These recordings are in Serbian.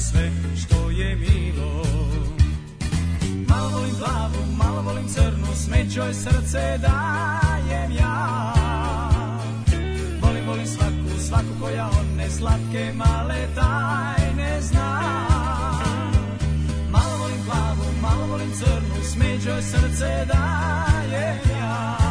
sve što je milo. Malo volim plavu, malo volim crnu, smećoj srce dajem ja. Volim, volim svaku, svaku koja one slatke male tajne zna. Malo volim plavu, malo volim crnu, smećoj srce dajem ja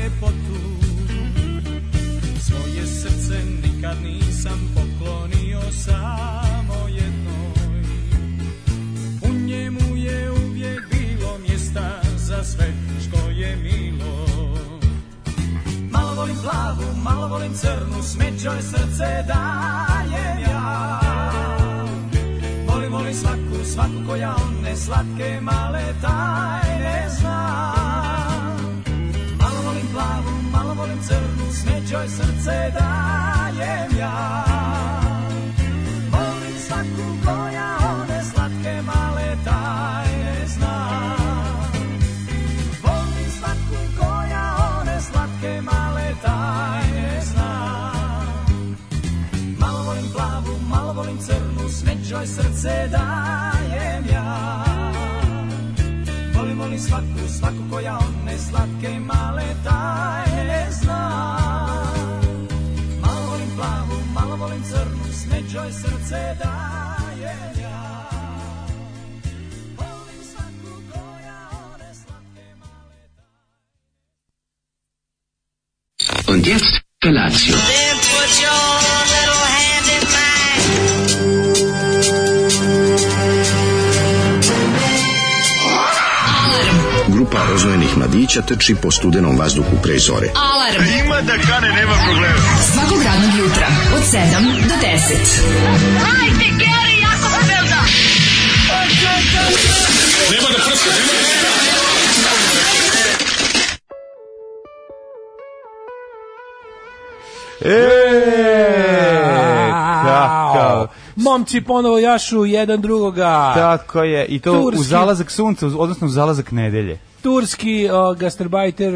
ljepotu Svoje srce nikad nisam poklonio samo jednoj U njemu je uvijek bilo mjesta za sve što je milo Malo volim plavu, malo volim crnu, smećoj srce dajem ja. Volim, volim svaku, svaku koja one slatke male tajne zna. plávu, malovolím s smečoj srdce dajem ja. Volim sladkú koja, one sladké malé tajne zná. Volim sladkú koja, one sladké malé tajne zná. Malovolím plávu, malovolím zrnu, smečoj srdce dajem ja. Volim svaku, svaku koja one slatke male tajne zna. Malo volim plavu, malo volim crnu, smećoj srce dajem ja. Volim male Und jetzt Felatio. Grupa rozvojenih mladića trči po studenom vazduhu pre zore. Alarm. Ima da kane, nema problema. Svakog radnog jutra, od 7 do 10. Hajde, Geri, jako se velda. E, kakav. Momci ponovo jašu jedan drugoga. Tako je, i to Turski. u zalazak sunca, odnosno u zalazak nedelje. Turski uh, gastarbajter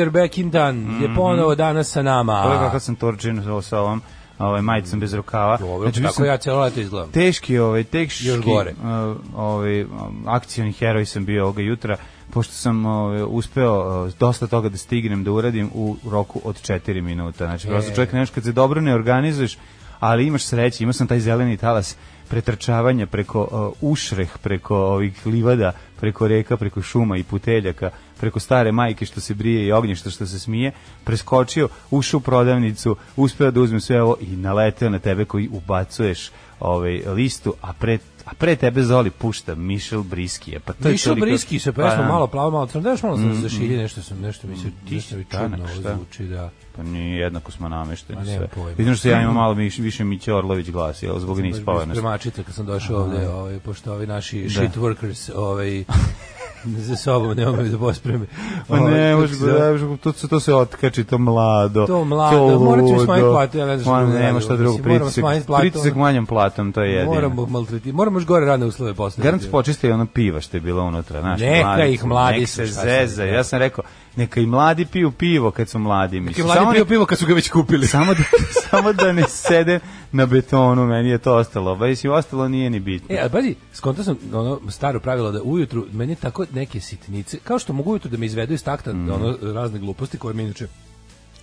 are back in town je ponovo danas sa nama. Mhm. Pogledaj kako sam Turčin sa ovom ovaj, majicom bez rukava. Dobro, bio tako sam ja cijelo leto izgledam. Teški, ovaj, teški, Još gore. uh, ovaj, akcioni heroj sam bio ovoga jutra, pošto sam ovaj, uspeo uh, dosta toga da stignem da uradim u roku od 4 minuta. Znači, prosto E. čovjek nemaš kad se dobro ne organizuješ, ali imaš sreće, imao sam taj zeleni talas pretrčavanja preko uh, ušreh, preko ovih livada, preko reka, preko šuma i puteljaka, preko stare majke što se brije i ognjišta što se smije, preskočio, ušao u prodavnicu, uspeo da uzmem sve ovo i naleteo na tebe koji ubacuješ ovaj listu, a pre a pre tebe Zoli pušta Michel Briskije. Pa to je Mišel toliko- Briski sa Pa, da. malo plavo, malo crno. Daš malo za, za šilje, nešto sam, nešto mi se tišno i čudno zvuči, da. Pa nije jednako smo namešteni nemam sve. Vidim što ja imam malo više, više Miće Orlović glasi, jel, zbog nispavanosti. Spremačica kad sam došao ovde, ovaj, pošto ovi naši shit workers, ovaj, za sobom ne mogu da pospreme. Pa Ovaj, ne, kako može, se da, to, se- to se otkači, to mlado. To mlado, morat ćemo smanjiti ludo. platu, ja ne znam Ma, drugo nema šta drugo, pritisak, pritisak manjom platom, to je jedino. Moramo maltreti, moramo još gore radne uslove postaviti. Garant počiste i ono piva što je bilo unutra, znaš. Neka mladi- ih mladi nek se zeza. da. Ja sam rekao, neka i mladi piju pivo kad su mladi. Mislim, mladi samo pio nek- pivo kad su ga već kupili. Samo da, samo da ne sede na betonu, meni je to ostalo. Ba i ostalo nije ni bitno. E, ali pazi, skonto sam ono staro pravilo da ujutru meni tako neke sitnice, kao što mogu ujutru da me izvedu iz takta Mm. ono razne gluposti koje mi inače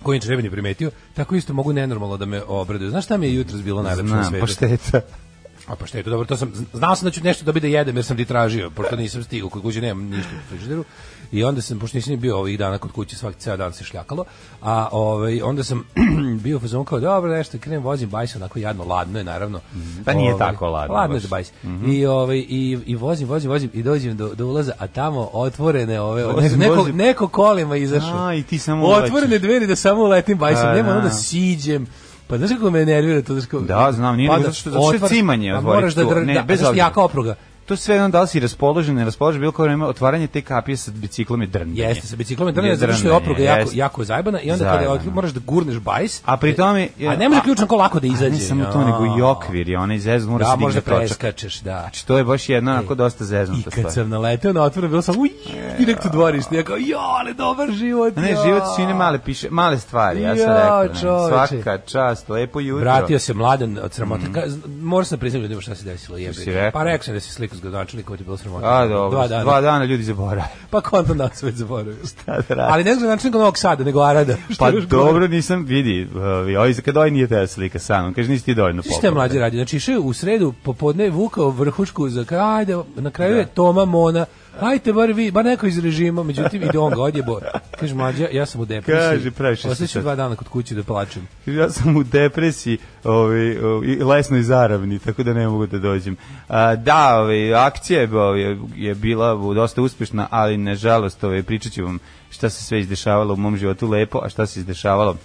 koje inače ne primetio, tako isto mogu nenormalno da me obraduju. Znaš šta mi je jutros bilo najlepše na Znam, svetu? pašteta. A pa je to dobro, to sam, znao sam da ću nešto dobiti da jedem jer sam ti tražio, pošto nisam stigao, kod kuće nemam ništa u frižideru. I onda sam, pošto nisam ni bio ovih dana kod kuće, svaki ceo dan se šljakalo, a ovaj, onda sam bio u fazonu kao, dobro, nešto, krenem, vozim bajs, onako jadno, ladno je, naravno. Pa nije Ovaj, tako ladno Ladno je baš. da bajs. I, ovaj, i, I vozim, vozim, vozim i dođem do, do ulaza, a tamo otvorene ove, Vozim, neko, vozim. neko kolima izašao. A, i ti samo Otvorene dveri da samo uletim bajsom, A, nema ono da. da siđem. Pa znaš kako me nervira to? Znaš kako, Da, znam, nije nego zato što- zato što je cimanje a otvoriti Moraš da, dr, Ne, da, bez obzira. jaka opruga. To sve jedno da li si raspoložen, ne raspoložen, bilo kao vreme otvaranje te kapije sa biciklom je drndanje. Jeste, sa biciklom je drne, Je zato što je opruga jako, jeste. jako zajebana i onda kada je Zajebana. otkri- moraš da gurneš bajs. A pri tome... A ne može ključan ko lako da A izađe. Ne samo to, nego i okvir je onaj zeznu, mora Da, se digne možda preskačeš, da. Znači, to je baš jedna onako dosta I zeznuta kad sam naleteo na otvoreno, bilo sam uj, direkt u dvorište. Ja kao, jo, ali dobar život. Ne, jo." život su i ne male, piše, male stvari, ja sam rekao. Svaka čast, lepo jutro. Vratio se mladen od sramota. Mm. Moram se priznati ljudima šta se desilo. Jebe. Pa rekao sam da se sliku s gradonačelnikom, ti je bilo sramota. A, dobro, Dva dana. dva dana ljudi zaborave. Pa kontam da se već zaboravio. da radi? Ali ne znam način Novog Sada, nego Arada. Pa još gore. dobro, nisam vidi, ovi, kad ovaj nije te slika sa mnom, kaže nisi ti dovoljno Znaš šta je mlađi radi? Znači išao u sredu popodne vukao vrhušku za kraj, ajde, na kraju je Toma Mona, ajte bar vi, bar neko iz režima, međutim ide on ga odjebo. Kaže mlađa, ja sam u depresiji. Kaže, previše Ostaću dva dana kod kuće da plačem. Ja sam u depresiji ovaj, i lesnoj zaravni, tako da ne mogu da dođem. A, da, ovaj, akcija je, ovaj, je bila dosta uspešna, ali nažalost ovaj, pričat ću vam šta se sve izdešavalo u mom životu lepo, a šta se izdešavalo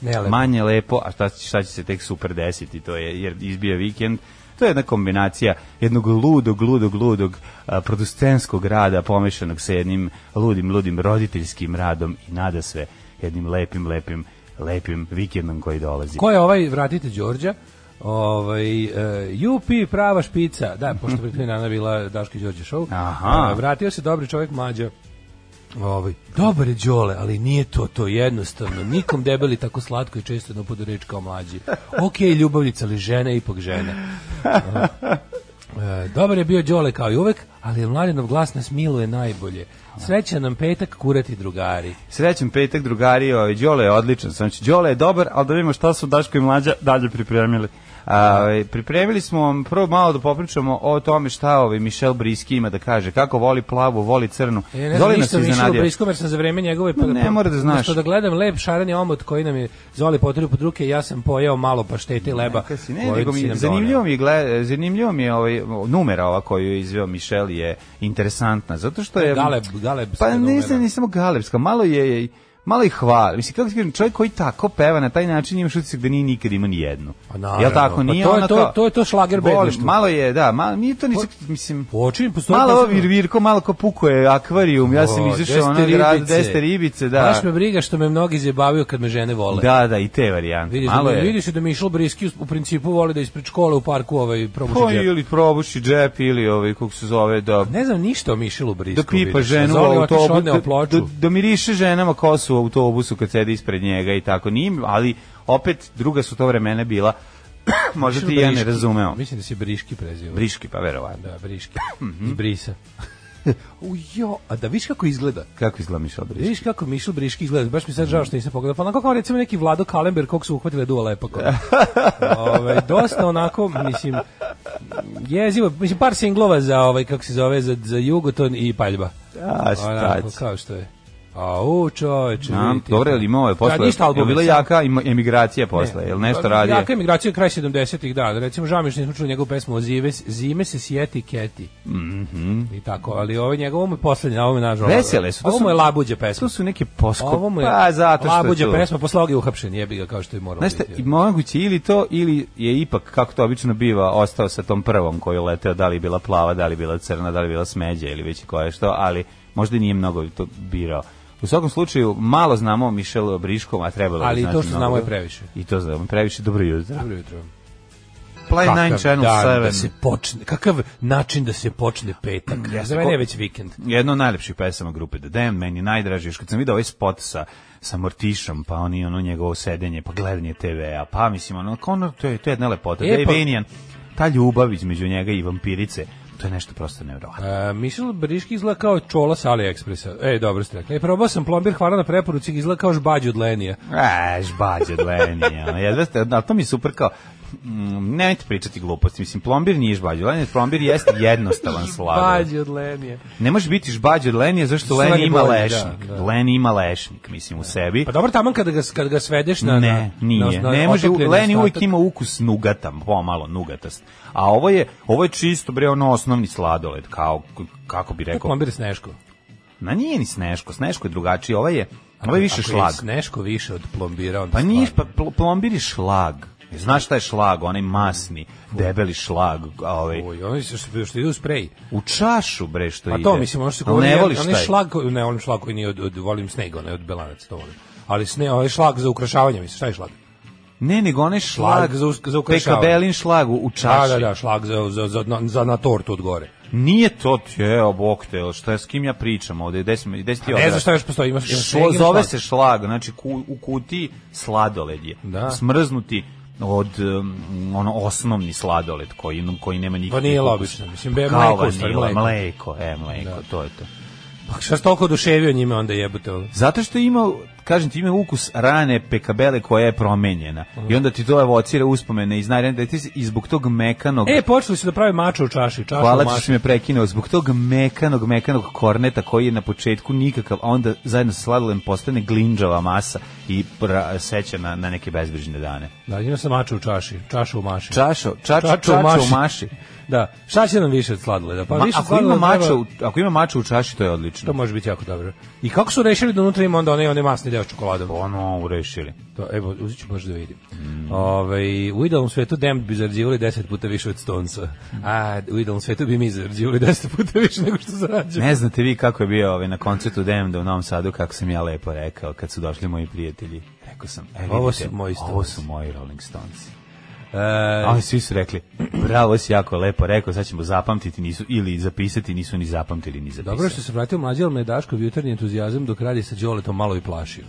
Ne, lepo. manje lepo, a šta, šta će se tek super desiti, to je, jer izbija vikend, to je jedna kombinacija jednog ludog, ludog, ludog a, producenskog rada pomešanog sa jednim ludim, ludim roditeljskim radom i nada sve jednim lepim, lepim, lepim vikendom koji dolazi. Ko je ovaj, vratite Đorđa, Ovaj uh, UP prava špica. Da, pošto pre tri dana bila Daško i Đorđe show. Aha. Uh, vratio se dobri čovjek mlađa. Ovaj, dobar je Đole, ali nije to to jednostavno. Nikom debeli tako slatko i često jedno podu reč kao mlađi. Ok, ljubavnica, ali žena je ipak žena. E, dobar je bio Đole kao i uvek, ali je mladenov glas nas miluje najbolje. Srećan nam petak, kurati drugari. Srećan petak, drugari, ovaj, Đole je odličan. Znači, Đole je dobar, ali da vidimo šta su Daško i Mlađa dalje pripremili. A, ovaj, pripremili smo vam prvo malo da popričamo o tome šta ovaj Michel Briski ima da kaže, kako voli plavu, voli crnu. E, ne znam Zoli nas ništa Mišelu iznenadio. Briskom, jer sam za vreme njegove... pa- Ma ne mora da znaš. Da gledam lep šareni omot koji nam je Zoli poterio pod ruke, ja sam pojeo malo paštete i leba. Neka si, ne, nego mi, zanimljivo mi je, gled, zanimljivo mi je ovaj, numera ova koju je izveo Michel je interesantna, zato što je... Galeb, galebska Pa nisam, nisam galebska, malo je malo ih hvali. Mislim, kako ti kažem, čovjek koji tako peva na taj način imaš utisak da nije nikad imao ni jednu. Pa naravno. Jel tako? Pa Nije to je to- to je to šlager bedništvo. Malo je, da, malo, nije to nisam, mislim... Počin, postoji Malo ovo virvirko, malo kao pukuje akvarijum, ja sam izašao ono grad, deste ribice, da. Baš me briga što me mnogi zjebavaju kad me žene vole. Da, da, i te varijante. Vidiš, malo da, je. vidiš da Mišel Briski u- principu voli da ispred škole u parku ovaj probuši Pa džep. ili probuši džep ili ovaj, kako se zove, da Ne znam ništa o Mišelu Brisku. da pipa ženu u da, da, da miriše ženama kosu u autobusu kad sede ispred njega i tako. Nije, ali opet druga su to vremena bila. Možda ti i ja ne razumeo. Mislim da se Briški preziva. Briški, pa verovatno. Da, Briški. Mhm. Iz Brisa. U jo, a da viš kako izgleda? Kako izgleda Mišel Briški? Vidiš kako Mišel Briški izgleda, baš mi sad žao što nisam pogledao. Pa onako kao recimo neki Vlado Kalember kog su uhvatile Dua Lepa. kod. Ove, dosta onako, mislim, jezivo, mislim par singlova za ovaj, kako se zove, za, za Jugoton i Paljba. A, šta Onako, kao što je. A u čoveče, vidite. dobro, je li imao je posle? Da, ništa je albume, bila jaka emigracija posle, je li nešto radio? Jaka emigracija kraj 70-ih, da. Recimo, žao mi što nismo čuli njegovu pesmu o Zive, Zime se sjeti Keti. I tako, ali ovo je njegovo, ovo mu je poslednje, ovo mu je nažalost. Vesele su, to Ovo mu je labuđe pesma. To su neke posko... Ovo mu je Pa, zato što labuđe tu- pesma, posle ovoga je uhapšen, jebi ga kao što je moralo Znaš biti. i moguće ili to, ili je ipak, kako to obično biva, ostao sa tom prvom koju je leteo, da li bila plava, da li bila crna, da li bila smeđa ili već koja je što, ali možda nije mnogo to birao. U svakom slučaju, malo znamo o Mišelu Briškom, a trebalo bi Ali znati to što mnogo. znamo je previše. I to znamo previše. Dobro jutro. Dobro jutro. Play 9 Channel dan 7. da se počne, kakav način da se počne petak. Za mene je već vikend. Jedno od najlepših pesama grupe The Damned, meni je najdraži, još kad sam vidio ovaj spot sa, sa Mortišom, pa oni ono njegovo sedenje, pa gledanje TV-a, pa mislim, ono, ono, to je, to je jedna lepota. E, pa- ta ljubav između njega i vampirice, To je nešto prosto nevjerovatno. E, Mišel Briški izgleda kao čola sa AliExpressa. E, dobro ste rekli. E, probao sam plombir, hvala na preporuci, izgleda kao žbađ od Lenija. E, žbađ od Lenija. ste, ali to mi je super kao, mm, nemojte pričati gluposti. Mislim, plombir nije žbađ od Lenija, plombir jeste jednostavan sladoled. Žbađ od Lenija. Ne može biti žbađ od Lenija, zašto Leni je ima bolje, lešnik. da, da. Leni ima lešnik, mislim, u sebi. Pa dobro, taman kada ga, kada ga svedeš na... ne, nije. na, na ne može, otopljeni Leni uvijek ima ukus nugata, pomalo nugatast. A ovo je, ovo je čisto, bre, ono osnovni sladoled, kao, kako bi je rekao. plombir Sneško. Na nije ni Sneško, Sneško je drugačiji, ovo je, ovo je više Ako šlag. je Sneško više od plombira, onda Pa nije, pa pl- plombir je šlag. Znaš šta je šlag, onaj masni, debeli šlag, a ovaj, Oj, oni što, što, što ide u sprej. u čašu bre što Pa ide. to, mislim, ono što se Ali govori, ne voliš onaj šlag, ne, volim šlag koji nije od, od volim snega, onaj od belanac, to volim. Ali sne, ovaj šlag za ukrašavanje, mislim, šta je šlag? Ne, nego onaj šlag, Šlag za za ukrašavanje. pekabelin šlag u, u čaši. Da, da, da, šlag za, za, za, na, za na tortu od gore. Nije to, je, bok te, šta je, s kim ja pričam ovde, gde si, gde si ti Ne odrastao? znam šta još postoji, imaš, imaš Šlo, zove šlag. se šlag, znači ku, u kutiji sladoled je. Da. Smrznuti od um, ono osnovni sladoled koji koji nema nikakvog Vanila ukusa. obično, mislim, be- Kao mleko stvari, vanila, mleko. mleko, e, mleko, to je to. Pa šta si toliko oduševio njime onda jebote? ono? Zato što ima, kažem ti, ima ukus rane pekabele koja je promenjena. I onda ti to evocira uspomene iz najranije da i zbog tog mekanog E, počeli su da pravi mača u čaši, čaša Hvala ti što si me prekinuo. Zbog tog mekanog, mekanog korneta koji je na početku nikakav, a onda zajedno sa sladolem postane glinđava masa i pra, seća na, na neke bezbrižne dane. Da, ima sam mača u čaši, čaša u maši. Čašo, čač, Čača čača, u maši. Da, šta će nam više od sladoleda? Pa Ma, više ako, ima mača, treba- u, ako ima mača u čaši, to je odlično. To može biti jako dobro. I kako su rešili da unutra ima onda onaj, onaj masni deo s čokoladom? Ono, urešili. To, evo, uzet ću možda da vidim. Ovaj, u idealnom svetu Damned bi zarađivali 10 puta više od Stonesa. A u idealnom svetu bi mi zarađivali 10 puta više nego što zarađujemo. Ne znate vi kako je bio ovaj, na koncertu Demda u Novom Sadu, kako sam ja lepo rekao kad su došli moji prijatelji. Rekao sam, e, Ovo vidite, su moji Ovo Stonesi. su moji Rolling Stones. E, A oni svi su rekli, bravo si jako lepo rekao, sad ćemo zapamtiti, nisu, ili zapisati, nisu ni zapamtili, ni zapisali. dobro što se vratio mlađi, ali me je Daškov jutarnji entuzijazam dok radi sa Đoletom malo i plašio.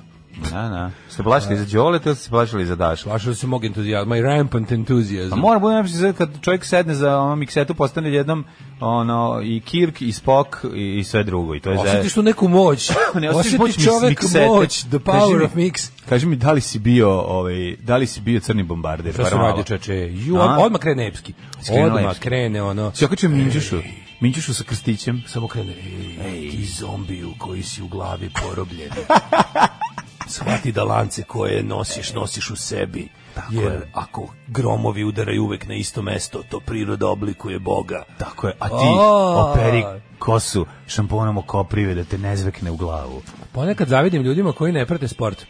Da, da. Ste plašili za Đoleta ili ste plašili za Daška? Plašio se mog entuzijazma, my rampant enthusiasm. Pa mora budem napisi kad čovjek sedne za ono miksetu postane jednom ono i Kirk i Spock i, i sve drugo i to je Osjetiš tu neku moć. ne osjetiš moć čovek miksete. moć, the Kaži power mi- of mix. Kaži mi da li si bio ovaj da li si bio crni bombarder Šta se radi čeče? Ju, odmah krene epski. Odmah krene ono. Si okačio Minđušu, Minđušu sa krstićem. Samo krene. Ej, ti zombiju koji si u glavi porobljen. Shvati da lance koje nosiš, nosiš u sebi. Jer ako gromovi udaraju uvek na isto mesto, to priroda oblikuje Boga. Tako je, a ti A. operi kosu šamponom okoprive da te ne zvekne u glavu. Ponekad zavidim ljudima koji ne prate sport.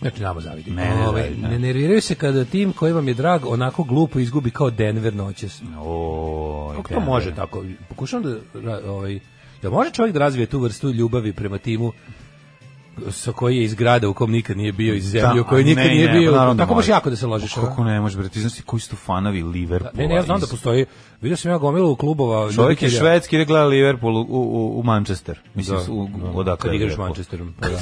Znači, nama zavidim. Ne, ne Ovaj, zavidim, ne. ne nerviraju se kada tim koji vam je drag onako glupo izgubi kao Denver noćas. O, Kako to može tako? Pokušavam da, ovaj, da može čovjek da razvije tu vrstu ljubavi prema timu sa koji je iz grada u kom nikad nije bio, iz zemlje Da, u kojoj a nikad ne, nije ne, bio. naravno da tako baš jako da se ložiš. Pa Kako ne može, bre, ti znaš ti koji su fanovi Liverpoola? Ne, ne, ja znam da iz- postoji. Vidio sam ja gomilu klubova. Čovjek je švedski jer gleda Liverpool u, u, u Manchester. Mislim, Da, u, da. odakle Kad je igraš Liverpool? Manchesterom. Pa da.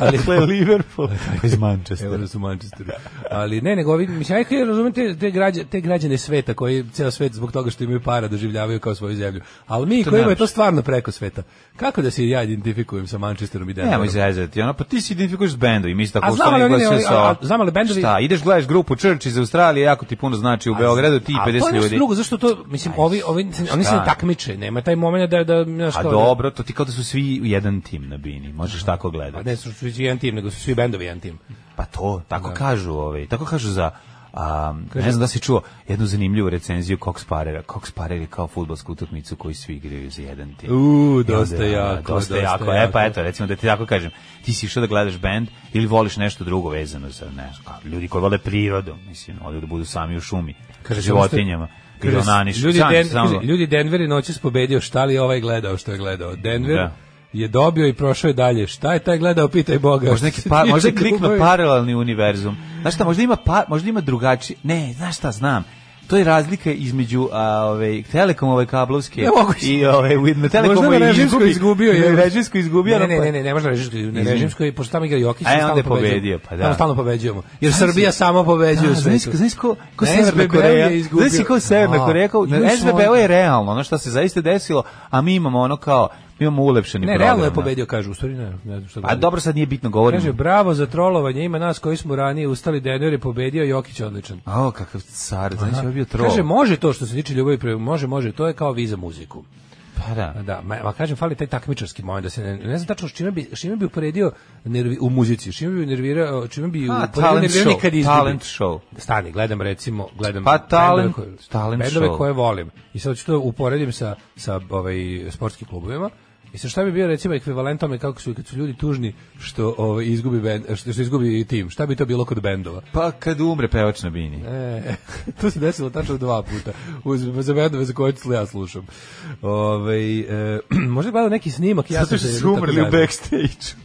Ali je Liverpool iz Evo Manchestera. da su u Manchesteru. Ali ne, nego ovi, mislim, ja razumem te, te, građane, te građane sveta koji ceo svet zbog toga što imaju para doživljavaju kao svoju zemlju. Ali mi To koji imamo nemaš. to stvarno preko sveta. Kako da se ja identifikujem sa Manchesterom i Denverom? Nemoj zezati, ono, pa ti se identifikuješ s bendovi, mi A tako oni ne- glasio a- a- znam, ali bendovi- Šta, ideš gledaš grupu Church iz Australije, jako ti puno znači u Beogradu, ti A 50 to je nešto ljudi. drugo, zašto to, mislim, ovi, ovi, oni se takmiče, nema taj moment da, da, znaš, A da- dobro, to ti kao da su svi u jedan tim na bini, možeš tako gledati. ne su svi jedan tim, nego su svi bendovi jedan tim. Pa to, tako kažu, ovaj, tako kažu za a, ne znam da si čuo jednu zanimljivu recenziju Cox Parera. Cox Parer je kao fudbalsku utakmicu koju svi igraju za jedan tim. U, onda, dosta a, jako, Dosta, dosta jako. jako. E pa eto, recimo da ti tako kažem, ti si išao da gledaš bend ili voliš nešto drugo vezano za ne, znam, ljudi koji vole prirodu, mislim, odu da budu sami u šumi, Kaže, životinjama. Onaniš. ljudi, Sam- Den, kaže, ljudi Denver je noćas pobedio, šta li je ovaj gledao što je gledao? Denver Da. je dobio i prošao je dalje. Šta je taj gledao, pitaj Boga. Možda neki pa, možda je ljubavi. paralelni univerzum. Znaš šta, možda ima pa, možda ima drugačiji. Ne, znaš šta, znam. To je razlika između a, ove, telekomove kablovske Ne i ove, na telekomu je režimskoj izgubio, je. Na režimskoj izgubio. Ne, ne, pa- ne, ne, ne može na režimskoj, na režimskoj, pošto tamo igra Jokić, onda stalno pobedio, pa da. Stalno pobeđujemo. Jer Srbija sama pobeđuje Da, znaš, svetu. znaš ko, ko Na Severna Koreja? Znaš ko Severna Koreja? Ono- je realno, ono što se zaista desilo, a mi imamo ono kao, imamo ulepšeni Ne, program. realno je da. pobedio, kaže, u stvari ne, ne znam šta A govori. dobro, sad nije bitno, govorimo. Kaže, bravo za trolovanje, ima nas koji smo ranije ustali, Denver je pobedio, Jokić je odličan. A, kakav car, znači, je bio trol. Kaže, može to što se tiče ljubavi, prema- može, može, to je kao vi za muziku. Pa da. Da, ma, ma kažem, fali taj takmičarski moment da se ne, ne znam tačno s čime bi, s čime bi uporedio nervi, u muzici, s čime bi nervirao, čime bi A, uporedio talent nerviranje show, kad izgubi. talent show. Stani, gledam recimo, gledam Pa, talent- bendove koje, talent bendove show. koje volim. I sad ću to uporedim sa, sa ovaj, sportskim klubovima. I sad šta bi bio recimo ekvivalent tome kako su kad su ljudi tužni što ovaj izgubi bend, što, što izgubi tim. Šta bi to bilo kod bendova? Pa kad umre pevač na bini. E, to se desilo tačno dva puta. Uz, za bendove za koje ja slušam. Ove, e, možda gledao neki snimak. Ja sam se umrli u backstage.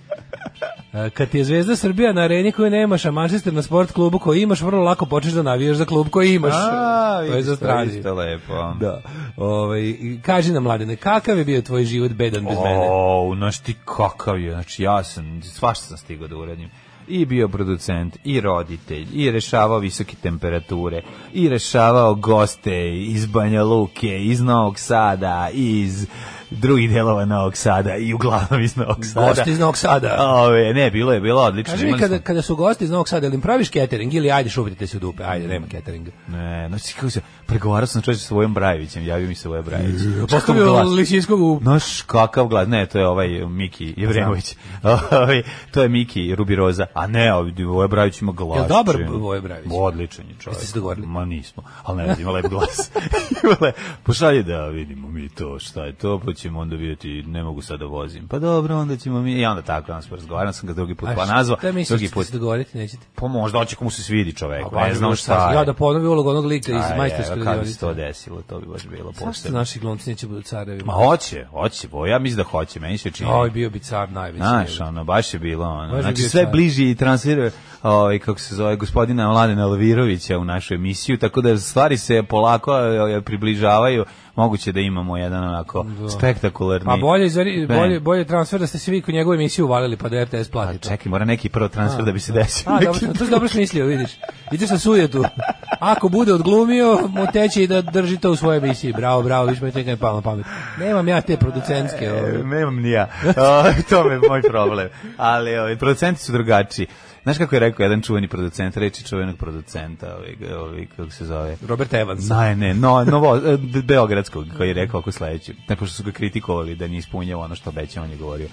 E, Kad ti je Zvezda Srbija na areni koju nemaš, a Manchester na sport klubu koji imaš, vrlo lako počneš da navijaš za klub koji imaš. A, to je za strani. isto lepo. Da. Ovaj kaži nam mladene, kakav je bio tvoj život bedan bez mene? O, znaš ti kakav je, znači ja sam, svašta sam stigao da uradim. I bio producent, i roditelj, i rešavao visoke temperature, i rešavao goste iz Banja Luke, iz Novog Sada, iz drugih delova Novog Sada i uglavnom iz Novog Sada. Gosti iz Novog Sada. Ove, ne, bilo je, bilo odlično. Kaži mi kada, kada su gosti iz Novog Sada, ili im praviš catering ili ajde šupite se u dupe, ajde, nema cateringa. Ne, znači kako se, pregovarao sam čovječe sa Vojom Brajevićem, javio mi se Voja Brajević. Postavio glas. Lisinskog u... Znaš kakav glas, ne, to je ovaj Miki Jevremović. Ovaj, to je Miki Rubiroza, a ne, ovaj Voja Brajević ima glas. Jel dobar. Voja Brajević? Odličan je čovjek. Jeste se dogovorili? Ma nismo, ali ne, ima lep glas. Pošalje da vidimo mi to, šta je to, pa ćemo onda vidjeti, ne mogu sad da vozim. Pa dobro, onda ćemo mi, i onda tako, onda smo razgovarali, sam ga drugi put pa nazvao, Da misliš, drugi put. se dogovoriti, nećete? Pa možda hoće komu se svidi čoveku, Pa, ne znam šta je. Ja da ponovi ulogu onog lika iz majstorske evo, Kad bi se to radionice. desilo, to bi baš bilo Zašto posebno. naši glumci neće budu carevi? Ma hoće, hoće, bo ja mislim da hoće, meni se čini. Oj, bio bi car najveći. Znaš, ono, baš je bilo, ono. Baš znači, sve car. bliži i transfer, ovaj, kako se zove, gospodina Mladena Elvirovića u našu emisiju, tako da stvari se polako e, približavaju, moguće da imamo jedan onako spektakularni... Pa bolje, izveri, bolje, bolje transfer da ste se vi kod njegovu emisiju uvalili pa da RTS plati Pa to. čekaj, mora neki prvo transfer da bi se desio. A, dobro, to si dobro smislio, vidiš. Ideš na sujetu. Ako bude odglumio, mu teće i da drži to u svojoj emisiji. Bravo, bravo, viš me teka je palo na pamet. Nemam ja te producentske. E, ove. Nemam ni ja. O, to je moj problem. Ali ovi, producenti su drugačiji. Znaš kako je rekao jedan čuveni producent, reči čuvenog producenta, ovaj, ovaj, kako se zove? Robert Evans. Ne, ne, no, novo, e, Be- Beogradskog, koji je rekao ako sledeći. Ne, pošto su ga kritikovali da nije ispunjava ono što obeća, on je govorio.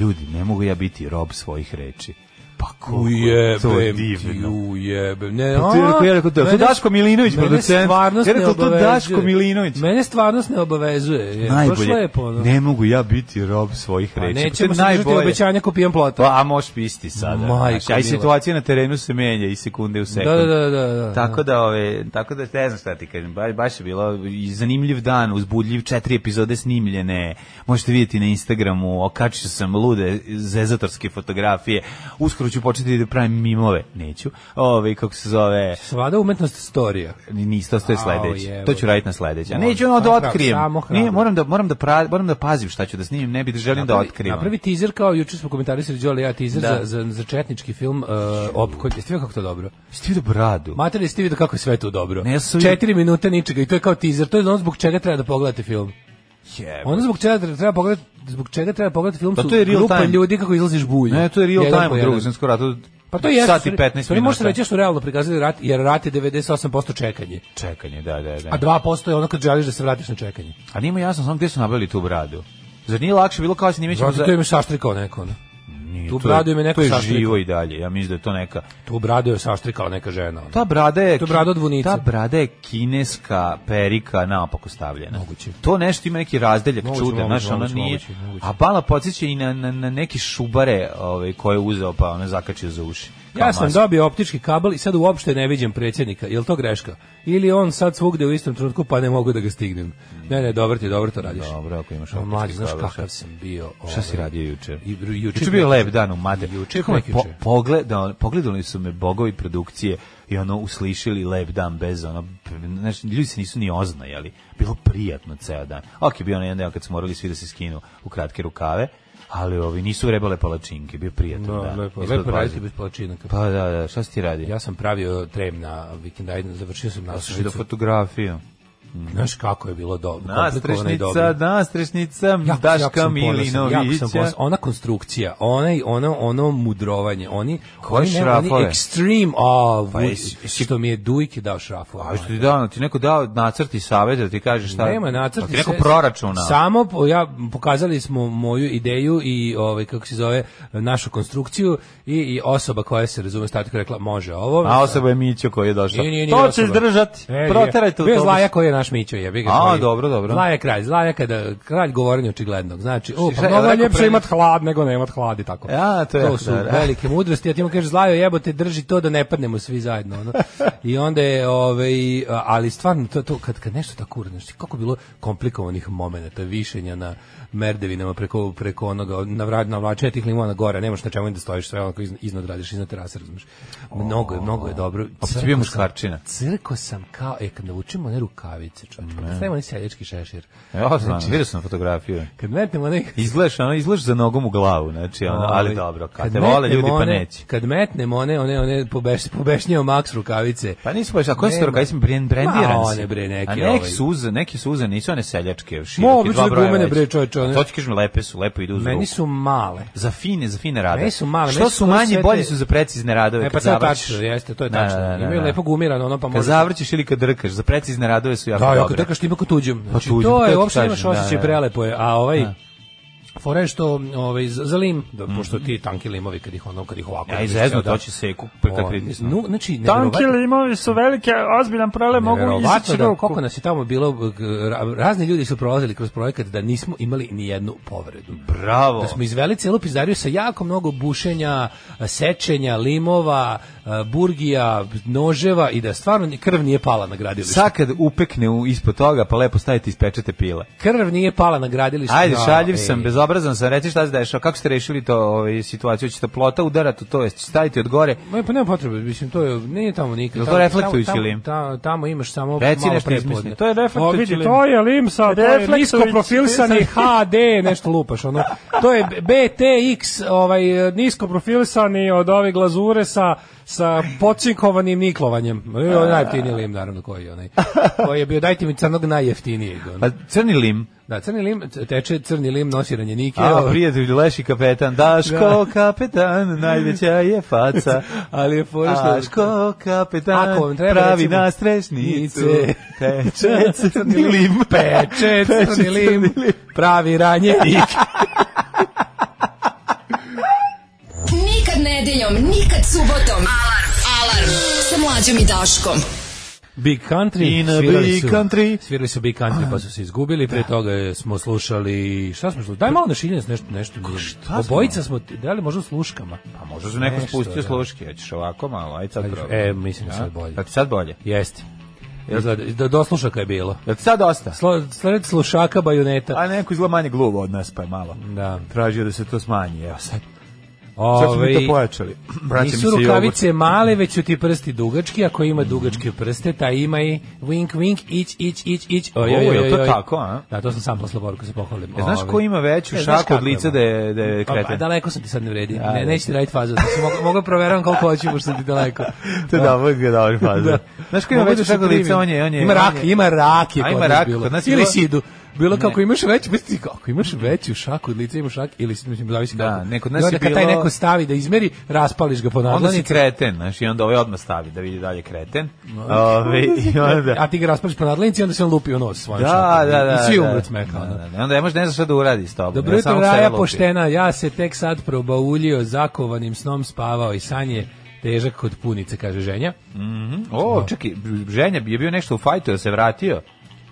Ljudi, ne mogu ja biti rob svojih reči. Pa koliko je to ti, divno. ujebem. Ne, Pa je rekao, ja rekao, to je Daško Milinović, producent. Ja rekao, to. Daško Milinović. Mene stvarnost ne obavezuje. Je, Najbolje. lepo, ono. Ne mogu ja biti rob svojih Pa reči. Pa je nećemo se držati obećanja ko pijan plota. Pa, a možeš pisti sada. Majko a i situacija na terenu se menja i sekunde u. Da, da, da, da, da. Tako da, ove, tako da ne znam šta ti kažem, baš, baš je bilo zanimljiv dan, uzbudljiv, četiri epizode snimljene, možete vidjeti na Instagramu, okačio sam lude zezatorske fotografije, uskoro ću početi da pravim mimove, neću, ove, kako se zove, Svada umetnost storija. Nisi to, je sledeće. To ću raditi na sledeće. A neću ono da otkrijem. Nije, moram da moram da pra, moram da pazim šta ću da snimim, ne bi da želim da Napravi- otkrivam. Napravi teaser kao juče smo komentarisali Đole ja teaser Da. za, za, za četnički film uh, op koji jeste vidio kako to dobro. Jesi ti vidio bradu? Mater, jeste vidio kako je sve to dobro. Ne, ja sam- Četiri minute ničega i to je kao teaser. To je ono zbog čega treba da pogledate film. Jebote. Ono zbog čega treba- pogledati zbog čega treba pogledati film Pa su to je real grupa time. ljudi kako izlaziš bulju. Ne, to je real Jedan time u drugom svjetskom ratu. Pa to je Sat i 15 To ne možete minuta. reći da su realno prikazali rat, jer rat je 98% čekanje. Čekanje, da, da, da. A 2% je ono kad želiš da se vratiš na čekanje. A nije jasno samo gde su nabavili tu bradu. Zar nije lakše bilo kao snimećemo Zato za... to im je saštrikao neko. ono. Nije, tu bradu je neko To je saštrikao. živo i dalje. Ja mislim da je to neka... Tu bradu je saštrikala neka žena. ono. Ta brada je... Je brada od vunice. Ta brada je kineska perika naopako stavljena. Moguće. To nešto ima neki razdeljak Moguće, čudan, moguće, znaš, moguće, nije... moguće, moguće. A bala podsjeća i na, na, na neki šubare ovaj, koje je uzeo pa ono zakačio za uši. Ja sam dobio optički kabel i sad uopšte ne vidim predsjednika. Je li to greška? Ili on sad svugde u istom trenutku pa ne mogu da ga stignem? Ne, ne, dobro ti, dobro to radiš. Dobro, ako imaš optički Mlađe, znaš kabel, kakav sam bio. Šta si ovaj, radio juče? i- juče Juče je bio lep dan u Made. Juče po, pogledali, pogledali su me bogovi produkcije i ono uslišili lep dan bez ono, znači, ljudi se nisu ni oznajali, bilo prijatno ceo dan. Ok, bio onaj jedan dan kad smo morali svi da se skinu u kratke rukave, ali ovi nisu vrebale palačinke, bio prijatan No, dan. lepo, lepo raditi bez palačinaka. Pa da, da, šta si ti radi? Ja sam pravio trem na vikendajnu, završio sam sam vidio nastrešnicu. fotografiju. Znaš kako je bilo dobro. Nastrešnica, nastrešnica, Jako- Daška Milinovića. jako sam. Ona konstrukcija, onaj, ono, ono mudrovanje, oni, oni, ne, oni šrafove? extreme, a, Pa što mi je Dujke dao šrafu. A što ti dao, ti neko dao nacrt i savjet da ti kaže šta? Nema nacrt. Ti neko proračuna. Samo ja pokazali smo moju ideju i ovaj kako se zove našu konstrukciju i, i osoba koja se razume statika rekla može ovo. A osoba je Mićo koji je došao. To će osoba. izdržati. E, Proterajte Bio je autobus. Zlaja koji je naš Mićo, jebi ga. A, koji- dobro, dobro. Zlaja je kralj, Zlaja kada kralj govorenja očiglednog. Znači, o, pa je, mnogo je ljepše imat hlad nego ne imat hlad i tako. Ja, to je jako su dobro. velike mudrosti, a ti mu kažeš Zlajo jebote drži to da ne padnemo svi zajedno, ono. I onda je ovaj ali stvarno to to kad kad nešto tako uradno, znači kako je bilo komplikovanih momenata, višenja na merdevinama preko preko onoga navrat navlačenja tih limona gore, nemaš na čemu da stojiš sve onako iznad, radiš iznad terase, razumeš. Mnogo je, mnogo je dobro. Pa Crko bio muškarčina. Crko sam kao, e, kad navučemo one rukavice, čovječ, pa stavimo onaj seljački šešir. Ja znam, Znači- vidio sam fotografiju. Kad metnemo onaj... Izgledaš, ono, izgledaš za nogom u glavu, znači, ono, ali Ovaj, dobro, kad te vole ljudi pa neće. Kad metnemo one, one, one pobeš, pobešnjeo Max rukavice. Pa nisu baš, a koje su rukavice, su. one, bre, neke, A neki ovaj. suze, neki suze, nisu one seljačke, široke, dva broja gumene, veće. bre, one. To ti kažem, lepe su, lepo idu uz Meni ruku. su male. Za fine, za fine radove. Meni su male, Što su manje, sve bolje te- su za precizne radove E, pa kad to je tačno, jeste, to je Da, tačno. da, da, Imaju da. lepo gumirano, ono pa Kad može... zavrćeš ili kad drkaš, za precizne radove su jako Da, dobre. jako drkaš ti kod tuđem. Znači, tuđem, to to je, uopšte nemaš kažem, da, osjećaj, da. prelepo je. A ovaj, Fora je što ovaj, za za lim, da, pošto ti tanki limovi kad ih ono, kad ih ovako... Ja izvezno, to dan, će seku kad o, pritisnu. Nu, znači, Tanki limovi su velike, ozbiljan problem, mogu izaći da koliko nas je tamo bilo ra- razni ljudi su prolazili kroz projekat da nismo imali ni jednu povredu. Bravo. Da smo izveli celu pizdariju sa jako mnogo bušenja, sečenja, limova, burgija, noževa i da stvarno krv nije pala na gradilištu. Sad kad upekne u, ispod toga, pa lepo stavite ispečete pile. Krv nije pala na gradilištu. Ajde, Da, šaljiv ej. sam, bezobrazan sam, reci šta se dešava, kako ste rešili to ovaj, situaciju, ćete plota udarati to, jeste staviti od gore, Ma pa nema potrebe, mislim to je nije tamo nikad. Jel to Tamo- reflektujući tamo- lim? Tamo, tamo imaš samo Reci malo prepodne. To je reflektujući lim. To je lim sa, to je nisko profilsani HD, nešto lupaš, ono. To je BTX, ovaj nisko profilisani od ove glazure sa sa pocinkovanim niklovanjem. E, najjeftiniji lim, naravno, koji je onaj. Koji je bio, dajte mi crnog najjeftinijeg. pa crni lim, Da, crni lim, teče crni lim, nosi ranjenike. a prijatelj Leši kapetan, Daško kapetan, najveća je faca, Ali je fora što... Daško kapetan, Ako vam treba, pravi recimo, na strešnicu, nice. teče crni lim, Peče, crni lim, pravi ranjenik. nedeljom, nikad subotom. Alarm. Alarm. Sa mlađom i Daškom. Big Country. In a svirali big su, country. Svirali su Big Country pa su se izgubili. Pre toga smo slušali... Šta smo slušali? Daj malo našiljenje nešto. nešto nije. šta Obojica smo... Da li možda sluškama? Pa možda su neko Nešto, spustio da. sluške, hoćeš ovako malo, ajde sad probaj. E, mislim sad bolje. Pa ti sad bolje? Jeste. Izgleda, do, do slušaka je bilo. Jel ti sad dosta? Slo, sled slušaka bajoneta. A neko izgleda manje gluvo od nas, pa je malo. Da. Tražio da se to smanji, evo sad. Sad smo mi to Ovaj, pojačali. Vraća mi Nisu rukavice male, već su ti prsti dugački. Ako ima dugačke prste, taj ima i wink, wink, ić, ić, ić, ić. Oj, oj, oj, to tako, a? Da, to sam sam poslao poruku, se pohvalim. E, znaš Ovaj. ko ima veću E, šaku od lica da je, da je Pa, kreten? pa, daleko sam ti sad ne vredi. Ne, da. neće ti raditi fazu. Da se mogu, mogu proveravam koliko hoću, pošto sam ti daleko. To je dobro, ga dobro faza. Da. Znaš ko ima Mogu da veću šaku od lica, on je... On je ima rak, ima rak je kod nas bilo. Ili sidu. Bilo kako imaš veću, misli, ako imaš veću šaku od lica, imaš šak, ili mislim, zavisi Da, kako. ne, kod I nas je kad taj bilo- neko stavi da izmeri, raspališ ga po Onda si nadlanici. kreten, znaš, i onda ovaj odmah stavi da vidi dalje kreten. Ove, I onda... A ti ga raspališ po nadlanici onda se on lupi u nos svojom Da, šakom. da, da. I svi da. umru od smeka. Da, da, da. Onda ne može, ne znaš šta da uradi s tobom. Dobro jutro, Raja poštena, ja se tek sad probaulio, zakovanim snom spavao i san je težak kod punice, kaže ženja. O, čekaj, ženja je bio nešto u fajtu, da se vratio.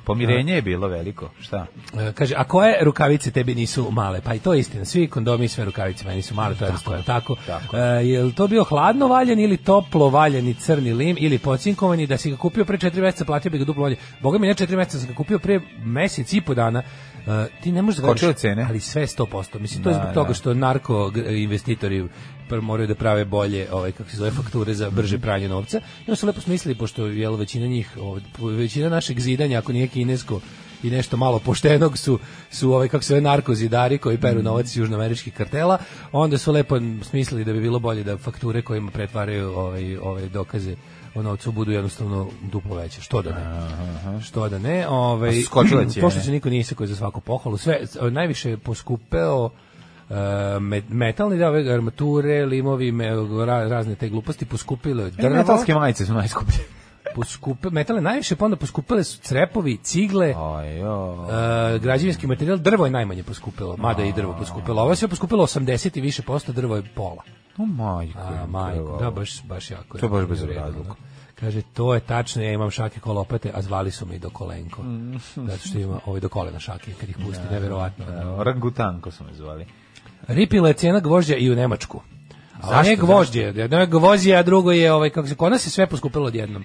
Pomirenje je bilo veliko. Šta? E, Kaže, a koje rukavice tebi nisu male? Pa i to je istina, svi kondomi i sve rukavice meni nisu male, to je jednostavno tako. tako. E, je li to bio hladno valjen ili toplo valjeni crni lim ili pocinkovani da si ga kupio pre četiri meseca, platio bi ga duplo valje. Boga mi ne četiri meseca sam ga kupio pre mesec i po dana Uh, ti ne možeš da cene? ali sve 100%. Mislim, to je Da, zbog toga da. što narko investitori moraju da prave bolje ovaj kako se zove fakture za brže pranje novca. I onda su lepo smislili pošto je većina njih, ovaj, većina našeg zidanja ako nije kinesko i nešto malo poštenog su su ovaj kako se zove narkozidari koji peru novac iz južnoameričkih kartela, onda su lepo smislili da bi bilo bolje da fakture kojima pretvaraju ovaj ove dokaze o novcu budu jednostavno duplo veće. Što da ne? Što da ne? Ovaj, Pa pošto se niko nije isekao za svaku pohvalu, sve najviše je poskupeo Uh, met- metalni da ove armature, limovi, me, ra- razne te gluposti poskupile E, drvo, Metalske majice su najskuplje. poskupe, metale najviše, pa onda poskupile su crepovi, cigle, uh, građevinski materijal, drvo je najmanje poskupilo, mada je i drvo poskupilo. Ovo je sve poskupilo 80 i više posto, drvo je pola. No, majko. A, majko, da, baš, baš jako. To je baš bez razloga. da. Kaže, to je tačno, ja imam šake kolopate, a zvali su me i do kolenko. Mm. Zato što ima ovaj do kolena šake, kad ih pusti, neverovatno. Da, Orangutanko su me zvali. Ripila je cena gvožđa i u Nemačku. A Zašto? ne gvožđe, jedno je gvožđe, a drugo je, ovaj, kako se, kod nas je sve poskupilo odjednom.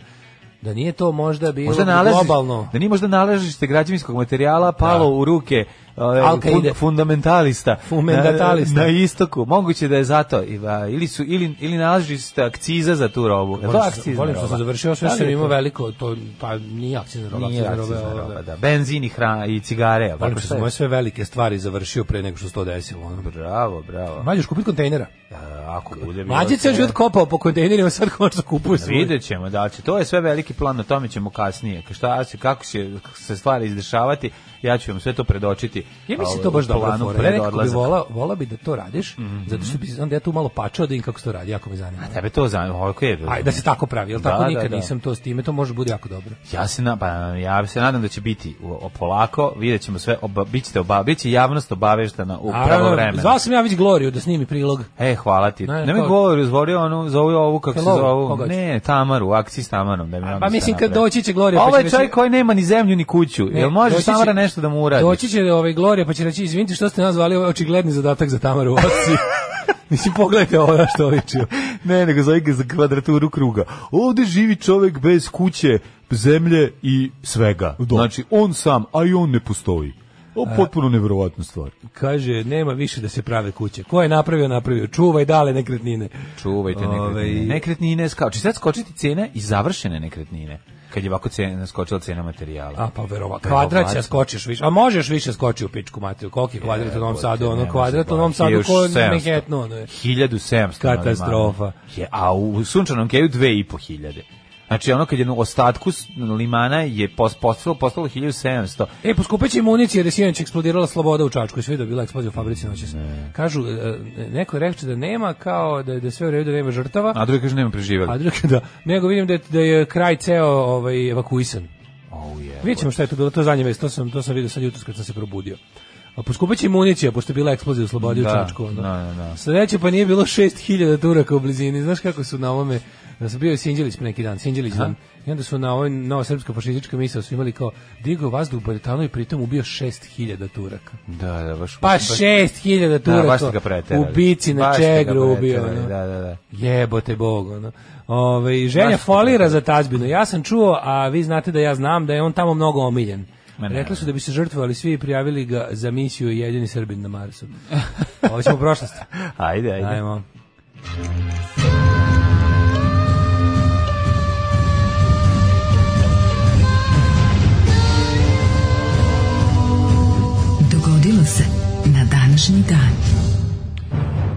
Da nije to možda bilo Možda nalaziš, globalno. da nije možda nalažište građevinskog materijala palo Da. u ruke ove, Al-Qaide. fun- fundamentalista Fundamentalista. na, na istoku. Moguće da je zato ili su ili ili nalažište akciza za tu robu. Je to što, akcizna volim što roba? sam završio, sve Da je imao veliko, to, pa nije akcijna roba, Nije roba, akcizna je ovo, roba, da. da. Benzin i, hra, i cigare. Volim što sam je? moje sve velike stvari završio pre nego što se to desilo. Ono. Bravo, bravo. Mađoš kupiti kontejnera. A, ako bude ceo sve- život kopao po kontejnerima, sad konačno kupuje svoj. Vidjet ćemo, da li će. To je sve veliki plan, o tome ćemo kasnije. Ka- Šta će, kako će se stvari izdešavati, ja ću vam sve to predočiti. Ja mislim ovaj, to baš u dobro planu fora. Ja nekako bi volao, volao bi da to radiš, zato što bi onda ja tu malo pačao da im kako se to radi, jako me zanima. Tebe to zanima, ovako je. Aj, da se tako pravi, jel tako Da, nikad da, da. nisam to s time, to može bude jako dobro. Ja se, na, pa, ja se nadam da će biti polako, vidjet ćemo sve, oba, bit ćete oba, bit će javnost obaveštena u pravo vreme. Zvao sam ja već Gloriju da snimi prilog. E, hvala ti. Ne, Ne, mi govori, zvolio onu, zove ovu, kako se Hello, zovu. koga hoće? Ne, Tamaru, u akciji s Tamarom. Da mi Pa sve mislim kad doći će Glorija, pa Ovo je čovjek koji nema ni zemlju ni kuću. Jel može Tamara nešto da mu uradi? Doći će ovaj Glorija pa će reći izvinite što ste nazvali ovo je očigledni zadatak za Tamaru akciji. Mislim pogledajte ovo što liči. Ne, nego zove ga za kvadraturu kruga. Ovde živi čovjek bez kuće, zemlje i svega. Znači, on sam, a i on ne postoji. O, potpuno neverovatna stvar. Kaže nema više da se prave kuće. Ko je napravio, napravio. Čuvaj dale nekretnine. Čuvajte Ovaj- nekretnine. Nekretnine skaču. Će sad skočiti cene i završene nekretnine. Kad je ovako cena, skočila cena materijala. A pa verovatno. Kvadrat će skočiš više. A možeš više skoči u pičku materiju. Koliki je kvadrat u Novom Sadu? ne Ono kvadrat u Novom. Sadu ko 1700. Manhattan. Ono je. 1700. Katastrofa. Je, a u sunčanom keju 2500. Znači ono kad je u ostatku limana je pos- postalo, postalo 1700. E, poskupeće municija jer je sinoć eksplodirala sloboda u Čačku. Sve da bila eksplozija u fabrici noćas. Kažu, e, neko je rekao da nema kao, da, da je sve u redu, da nema žrtava. A drugi kaže nema preživali. A drugi da, nego vidim da je, da je kraj ceo ovaj, evakuisan. Oh, je. Vidjet ćemo šta je to bilo, to je zadnje vest, to sam, to sam vidio sad jutros kad sam se probudio. A poskupeće i municija, pošto je bila eksplozija u Slobodi u Da, Čačku. ono. da, da, da. Sledeće pa nije bilo 6000 Turaka u blizini. Znaš kako su na ovome, da sam bio i Sinđelić pre neki dan, Sinđelić dan, i onda su na ovoj nova srpska fašistička misao su imali kao digao vazduh u Baretanu i pritom ubio 6000 Turaka. Da, da, baš. Pa baš- 6000 Da, Turaka. baš ste ga preterali. u bici na Baš Čegru ubio. ono. Da, da, da. Jebote Bog, ono. Ove, ženja Baš folira za tazbinu. Ja sam čuo, a vi znate da ja znam da je on tamo mnogo omiljen. Ma ne. Rekli su da bi se žrtvovali svi i prijavili ga za misiju jedini Srbin na Marsu. Ovo ćemo u prošlosti. Ajde, ajde. Ajmo. Dogodilo se na današnji dan.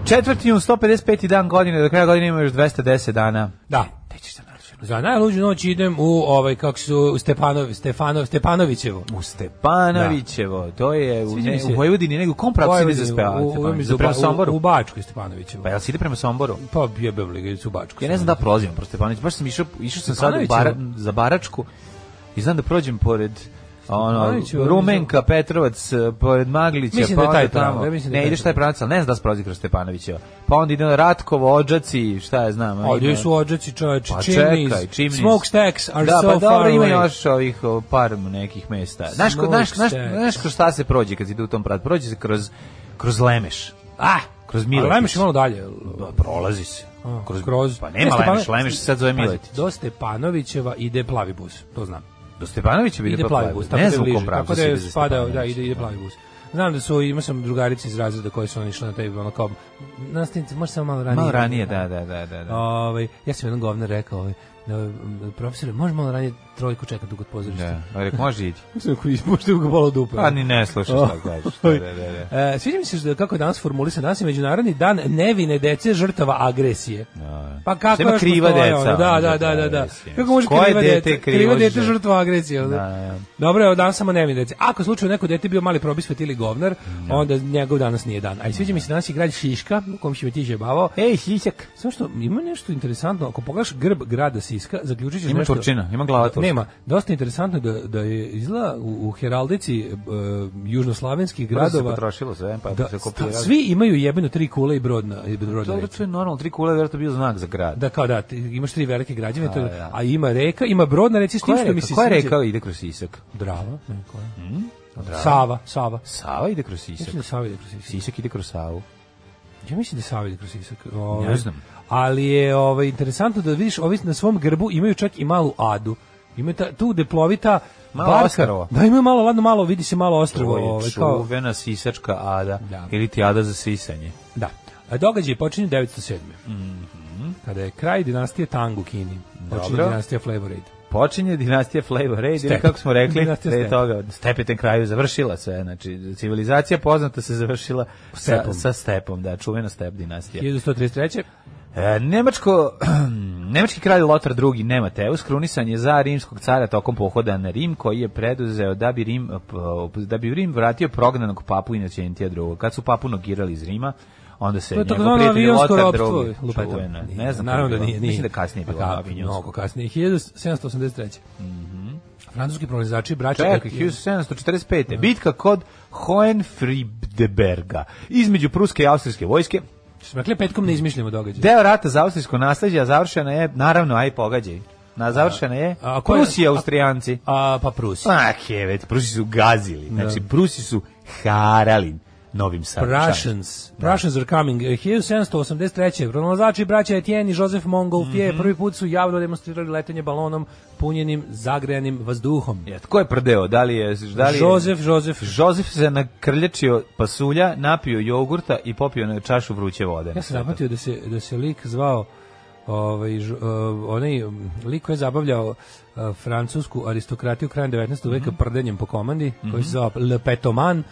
Četvrti jun, 155. dan godine, do kraja godine imamo još 210 dana. Da. Te ćeš se naručiti. Za najluđu noć idem u ovaj kako su u Stepanov Stefanov Stepanovićevo. U Stepanovićevo, to je u, ne, u Vojvodini, nego u kom pravcu ide za U- Stepanović? u- u- Za prema Somboru? U, u Bačku Stepanovićevo. Pa jel si ide prema Somboru? Pa jebem li u Bačku. Ja ne znam da prolazim kroz Stepanović, baš sam išao, išao sam sad u bara, za Baračku i znam da prođem pored ono, Rumenka, Petrovac, pored Maglića, Mislim pa da je taj tamo. mislim da je ne, ideš taj pravac, ali ne znam da se prolazi kroz Stepanovićeva. Pa onda ide Ratkovo, Odžaci, šta je znam. A ima- su ođaci čoveče, Pa chimneys, čekaj, chimneys. smokestacks are da, so pa dobro, far ima još ovih par nekih mesta. Znaš, ko, znaš, znaš, znaš kroz šta se prođe kad ide u tom pravac? Prođe se kroz, kroz Lemeš. Ah, Kroz Miletić. Lemeš je malo dalje. Pa, prolazi se. Kroz, kroz. Pa Ne, nema Stepano- Lemeš, Lemeš se sad zove Miletić. Do Stepanovićeva ide plavi bus, to znam. Do Stepanovića ide ide plavi bus, tako Ne da znam kom pravcu tako da je spadao, da, ide, ide plavi bus. Znam da su, ima sam drugarice iz razreda koje su oni išle na taj, ono kao, nastavnice, može samo malo ranije. Malo ranije, da, da, da, da. da. Ovaj, ja sam jednom govnar rekao, ovaj, e, profesore, može malo ranije trojku čekati kod pozorišta. Da, a rekao, može ići. Mislim, ako ispušte ga bolo dupe. Pa ni ne slušaš šta kažeš. Da, da, da, da. E, sviđa mi se što, kako je danas formulisan, danas je Međunarodni dan nevine dece žrtava agresije. Da. Pa kako još kriva deca, ono, Da, da, da, da, da. Kako može Koje kriva dete kriva dete žrtva? žrtva agresije. Da, da. Dobro, evo danas samo nevine dece. Ako slučajno neko dete bio mali probisvet ili govnar, onda njegov danas nije dan. A i sviđa mi se danas i grad Šiška, u kom si me ti žebavao. Ej, Sisak. Samo što ima nešto interesantno, ako pogledaš grb grada Siska, zaključit ćeš Ima nešto... Turčina, ima glava Turska. Nema, dosta interesantno da, da je izgleda u, u heraldici e, južnoslavenskih Brzo se gradova potrošilo sve, pa da, se kopirali. svi imaju jebeno tri kule i brod na, i brod na Dobro, reci. to je normalno, tri kule, vjerojatno bio znak za grad. Da, kao da, ti imaš tri velike građevine, to je- a ima reka, ima brod na reci, s tim Koja što mi se koja reka ide kroz Sisak? Drava, ne, koja? Sava, Sava. Sava ide kroz Mislim Sisak. da Sava ide kroz Sisak. Sisak ide kroz Savu. Ja mislim da Sava ide kroz Sisak. Ovaj, Ne znam. Ali je ovaj, interesantno da vidiš, ovi na svom grbu imaju čak i malu adu. Imaju ta, tu deplovita Malo barka. ostrvo. Da, imaju malo, ladno malo, vidi se malo To ostrvo. je Ovaj, kao, čuvena sisačka ada. Da. Ili ti ada za sisanje. da. A događaj počinje 907. Mhm. Kada je kraj dinastije Tang u Kini. Počinje dinastija Flavor Aid. Počinje dinastija Flavor Raid, ili kako smo rekli, pre toga, stepeten kraju završila sve, znači civilizacija poznata se završila sa, Stepom. sa stepom, da, čuvena step dinastija. 1133. E, Nemačko, nemački kralj Lotar II. Nemateus krunisan je za rimskog cara tokom pohoda na Rim koji je preduzeo da bi Rim, da bi Rim vratio prognanog papu Inocentija II. Kad su papu nogirali iz Rima, onda se To je njegov prijatelj lupetam. čuvena. Nije, Ne znam, naravno da bilo. nije, nije. Mislim da kasnije bilo Pa kako, avionsko. Mnogo kasnije. 1783. Francuski kolonizači braća Čekaj, 1745. Bitka kod Hohenfriedberga između pruske i austrijske vojske. Rekli petkom ne izmišljamo događaj. Deo rata za austrijsko nasleđe završena je, naravno, aj pogađaj. Na završena je a ko je- Prusi i Austrijanci. A, pa Prusi. Ah, kevet, Prusi su gazili. Znači, Prusi su harali novim sadržajem. Prussians. Prussians are coming. Eh, 1783. Pronalazači braća Etienne i Joseph Montgolfier Mhm. prvi put su javno demonstrirali letenje balonom punjenim zagrejanim vazduhom. Ja, tko je prdeo? Da li je... Da li je Joseph, Joseph. Josef se nakrljačio pasulja, napio jogurta i popio na čašu vruće vode. Ja sam zapamtio da se, da se lik zvao ovaj, ž- uh, onaj lik koji je zabavljao uh, francusku aristokratiju krajem 19. veka Mhm. prdenjem po komandi, koji se zvao Le Petoman,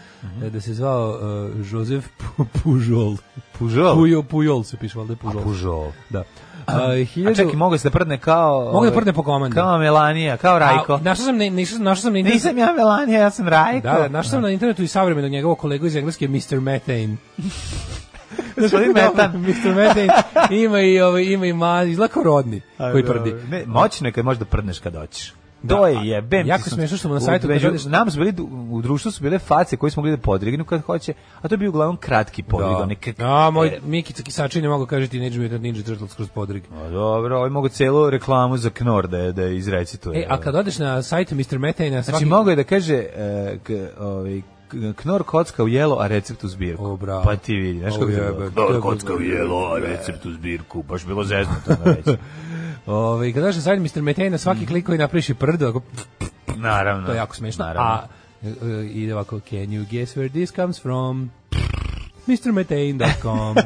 eh, da se zvao uh, Joseph Pu- Pujol. Pužol. Pujol, Pujol se piše, valjda Pujol. Pužol. Da. A, A hiljadu- čekaj, mogu se da prdne kao... Mogu da ovaj, prdne po komandi. Kao Melanija, kao Rajko. A, našao sam, ne, našao, našao sam na internetu. Nisam ja Melanija, ja sam Rajko. Da, da, našao sam na internetu i savremenog njegovog kolegu iz engleske Mr. Methane. Gospodin Metan. Mr. Methane ima i ovaj ima i ma izlako rodni koji prdi. Ne, moćno je kad možeš da prdneš kad hoćeš. Da, To je jebem. jako ti smešno što mu na sajtu kad među- odeš- Nam su bili, u društvu su bile face koje smo mogli da podrignu kad hoće, a to je bio uglavnom kratki podrig. Da. one kak- A, moj e, Mikica Kisači ne mogu kaži Teenage Mutant Ninja Turtles kroz podrig. a dobro, ovaj mogu celu reklamu za Knor da, da je izrecituje. E, a kad odeš na sajt Mr. Methane, svaki... Znači, mogu je da kaže k, ovaj, Knor kocka u jelo, a recept u zbirku. O, bravo. Pa ti vidi, znaš kako je bilo? to Knor kocka u jelo, a recept u zbirku. Baš bilo zeznuto na reći. Ovaj kad odeš na sajt Mr. Methane, svaki klik koji napraviš i prdo, ako Naravno. To je jako smešno. Naravno. A e, e, ide ovako, can you guess where this comes from? MrMethane.com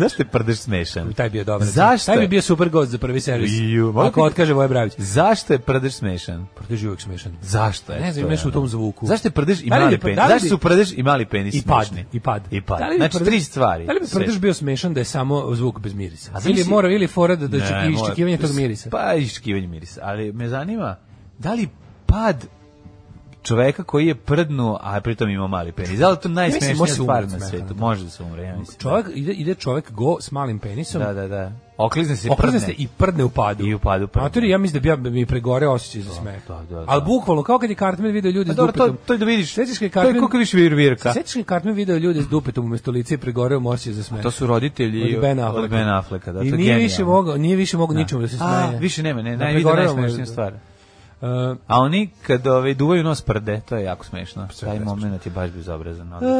Zašto je prdeš smešan? Taj bio dobar. Zašto? Taj bi bio super gost za prvi servis. Ju, mogu Ako otkaže Voje Bravić. Zašto je prdež smešan? Prdež je uvijek smešan. Zašto je? Ne znam, nešto u tom zvuku. Zašto je prdež i Da li mali penis? da Zašto su prdež i mali penis I pad, i pad. I pad. Da Znači, tri stvari. Da li bi Sve. prdež bio smešan da je samo zvuk bez mirisa? Ili mora, ili fora da, da mora- iščekivanje tog mirisa? Pa iščekivanje mirisa, ali me zanima da li pad čoveka koji je prdnu, a pritom ima mali penis. Da li je to najsmešnija stvar na svetu? da. Može da se umre, ja mislim. Čovjek, ide, ide čovjek go s malim penisom, Da, da, da. Oklizne se Oklizne se i prdne u padu. I u padu prdne. Matori, ja mislim da bi ja mi pregore osjećaj za smeh. da, da, da. Ali bukvalno, kao kad je Cartman video ljude Pa s to, dupetom. to je da vidiš. Sećaš kad je To je Cartman- koliko više vir virka. Sećaš kad je Cartman video ljude s dupetom umesto lice i pregoreo osjećaj za smeh? To su roditelji od Ben Afflecka. od Ben Afflecka, da, I to je nije više mogao, nije više mogao ničemu da se A, smeje. više nema, ne, Da naj, vidi pregoreo mu je- najsmešnija stvar. Uh, A oni kad ovaj, duvaju nos prde, to je jako smešno. Taj moment je baš bezobrazan. odlično.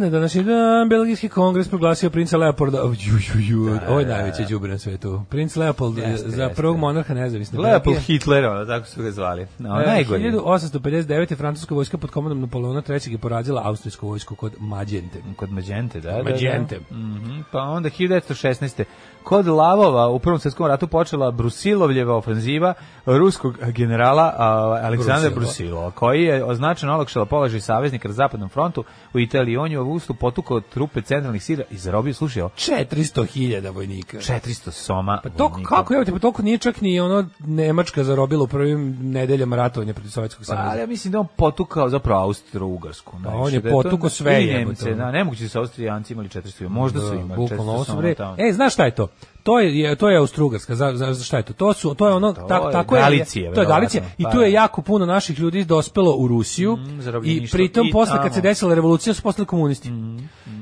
na današnji dan Belgijski kongres proglasio princa Leopolda. Ju, ju, ju, ovo je najveće đubre na svetu. Princ Leopold Jeste, za jeste. prvog monarha nezavisne Leopold Belgije. Hitler, ono, tako su ga zvali. No, E, najgori. 1859. francuska vojska pod komandom Napoleona III. je porazila austrijsku vojsku kod Mađente. Kod Mađente, da. da, da. Mađente. Mhm, Pa onda 1916. Kod Lavova u Prvom svjetskom ratu počela Brusilovljeva ofenziva ruskog generala Aleksandra Brusilova. Koji je označeno olakšala položaj saveznika na zapadnom frontu u Italiji. On je u avgustu potukao trupe centralnih sila i zarobio, slušaj, ovo, 400.000 vojnika. 400 soma. Pa to vojnika. kako je, pa toliko nije čak ni ono Nemačka zarobila u prvim nedeljama ratovanja protiv Sovjetskog Pa, ali saveza. ja mislim da on potukao zapravo Austro-Ugarsku. Pa on je da potukao sve Nemce, da, nemoguće da su Austrijanci imali 400, možda su imali Bukvalno ovo 400 su soma bre. tamo. E, znaš šta je to? To je je- to je Austrougarska. Za, za, za šta je to? To su to je ono To tak, je tako je. Galicija, to je Galicija i pa tu je da. jako puno naših ljudi dospelo u Rusiju i zarobljeništvo. pritom I posle kad se desila revolucija su postali komunisti.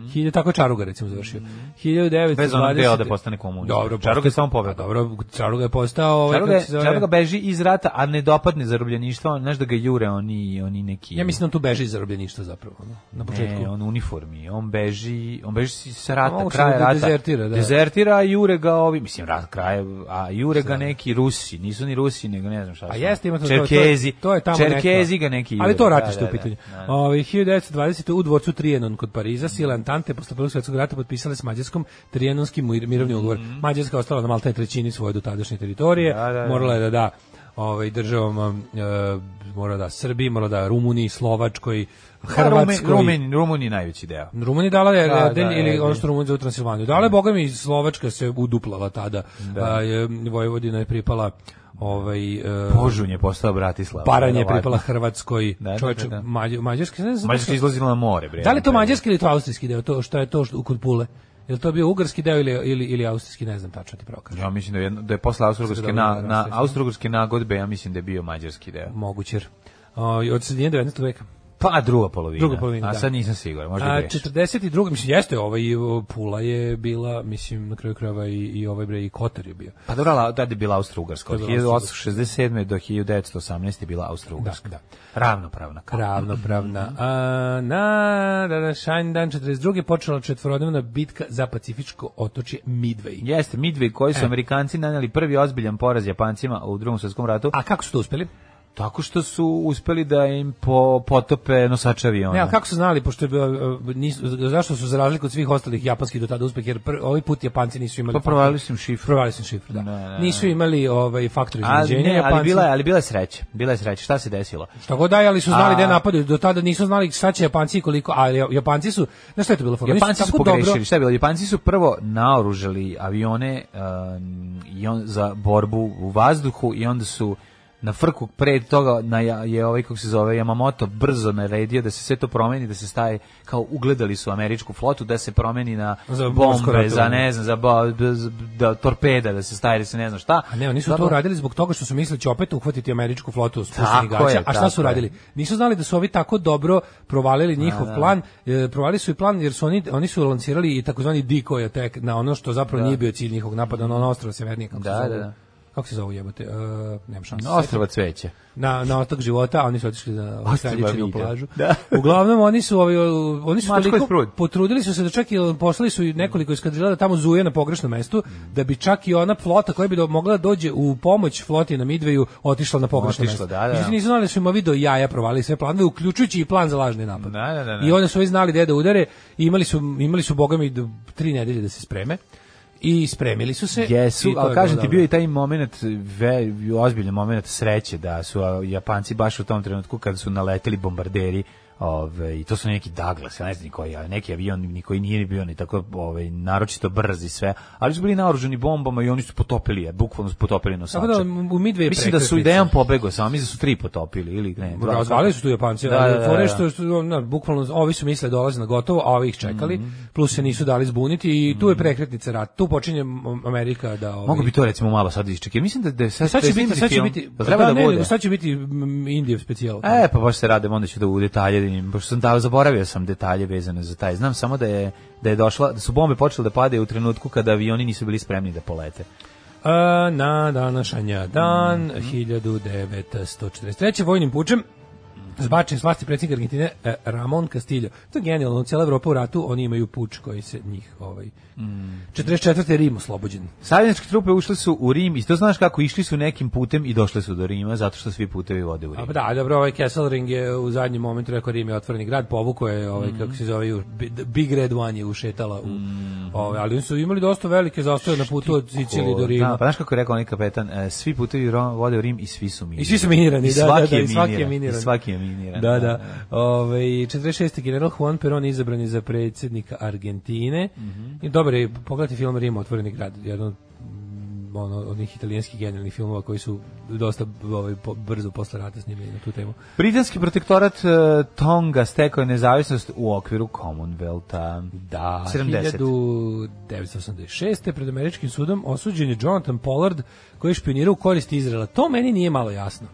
Hilja tako je Čaruga recimo završio. 1920. Bez onog dela da postane komunista. Dobro, Čaruga je samo. Pa Dobro, Čaruga je postao ovaj Čaruga, zove- Čaruga beži iz rata, a ne dopadne zarobljeništvo, znaš da ga jure oni, oni neki... Ja mislim da on tu beži iz zarobljeništva zapravo, na početku. Ne, on uniformi, on beži, on beži sa rata, se kraja da rata. dezertira, da. Dezertira, a jure ga ovi, mislim, rat, kraje, a jure ga neki Rusi, nisu ni Rusi, nego ne znam šta A su. jeste ima to, to, to, Čerkezi, to je tamo Čerkezi ga neki Ali jure, to da, ratište da, u pitanju. da. Ovaj 1920 u dvorcu Trianon kod Pariza sile Antante posle Prvog svjetskog rata potpisale s Mađarskom Trianonski mir- mirovni ugovor. Mađarska je ostala na maltene trećini svoje dotadašnje teritorije. Mhm. Da, da, da. Morala je da da ovaj državama e, mora da Srbiji, mora da Rumuniji, Slovačkoj, Hrvatskoj. Rumeni, Rumuni najveći deo. Rumunija dala je Da, da, ili da, ono da. što Rumunija za Transilvaniju. Dala je, boga mi, Slovačka se uduplala tada. A, je, Vojvodina je pripala ovaj, e, Požun je postao Bratislava. Paranje je pripala Hrvatskoj, Da, da, čovječe, da, da. Mađ- Mađarski, ne znam. Mađarska izlazila na more, bre. Da li to mađarski ili to austrijski deo, to što je to što, kod Pule? Je li to bio ugarski deo ili, ili, ili austrijski, ne znam tačno ti pravo kažem. Ja mislim da je, da je posle Austro-Ugarske Sad na, na Austro-Ugarske nagodbe, ja mislim da je bio mađarski deo. Moguće. O, od sredine 19. veka. Pa druga polovina. Druga polovina, A da. sad nisam siguran, možda A, grešim. 42. mislim jeste ovaj Pula je bila mislim na kraju krajeva i, i ovaj bre i Kotor je bio. Pa dobro, tada je bila Austro-Ugarska. Od To je bila Austro-Ugarska. 1867. do 1918. je bila Austro-Ugarska. Da, da. Ravnopravna. Ravnopravna. A, na da, da, dan 42. počela četvorodnevna bitka za pacifičko otočje Midway. Jeste, Midway koji su E. Amerikanci naneli prvi ozbiljan poraz Japancima u drugom svjetskom ratu, A kako su to uspeli? Tako što su uspeli da im po, potope nosače aviona. Ne, kako su znali, pošto je bio, e, nisu, zašto su za razliku od svih ostalih japanskih do tada uspeh, jer pr, ovaj put Japanci nisu imali... Pa provalili su im šifru. Provalili su im šifru, da. Ne, ne. Nisu imali ovaj, faktor Ali, iznenađenja, ne, ali Japanci. bila je, ali bila je sreća. Bila je sreća. Šta se desilo? Šta god da ali su znali A- da je napadaju. Do tada nisu znali šta će Japanci i koliko, a Japanci su, znaš šta je to bilo? Oni Japanci su pogrešili. dobro- Šta je bilo? Japanci su prvo naoružali avione um, i on, za borbu u vazduhu i onda su na frku pre toga na, je ovaj kako se zove Yamamoto brzo naredio da se sve to promeni da se staje kao ugledali su američku flotu da se promeni na Za bombe za ne znam za ba, da torpeda da se staje da se ne znam šta A ne, oni su Zato- to uradili zbog toga što su mislili da će opet uhvatiti američku flotu spuštenih gaća. A šta su radili? Nisu znali da su ovi tako dobro provalili njihov da. plan. E, provalili su i plan jer su oni oni su lancirali i takozvani decoy attack na ono što zapravo nije bio cilj njihovog napada na ono ostrvo severnije kako Da, zove. da, da. Kako se zove jebote? E, nemam šanse. Ostrava cveće na na otok života, oni su otišli na Vida. plažu. Da. Uglavnom oni su ovi oni su Mačko toliko potrudili su se da čak i poslali su i nekoliko eskadrila da tamo zuje na pogrešnom mestu, da bi čak i ona flota koja bi do, mogla da dođe u pomoć floti na Midveju otišla na pogrešno Otišla, mesto. da, da. Međutim, nisu znali da su im ovi do jaja provalili sve planove, uključujući i plan za lažni napad. Da, da, da, da. I onda su ovi znali gde da udare i imali su, imali su bogami tri nedelje da se spreme. I spremili su se. Jesu, ali kažem ti dobro. bio i taj moment, ve, ozbiljan moment sreće da su Japanci baš u tom trenutku kad su naleteli bombarderi Ove, i to su neki Douglas, ja ne znam koji, ali neki avion ni koji nije ni bio ni tako ovaj naročito brz i sve, ali su bili naoružani bombama i oni su potopili je, bukvalno su potopili nosače. Tako da u Midway Mislim da su idejom pobegao, samo mislim da su tri potopili ili ne. Razvalili su tu Japanci, Da, ali da, da, fore da. što, što na, bukvalno ovi su mislili da dolaze na gotovo, a ovi ih čekali, Mhm. plus se nisu dali zbuniti i tu je prekretnica rat. Tu počinje Amerika da ovi, Mogu bi to recimo malo sad iščekati. Mislim da da sad, Sad će da biti, sad će biti, Da treba da, ne, bude. sad će biti mm, Indijev specijal. E, pa baš se radim, onda ću da u detalje, da im- pošto sam da, zaboravio sam detalje vezane za taj. Znam samo da je da je došla, da su bombe počele da padaju u trenutku kada avioni nisu bili spremni da polete. A, na današanja dan Mhm. 1943. vojnim pučem Zbačen s vlasti predsjednik Argentine eh, Ramon Castillo. To je genijalno, cijela Evropa u ratu, oni imaju puč koji se njih ovaj. Mm. 44. Rim oslobođen. Savjetničke trupe ušle su u Rim i to znaš kako išli su nekim putem i došle su do Rima zato što svi putevi vode u Rim. A, da, dobro, ovaj Kesselring je u zadnjem momentu rekao Rim je otvoreni grad, povuko je ovaj Mm. kako se zove Big Red One je ušetala u ovaj, ali oni su imali dosta velike zastoje na putu od Sicilije do Rima. Da, pa znaš kako je rekao onaj kapetan, e, svi putevi vode u Rim i svi su minirani. I svi su minirani, I da, svaki da, da, i svaki je miniran. I svaki je miniran. Da, da. Ove, 46. general Juan Perón izabran je za predsjednika Argentine. Mhm. I dobar je, pogledajte film Rim, otvoreni grad, jedan od mm, ono, onih italijanskih genijalnih filmova koji su dosta ovaj, po, brzo posle rata snimljeni na tu temu. Britanski protektorat e, Tonga stekao je nezavisnost u okviru Commonwealtha. Da, 70. 1986. pred američkim sudom osuđen je Jonathan Pollard koji je špionirao u korist Izraela. To meni nije malo jasno.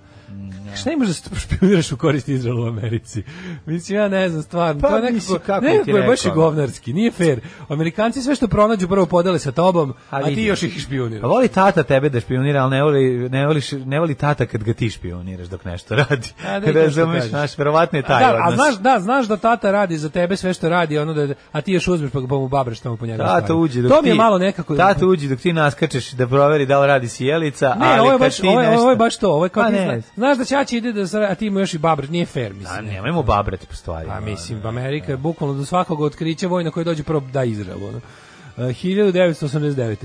Šta imaš da špioniraš u korist Izraela u Americi? Mislim, ja ne znam, stvarno. Pa, to je nekako, kako ti nekako je baš i govnarski, nije fair. Amerikanci sve što pronađu prvo podele sa tobom, a, ti vidi. još ih A špioniraš. voli tata tebe da špionira, ali ne voli, ne, voliš, ne voli tata kad ga ti špioniraš dok nešto radi. A, da, Razumeš, znaš, verovatno je A taj da, a odnos. znaš, da, znaš da tata radi za tebe sve što radi, ono da, a ti još uzmeš pa, ga- pa mu babraš tamo po njega. Tata uđe dok To mi je ti- malo nekako... Tata uđe dok ti naskačeš da proveri da li radi sjelica, Ne, ali ovo je kad baš, ti ovo je, nešto... ovo je baš to, ovo je kao Pa znaš da ćaći ide da a ti mu još i babraš, nije fair, mislim. A nemojmo babrati po stvari. A mislim, Amerika je bukvalno do svakog otkrića vojna koji dođe prvo da Izrael. Ono. E, 1989.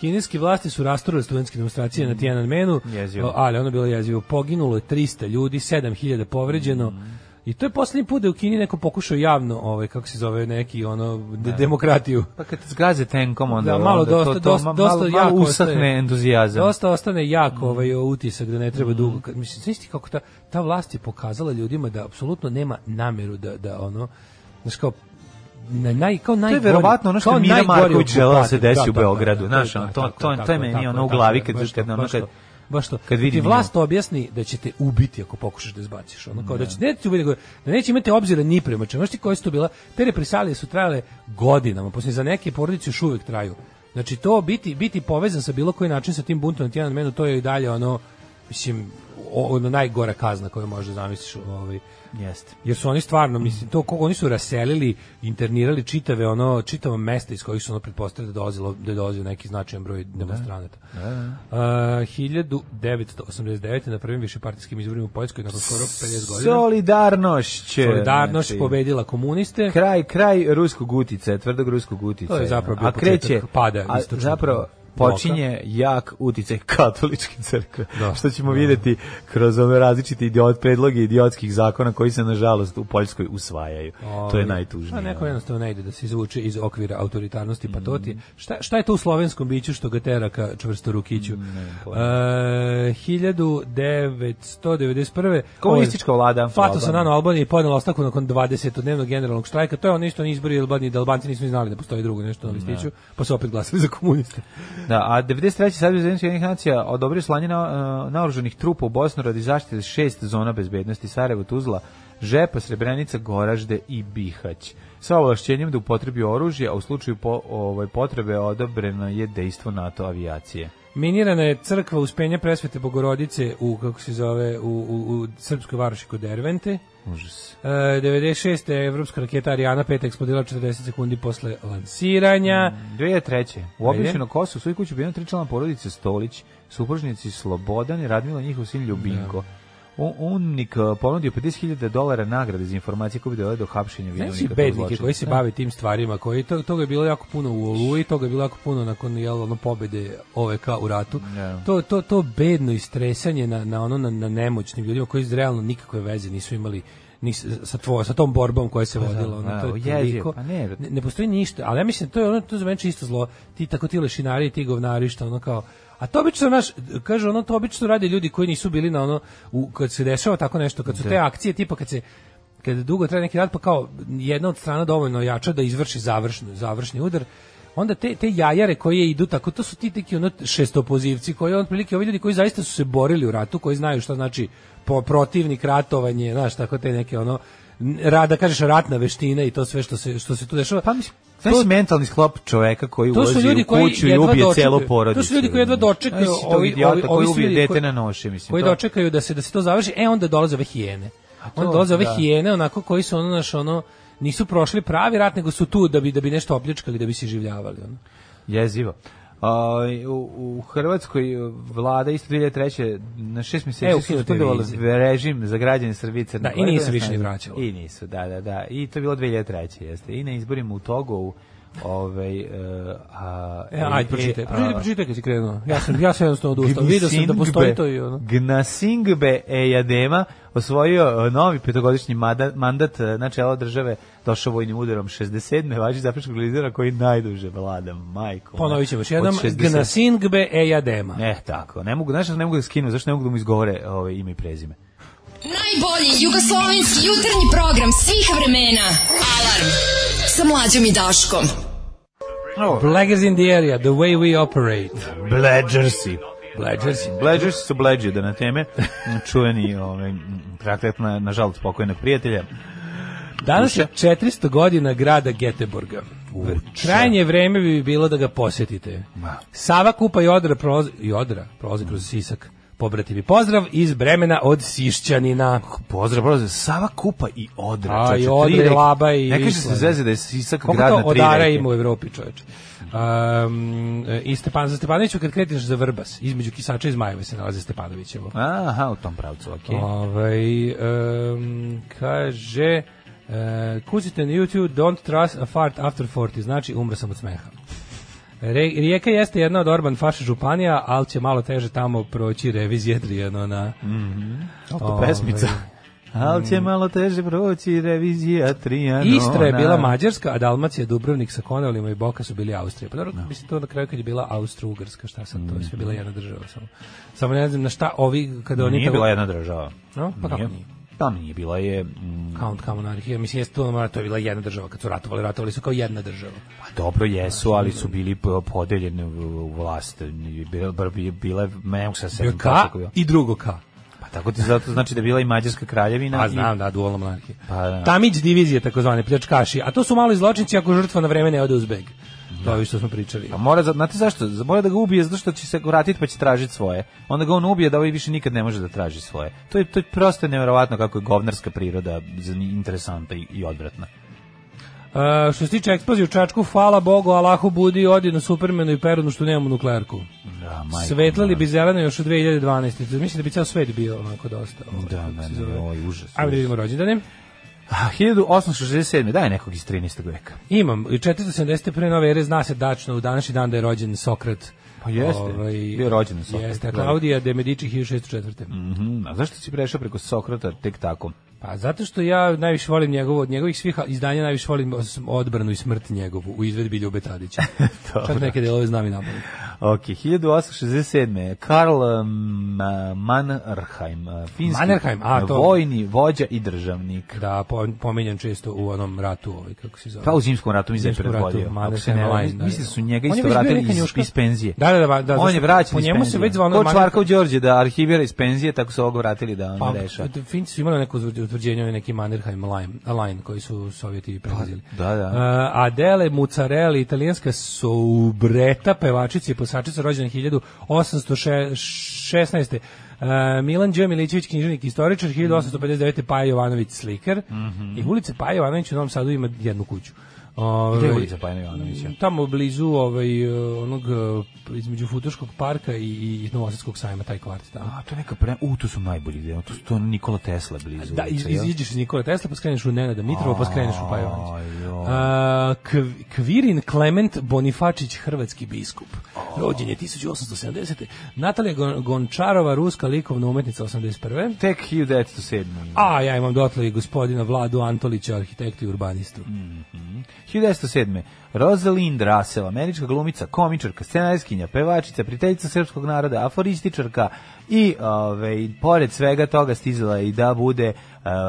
Kineske vlasti su rasturile studentske demonstracije na Tiananmenu, Jezivo. ali ono je bilo jezivo. Poginulo je 300 ljudi, 7000 povređeno. I to je poslednji put da je u Kini neko pokušao javno, ovaj kako se zove neki ono de- demokratiju. Pa kad zgaze tenkom, onda, Da, malo onda dosta, to, to dosta, dosta malo, jako malo usahne ostaje- entuzijazam. Dosta ostane jako ovaj utisak da ne treba dugo. Kad- Mislim, znaš kako ta, ta vlast je pokazala ljudima da apsolutno nema nameru da, da ono, znaš kao, na, naj, kao To je verovatno ono što Mira Marković želela da se desi u Da, da, Beogradu, da, znaš, da, ono, to- to- to je meni ono u glavi kad- kad ono kad-. Baš to. kad Kad vidim ti vlast objasni da će te ubiti ako pokušaš da izbaciš. Ono kao da će ne ti ubiti, da neće imati obzira ni prema čemu. Znaš ti koje su to bila? Te represalije su trajale godinama, posle za neke porodice još uvek traju. Znači to biti biti povezan sa bilo koji način sa tim buntom na Tiananmenu, to je i dalje ono mislim ono najgora kazna koju možeš da zamisliš ovaj Jeste. jer su oni stvarno mislim to kako oni su raselili internirali čitave ono čitava mesta iz kojih su ono pretpostavljali da dolazilo da je dolazio neki značajan broj demonstranata. Da, 1989 na prvim višepartijskim izborima u Poljskoj nakon skoro 50 godina. Solidarnošć. će, Solidarnost znači, pobedila komuniste. Kraj, kraj ruskog utice, tvrdog ruskog utice. To je zapravo bio a kreće, pada a zapravo. Počinje jak uticaj katoličke crkve. Da. Što ćemo vidjeti kroz ove različite idiot, predloge idiotskih zakona koji se nažalost u Poljskoj usvajaju. to je Ovaj, najtužnije. A neko jednostavno ne ide da se izvuče iz okvira autoritarnosti pa Mm. patoti. Šta, šta je to u slovenskom biću što ga tera ka čvrsto rukiću? Mm, Uh, 1991. Komunistička vlada. Fato Albanije. Sanano Albanije je podnela ostavku nakon 20-dnevnog generalnog štrajka. To je ono isto ni izbori Albanije, da Albanci nisu ni znali da postoji drugo nešto na listiću, pa su opet glasali za komuniste. Da, a 93. Savez Ujedinjenih nacija odobrio slanje na, uh, naoružanih trupa u Bosnu radi zaštite šest zona bezbednosti Sarajevo, Tuzla, Žepa, Srebrenica, Goražde i Bihać. Sa ovlašćenjem da upotrebi oružje, a u slučaju po, ovaj, potrebe odobreno je dejstvo NATO avijacije. Minirana je crkva Uspenja presvete Bogorodice u, kako se zove, u, u, u srpskoj varoši kod Dervente. Užas. E, 96. je evropska raketa Ariana 5 eksplodirala 40 sekundi posle lansiranja. 2003. U Ajde. obličeno Kosovo svoju kuću bilo tri člana porodice Stolić, supružnici Slobodan i Radmila njihov sin Ljubinko. Un, Unik uh, ponudio 50.000 dolara nagrade za informacije koje bi dovele do hapšenja Znači vinovnika. tog bednike koji se Da. bave tim stvarima, koji to, toga je bilo jako puno u Oluji, toga je bilo jako puno nakon jel, ono pobede OVK u ratu. Ja. To, to, to bedno istresanje na, na, ono, na, na nemoćnim ljudima koji realno nikakve veze nisu imali ni sa tvoj, sa tom borbom koja se vodila ono da, to je toliko pa ne, ne, ne postoji ništa ali ja mislim to je ono to za mene čisto zlo ti tako ti lešinari ti govnari što ono kao a to obično naš kaže ono to obično rade ljudi koji nisu bili na ono u, kad se dešava tako nešto kad su te akcije tipa kad se kad dugo traje neki rat pa kao jedna od strana dovoljno jača da izvrši završnu završni udar onda te te jajare koje idu tako to su ti neki ono šestopozivci koji on prilike ovi ljudi koji zaista su se borili u ratu koji znaju šta znači po protivnik ratovanje znaš tako te neke ono rada kažeš ratna veština i to sve što se što se tu dešava Pa mislim, To- mentalni sklop čoveka koji to ulazi u kuću i ubije dočekaju- celu porodicu. to su ljudi koji jedva dočekaju ovi- ovi- koji ubije dete na noši, mislim. koji to- dočekaju da se da se to završi, e onda dolaze ove hijene. Onda dolaze ove da. hijene, onako, koji su ono, naš, ono, nisu prošli pravi rat, nego su tu da bi, da bi nešto opljačkali, da bi se življavali. Ono. Jezivo. U, u Hrvatskoj vlada isto 2003. na šest E, mjeseci su suspendovala režim za građane Srbije Crne Da, i nisu više ni snazi. vraćalo. I nisu, da, da, da. I to je bilo 2003. jeste. I na izborima u Togovu ovaj uh, a E, ajde, pročitaj. Pročitaj, pročitaj kad si krenuo. Ja sam, ja sam jednostavno odustao. Vidio sam da postoji to i ono. Gnasingbe Ejadema osvojio e, novi petogodišnji mandat e, na čelo države, došao vojnim udarom 67. važi zapreškog lidera koji najduže vlada, majko. Ponovit ćemo još jednom. 60. Gnasingbe ejadema. E, tako. Ne mogu, znaš, ne mogu da skinu, zašto ne mogu da mu izgovore ovaj, ime i prezime? Najbolji jugoslovenski jutarnji program svih vremena. Alarm sa mlađom i Daškom. Blaggers in the area, the way we operate. Bledgersi. Blaggers. Bledgersi su bleđe da na teme čuveni ovaj, praklet na, nažalost pokojnog prijatelja. Danas je 400 godina grada Geteborga. Krajnje vreme bi bilo da ga posjetite. Sava Kupa i Odra prolazi, i Odra prolazi kroz Sisak. Pobrativi pozdrav iz Bremena od Sišćanina. Pozdrav, pozdrav, Sava Kupa i Odra. A, i Odra, i. Laba i Ne kaže Visla. se zeze da je Sisak Koliko grad na tri odara reke. ima u Evropi, čoveče? Um, I Stepan, za Stepanoviću kad kreteš za Vrbas, između Kisača i Zmajeve se nalaze Stepanovićevo. Aha, u tom pravcu, okej. Ovaj em, kaže uh, kucite na YouTube Don't trust a fart after 40 znači umro sam od smeha Rijeka jeste jedna od Orban faša županija, ali će malo teže tamo proći revizije Trijano na... To Ovaj, pesmica. Ali će malo teže proći revizija Trijanona. Istra je bila Mađarska, a Dalmacija, Dubrovnik sa Konavlima i Boka su bili Austrija. Pa dobro, mislim to na kraju kad je bila Austro-Ugarska, šta sad, to je sve bila jedna država samo. Samo ne znam na šta ovi, kada oni... Nije tako- bila jedna država. No, pa kako Nije. Tamo nije bila je... mm, Count kao monarhija, mislim jeste to, to je bila jedna država, kad su ratovali, ratovali su kao jedna država. Pa dobro jesu, ali su bili po- podeljeni u vlast. Bila, bila, mogu sad se je i drugo K. Pa tako ti zato znači da je bila i Mađarska kraljevina. A i- znam, da, dualna monarhija. Pa da. Tamić divizije, takozvane pljačkaši, a to su mali zločinci ako žrtva na vreme ne ode uz beg. Je ovo što smo pričali. Pa mora, za- znate zašto? Mora da ga ubije zato što će se vratiti pa će tražiti svoje. Onda ga on ubije da ovaj više nikad ne može da traži svoje. To je, to je prosto nevjerovatno kako je govnarska priroda interesantna i, i odvratna. E, što se tiče eksplozije u Čačku, hvala Bogu, Allahu budi, odi na Supermanu i Perunu što nemamo nuklearku. Da, majko Svetlali bi zeleno još u 2012. Mislim da bi ceo svet bio onako dosta. ovaj, Da, zove. je ovo užas. Ajde da vidimo rođendane. Ah, 1867. Daj nekog iz 13. veka. Imam, i 470. pre nove ere zna se dačno u današnji dan da je rođen Sokrat. Pa jeste, bio je rođen Sokrat, Jeste, da. Klaudija de Medici 1604. Mhm, A zašto si prešao preko Sokrata tek tako? Pa zato što ja najviše volim njegovo, od njegovih svih izdanja najviše volim odbranu i smrt njegovu u izvedbi Ljube Tadića. Čak neke delove znam i napamet. Ok, 1867. Karl um, Mannerheim, uh, finski Mannerheim, a, to- vojni vođa i državnik. Da, po, pominjan često u onom ratu, ovaj, kako se zove. Pa u zimskom ratu mi se predvodio. Line, mislim da, mislim da su njega je isto vratili iz, iz penzije. Da, da, da, da, On je vraćen po iz njemu se penzije. već zvao Ko Mannerheim- Čvarkov Đorđe da arhivira iz penzije, tako su ovog vratili da on Pa, reša. Finci su imali neko utvrđenje, neki Mannerheim line, line koji su Sovjeti preuzeli. da, da. Uh, Adele Mucarelli, italijanska soubreta, pevačica i posačica, rođena 1816. Uh, Milan Đeo Milićević, književnik i istoričar, 1859. Paja Jovanović, slikar. I ulica Paja Jovanović u Novom Sadu ima jednu kuću. Gde je ulica Pajana Jovanovića? Tamo blizu ovaj, onog, uh, između Futoškog parka i, i Novosadskog sajma, taj kvart tamo. A, to je neka pre... U, tu su najbolji deo. To, to je Nikola Tesla blizu. Da, iz, iziđeš iz Nikola Tesla, pa skreneš u Nenada Mitrova, pa skreneš u. Kv- Kvirin Klement Bonifačić, hrvatski biskup. Rođen je 1870. Natalija Gon- Gončarova, ruska likovna umetnica 81. Tek 1907. A ja imam dotle i gospodina Vladu Antolića, arhitektu i urbanistu. 1907. Rosalind Russell, američka glumica, komičarka, scenarijskinja, pevačica, prijateljica srpskog naroda, aforističarka i ove, pored svega toga stizala i da bude e,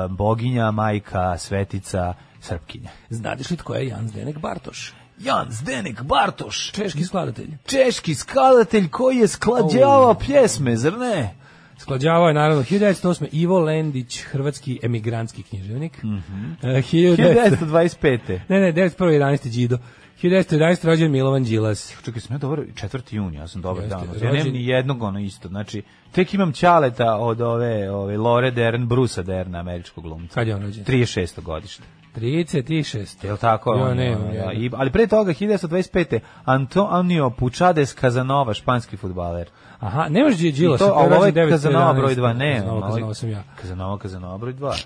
boginja, majka, svetica, srpkinja. Znadeš li tko je Jan Zdenek Bartoš? Jan Zdenek Bartoš, Češki skladatelj. češki skladatelj koji je sklađavao pjesme, zar ne? Sklađavao je naravno 1908. Ivo Lendić, hrvatski emigrantski književnik. Mm -hmm. 1925. Ne, ne, 901. 11. Đido. 1911. rođen Milovan Đilas. Čekaj, sam ja dobar 4. juni, ja sam dobar dan. Ja nemam ni jednog ono isto. Znači, tek imam ćaleta od ove, ove Lore Dern, Brusa Derna, američkog glumca. Kad je on rođen? 36. godište. 36. Jel tako? Jo, je, nemam, ono, ja. I, ali pre toga, 1925. Antonio Pučades Kazanova, španski futbaler. Aha, Đ- I Đilas. to, ovo je 911. Kazanova broj 2, ne. Kazanova, Kazanova sam ja. Kazanova, Kazanova broj 2.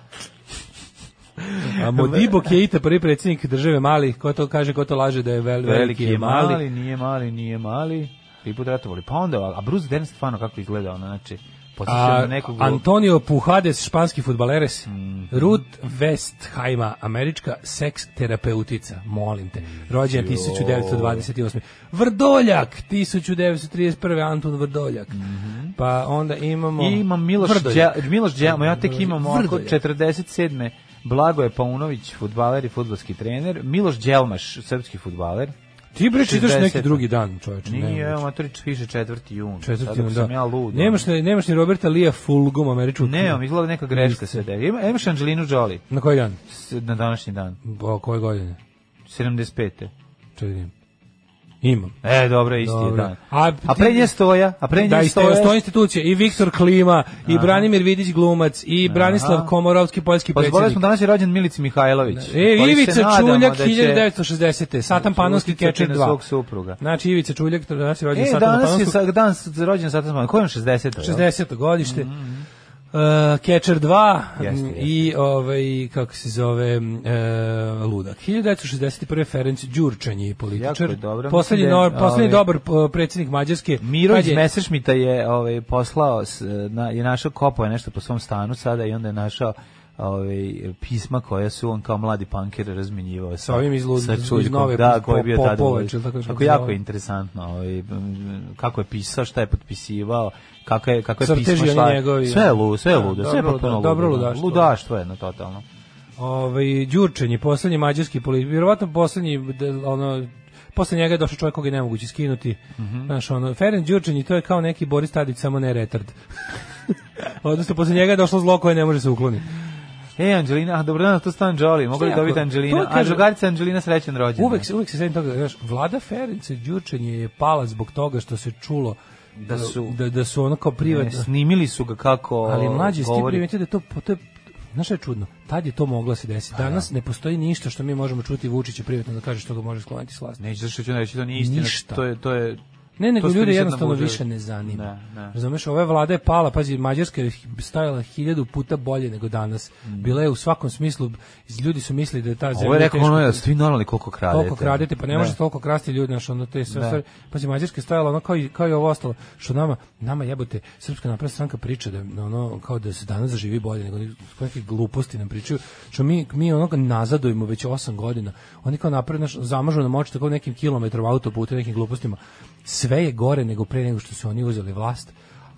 A Modibo Keita, prvi predsjednik države Mali, ko to kaže, ko to laže da je vel, Veliki je mali, nije mali, nije mali. Tri put ratovali. Pa onda, a Bruce Dern stvarno kako izgleda, ono, znači, A, nekog... Antonio Puhades, španski futbaleres. Mhm. Ruth Westheima, američka seks terapeutica, molim te. Rođen 1928. Vrdoljak, 1931. Anton Vrdoljak. Pa onda imamo... I imam Miloš. Đa, Miloš Đelmo, ja tek imam Vrdoljak. 47. Blagoje Paunović, futbaler i futbolski trener. Miloš Đelmaš, srpski futbaler. Ti bre čitaš 60. neki drugi dan, čoveče. Nije, nemoguće. evo, matori piše 4. jun. Četvrti, Sad dok da. sam ja lud. Nemaš, ni- nemaš ni Roberta Lija Fulgum, američkog. Ne, izgleda neka greška se da. Ima, imaš Angelinu Jolie Na koji dan? s- na današnji dan. O koje godine? 75. Čekaj. Imam. E, dobro, isti je Dobro. dan. A A, pre nje stoja, a pre nje Da, i stoja... stoje institucije. I Viktor Klima, i Branimir Vidić glumac, i Branislav Komorovski, poljski Pa predsjednik. smo danas je rođen Milici Mihajlović. E, Ivica nadamo Čuljak, da će 1960. Satan Catcher na 2. svog supruga. Znači, Ivica Čuljak, danas je rođen E, Satan danas je sa, dan rođen Satan je on 60? 60. godište. Uh, Catcher 2 Jeste, m, jeste. i ovaj kako se zove uh, Ludak. 1961. Ferenc Đurčanj je političar. Poslednji, da no, poslednji ovaj, dobar uh, predsjednik Mađarske. Miro iz je- Messerschmitta je ovaj, poslao, na, je našao kopao je nešto po svom stanu sada i onda je našao ovaj, pisma koja su on kao mladi panker razmenjivao sa, ovim iz Lud- sa iz. Nove da, koji je bio tada ovaj, tako se jako je interesantno ovaj, m, kako je pisao, šta je potpisivao je, je Crteži pismo šla, njegovi. sve je ludo, sve je Da, ludo, sve potpuno ludo, dobro da. ludaštvo. ludaštvo je jedno totalno. Ovaj Đurčanj je poslednji mađarski politik, vjerovatno poslednji ono posle njega je došao čovjek koga je nemoguće skinuti. Mhm. Znaš, ono, Ferenc Đurčanj to je kao neki Boris Tadić, samo ne retard. Odnosno, posle njega je došlo zlo koje ne može se ukloniti. E, Anđelina, a dobro dan, to stan Jolly, mogu li dobiti Anđelina? A drugarica Anđelina srećan rođendan. Uvek uvek se sećam toga, znaš, vlada Ference Đurčanje je pala zbog toga što se čulo Da su- da, da su ono kao Ne, privatno. snimili su ga kako Ali mlađi govori. primetio da to, to je, znaš je čudno? Tad je to moglo se desiti. Danas ne postoji ništa što mi možemo čuti Vučića privatno da kaže što ga može skloniti s vlasti. Neće zašto ću reći, to nije istina. Ništa. To je, to je, Ne, nego sad jednostavno više ne zanima. Ne, ne. Razumeš, ova vlada je pala, pazi, Mađarska je stajala hiljadu puta bolje nego danas. Bila je u svakom smislu, ljudi su mislili da je ta zemlja... Ovo je rekao ono, da ste vi normalni koliko kradete. Koliko kradete, pa ne Da. može toliko krasti ljudi, znaš, ono te sve Da. stvari. Pazi, Mađarska je stajala ono kao i, kao i ovo ostalo, što nama, nama jebote, Srpska napredna stranka priča da ono, kao da se danas zaživi bolje, nego neke gluposti nam pričaju, što mi, mi onoga nazadujemo već 8 godina. Oni kao napred, naš, zamažu nam oči tako nekim kilometrom autoputa, nekim glupostima. Sve je gore nego pre nego što su oni uzeli vlast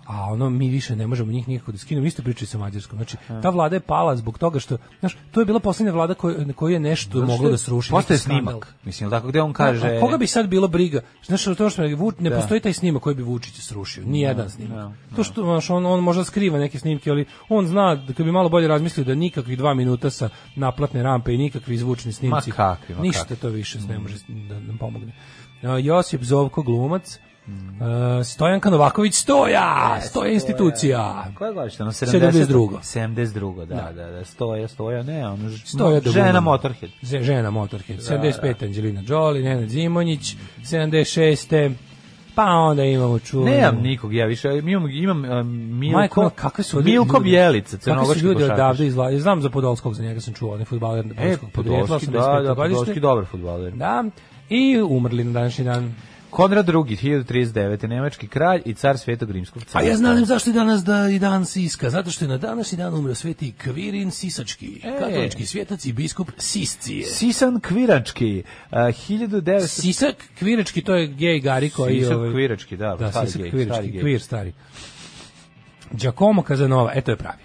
a ono mi više ne možemo njih nikako da skinemo isto pričaju sa Mađarskom znači ta vlada je pala zbog toga što znaš to je bila poslednja vlada koju koju je nešto što moglo da sruši Postoje skandal. snimak. Mislim, tako gde on kaže... A koga bi sad bilo briga? Znaš, to što Vuč- ne Da. postoji taj snimak koji bi Vučić srušio, ni jedan snimak. To što znaš, on, on možda skriva neke snimke, ali on zna da kad bi malo bolje razmislio da nikakvih dva minuta sa naplatne rampe i nikakvi zvučni snimci, Ma kakvi, ma ništa kakvi. to više ne može da nam pomogne. Josip Zovko glumac, a, Stojanka Novaković Stoja, Stoja institucija. Koja godište? Ono 72.. 72. Da, da, da, stoja, stoja, ne, ono, Stoja da žena. Motorhead. Z- žena Motorhead. 75. Anđelina Jolie, Nenad Zimonjić, 76. Pa onda imamo čuvenu... Nemam nikog, ja više, imam, imam um, Milko, Majko, kakve su Milko ljudi? Bjelica, Kakvi su crnogorski ljudi odavde izla... Znam za Podolskog, za njega sam čuo, on je fudbaler E, Podolskog Podolski, 85. da, da. Podolski dobar fudbaler. Da, i umrli na današnji dan. Konrad II, 1039. Nemački kralj i car Svetog Rimskog A carstva. ja znam zašto je danas da i dan Siska, zato što je na današnji dan umro sveti Kvirin Sisački, E. katolički svjetac i biskup Siscije. Sisan Kvirački, uh, 1900... Sisak Kvirački, to je gej Gari koji... Sisak ovaj, Kvirački, da, Da, stari Sisak gej, Kvirački, stari gej. kvir stari. Giacomo Casanova, eto je pravi.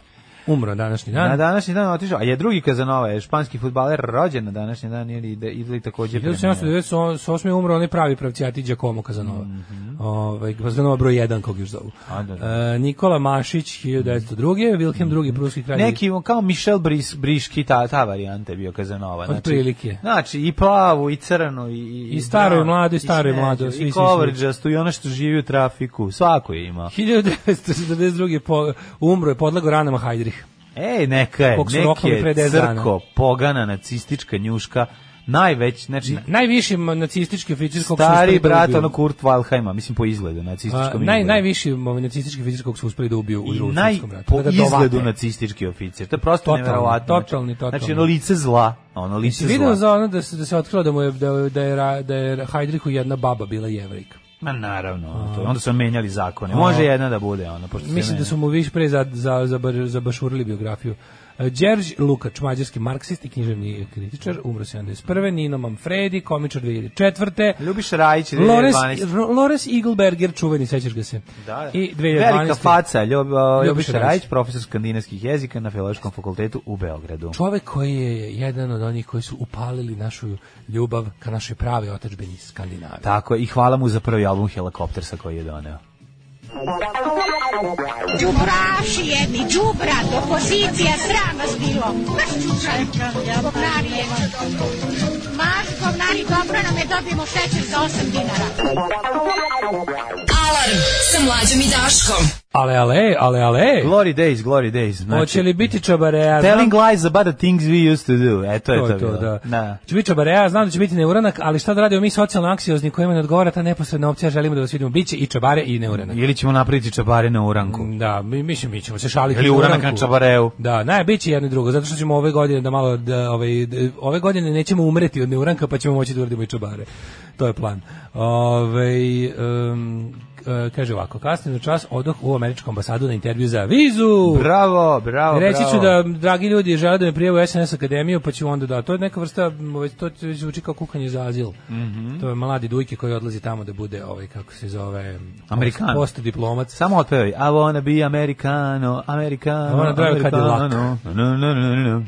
Umro današnji dan. Na današnji dan otišao, a je drugi Kazanova, je španski fudbaler rođen na današnji dan ili ide ili takođe. preminuo. 1798. je umro onaj pravi pravcijati Giacomo Casanova. Ovaj Casanova broj 1 kog još zovu. Mhm. A, da, da. E, Nikola Mašić 1902. Wilhelm II pruski kralj. Neki kao Michel Bris, Briški, ta, ta varijanta bio Kazanova. Znači, Otprilike. Znači, i plavu, i crnu, i... I, I staro i brown, mlado, i staro i mlado, svi, I svi. coverđastu, i ono što živi u trafiku. Svako je imao. 1942. Po, umro je podlego ranama Hajdrih. Ej, neka je, neki je pre 10 dana. crko, pogana, nacistička njuška, najveć, znači, Najviši nacistički oficir kog stari da brat, ono Kurt Waldheima, mislim po izgledu, A, nacističkom naj, izgledu. najviši nacistički oficir kog su uspeli da ubiju u drugom naj, svjetskom ratu. po Da izgledu nacistički oficir. To je prosto Totalni, neverovatno. Znači- totalni, totalni. Znači, ono lice zla, ono lice zla. video za ono da se, da se otkrilo da mu je, da, da je, da je Hajdrihu jedna baba bila jevrejka. Ma naravno, to, onda su menjali zakone. Može jedna da bude, ono, pošto Mislim da su mu više pre za, za, za, za bašurili biografiju. Đerđ Lukač, mađarski marksist i književni kritičar, umro 71. Nino Manfredi, komičar 2004. Ljubiš Rajić, Lores, 2012. Lores Eagleberger, čuveni, sećaš ga se. Da. I 2012. Velika faca, Ljub, Ljubiša Ljubiša Rajić, profesor skandinavskih jezika na Filološkom fakultetu u Beogradu. Čovek koji je jedan od onih koji su upalili našu ljubav ka našoj pravi iz Skandinavije. Tako je, i hvala mu za prvi album Helikoptersa koji je doneo. Đubraši jedni, đubrat, opozicija, sram vas bilo. Maš čučaj, govnari jedni. Maš govnari, dobro nam je, dobijemo šećer za 8 dinara. Alarm sa mlađom i Daškom. Ale, ale, ale, ale. Glory Days, Glory Days. Znači, Hoće li biti čabareja? Telling Znam- lies about the things we used to do. E, to je to, To je to, da. da. Će biti čabareja, znam da će biti neuranak, ali šta da radimo mi socijalno anksiozni kojima ne odgovara ta neposredna opcija, želimo da vas vidimo. Biće i čabare i neuranak. Ili ćemo napraviti čabare na uranku. Da, mi mislim mi ćemo se šaliti Ili na uranak uranku. na čabareu. Da, ne, biće jedno i drugo, zato što ćemo ove godine da malo da ovaj da, ove godine nećemo umreti od neuranka, pa ćemo moći da uradimo i čabare. To je plan. Ovaj em, k- kaže ovako, kasnije na čas odoh u američku ambasadu na intervju za vizu. Bravo, bravo, Reći ću bravo. da, dragi ljudi, žele da me prijeve u SNS akademiju, pa ću onda da, to je neka vrsta, ovaj, to zvuči kao kukanje za azil. Mhm. To je mladi dujke koji odlazi tamo da bude, ovaj, kako se zove, Amerikano. post diplomac. Samo otpevaj. I wanna be Americano, Americano, I wanna drive Cadillac. No, no, no, no, no.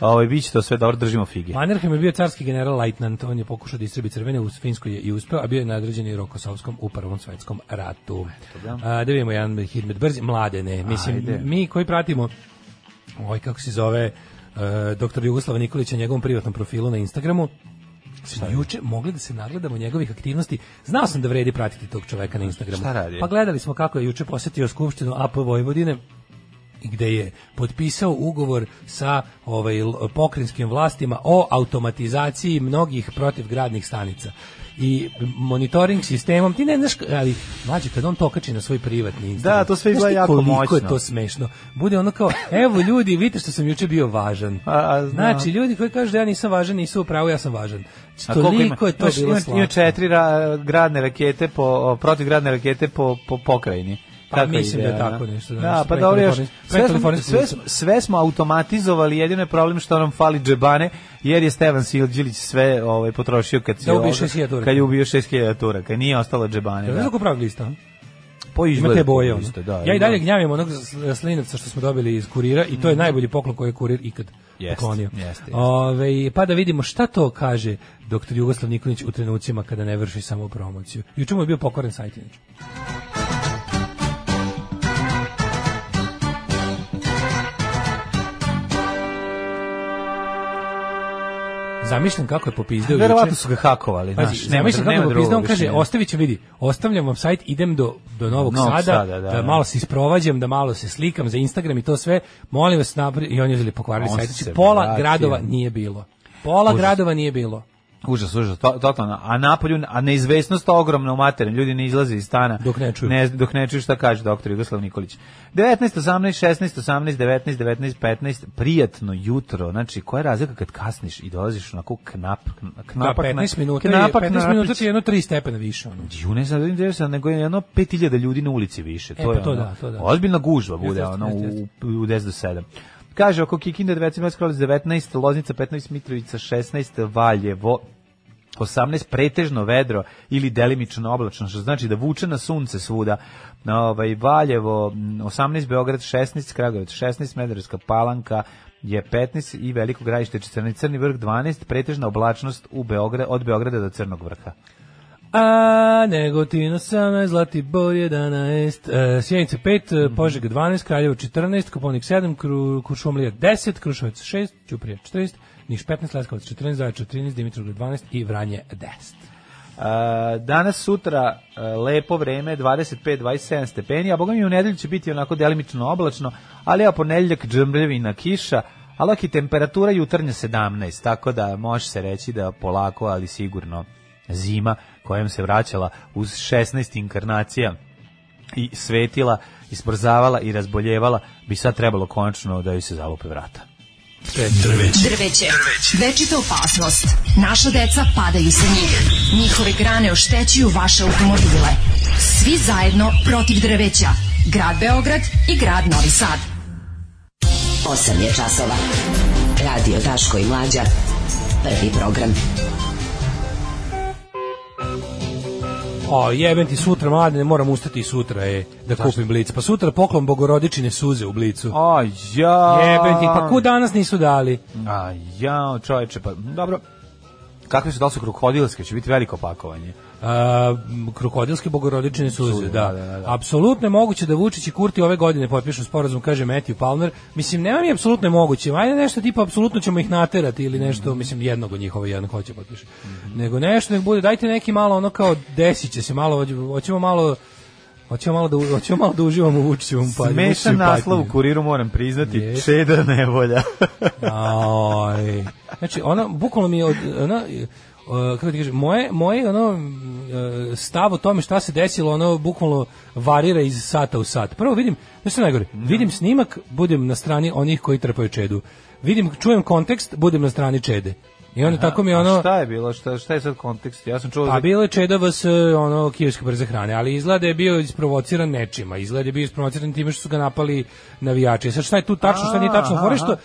Ovaj, bit će to sve dobro, držimo fige. Mannerheim je bio carski general Leitnant, on je pokušao da istrebi crvene, u Finskoj je i uspeo, a bio je nadređen i Rokosovskom u Prvom svetskom ratu. A, da vidimo jedan Hidmet brzi, mladene, mislim, Ajde. mi koji pratimo ovaj, kako se zove, e, doktor Jugoslava Nikolića na njegovom privatnom profilu na Instagramu, smo juče mogli da se nagledamo njegovih aktivnosti. Znao sam da vredi pratiti tog čoveka na Instagramu. Pa gledali smo kako je juče posetio skupštinu AP Vojvodine gde je potpisao ugovor sa ovaj pokrajinskim vlastima o automatizaciji mnogih protivgradnih stanica i monitoring sistemom, ti ne znaš, ali mlađe kad on to okači na svoj privatni Instagram. Da, to sve izgleda jako koliko je moćno. to smešno. Bude ono kao, evo ljudi, vidite što sam juče bio važan. A, a, znam. znači, ljudi koji kažu da ja nisam važan, nisu u pravu, ja sam važan. A Znači, koliko toliko je to bilo ima, ima četiri ra, gradne rakete po protivgradne rakete po po pokrajini. Pa mislim da je ideja, tako ne? nešto, da, Da, pa dobro još. Sve smo, sve, sve smo automatizovali, jedino je problem što nam fali džebane, jer je Stevan Silđilić sve ovaj potrošio kad Da 6.000 turaka. Kad je ubio 6000 turaka, nije ostalo džebane. Da. znam kako pravi lista? Po Ima izgledu te boje, ono. isto, da, ja i ima. dalje gnjavim onog slinavca što smo dobili iz kurira i to je najbolji poklon koji je kurir ikad Jeste, poklonio. jeste, jeste. Ove, pa da vidimo šta to kaže doktor Jugoslav Nikolić u trenucima kada ne vrši samo promociju. Juče mu je bio pokvaren sajt inače. Zamišljam kako je popizdeo juče. Verovatno su ga hakovali, Pazi, znaš, nema, zamišljam kako je popizdeo, on kaže, objašnjenja. ostavit ću, vidi, ostavljam vam sajt, idem do, do Novog, Novog Sada, Sada, da, da, da. malo se isprovađam, da malo se slikam za Instagram i to sve, molim vas napri, i on je pokvarili sajt. Znači, pola gradova nije bilo. Pola Užas. gradova nije bilo. Užas, užas, to, totalno. A napolju, a neizvesnost ogromna u materiju. Ljudi ne izlaze iz stana. Dok ne čuju. Ne, dok ne čuju šta kaže doktor Jugoslav Nikolić. 19, 18, 16, 18, 19, 19, 15, prijatno jutro. Znači, koja je razlika kad kasniš i dolaziš onako knap, Da, knapak, 15 minuta, knapak, 15 minuta ti je jedno 3 stepena više. Ono. Ju ne znam, vidim sad, nego je jedno 5000 ljudi na ulici više. E, To pa je to ono, da, to da. Ozbiljna gužva bude ono u, u 10 do 7. Kaže, oko Kikinde 19, Kralac 19, Loznica 15, Mitrovica 16, Valjevo 18 pretežno vedro ili delimično oblačno, što znači da vuče na sunce svuda. Ovaj Valjevo mm, 18, Beograd 16, Kragujevac 16, Smederevska Palanka je 15 i Veliko Gradište 14, Crni vrh 12, pretežna oblačnost u Beograd, od Beograda do Crnog vrha. A Negotin 18, Zlatibor 11, uh, Sjenica 5, uh, Požega 12, Kraljevo 14, Koponik 7, Kru, Kuršumlija 10, Krušovac 6, Ćuprija 14, Niš 15, Leskovac 14, Zaječar 13, Dimitrovgrad 12 i Vranje 10. Uh, danas, sutra, uh, lepo vreme, 25-27 stepeni, a boga mi u nedelju će biti onako delimično oblačno, ali a ponedeljak džemljevina kiša, ali ok, temperatura jutarnja 17, tako da može se reći da polako, ali sigurno zima kojom se vraćala uz 16 inkarnacija i svetila, ismrzavala i razboljevala, bi sad trebalo konačno da joj se zalupe vrata. Drveće. Drveće. Večita opasnost. Naša deca padaju sa njih. Njihove grane oštećuju vaše automobile. Svi zajedno protiv drveća. Grad Beograd i grad Novi Sad. 8 je časova. Radio Daško i Mlađa. Prvi program. O, jebem ti sutra, mladine, moram ustati sutra, e, da kupim blic. Pa sutra poklon bogorodičine suze u blicu. A ja. Jebem ti, pa ku danas nisu dali? A ja, čoveče, pa dobro. Kakve su, da li su krokodilske, će biti veliko pakovanje. A, krokodilske bogorodične suze, Suze, da. da, da, da. Apsolutno je moguće da Vučić i Kurti ove godine potpišu sporazum, kaže Matthew Palmer. Mislim, nema mi apsolutno je moguće. Ajde nešto tipa, apsolutno ćemo ih naterati ili nešto, mislim, jednog od njihova jedan hoće potpiše. Nego nešto, nek bude, dajte neki malo ono kao desit će se malo, hoćemo malo Hoćemo malo da hoćemo malo da uživamo u Vučićevom pa. Smešan naslov u kuriru moram priznati, Jest. čeda nevolja. Aj. Znači, ona bukvalno mi je od ona uh, kako ti kažem, moje, moje ono, uh, stav o tome šta se desilo, ono bukvalno varira iz sata u sat. Prvo vidim, znaš što najgore, vidim snimak, budem na strani onih koji trpaju čedu. Vidim, čujem kontekst, budem na strani čede. I onda tako mi je A ono... šta je bilo? Šta, šta je sad kontekst? Ja sam čuo... Pa za- bilo je čeda vs ono kijeske brze hrane, ali izgleda da je bio isprovociran nečima, izgleda da je bio isprovociran time što su ga napali navijači. Sad šta je tu tačno, šta nije tačno? Fore što.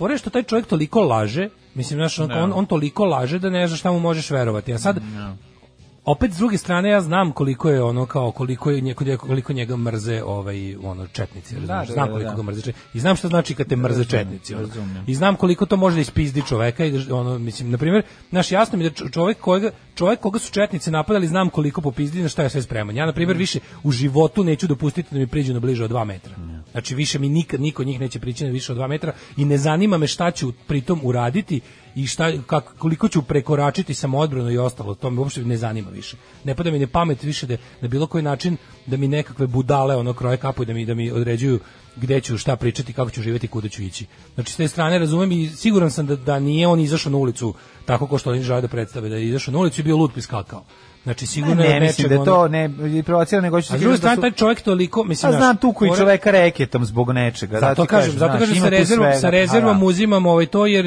Fore što taj čovjek toliko laže, mislim, znaš, on, on, on toliko laže da ne znaš šta mu možeš verovati. A sad, opet s druge strane ja znam koliko je ono kao koliko je njeko, koliko njega mrze ovaj ono četnici razumeš da, znam da, koliko da. ga mrze četnici. i znam šta znači kad te mrze četnici ono. razumem. i znam koliko to može da ispizdi čoveka i da, ono mislim na primjer naš jasno mi da čo- čovek koga čovek koga su četnici napadali znam koliko popizdi na šta je sve spreman ja na primjer više u životu neću dopustiti da mi priđu na bliže od 2 metra znači više mi nikad niko njih neće prići na više od 2 metra i ne zanima me šta ću pritom uraditi i šta kak, koliko ću prekoračiti samoodbranu i ostalo, to me uopšte ne zanima više. Ne pada mi ne pamet više da na bilo koji način da mi nekakve budale ono kroje kapu i da mi da mi određuju gde ću šta pričati, kako ću živjeti, kuda ću ići. Znači s te strane razumem i siguran sam da da nije on izašao na ulicu tako kao što oni žele da predstave da je izašao na ulicu i bio lud piskakao. Znači sigurno ne, je mislim nečeg da to ne provocira nego ću A s druge strane, taj čovjek toliko, mislim, A znaš, znam tu koji čoveka reketom zbog nečega. Zato ti kažem, zato kažem sa rezervom, sa rezervom da. uzimam ovaj to jer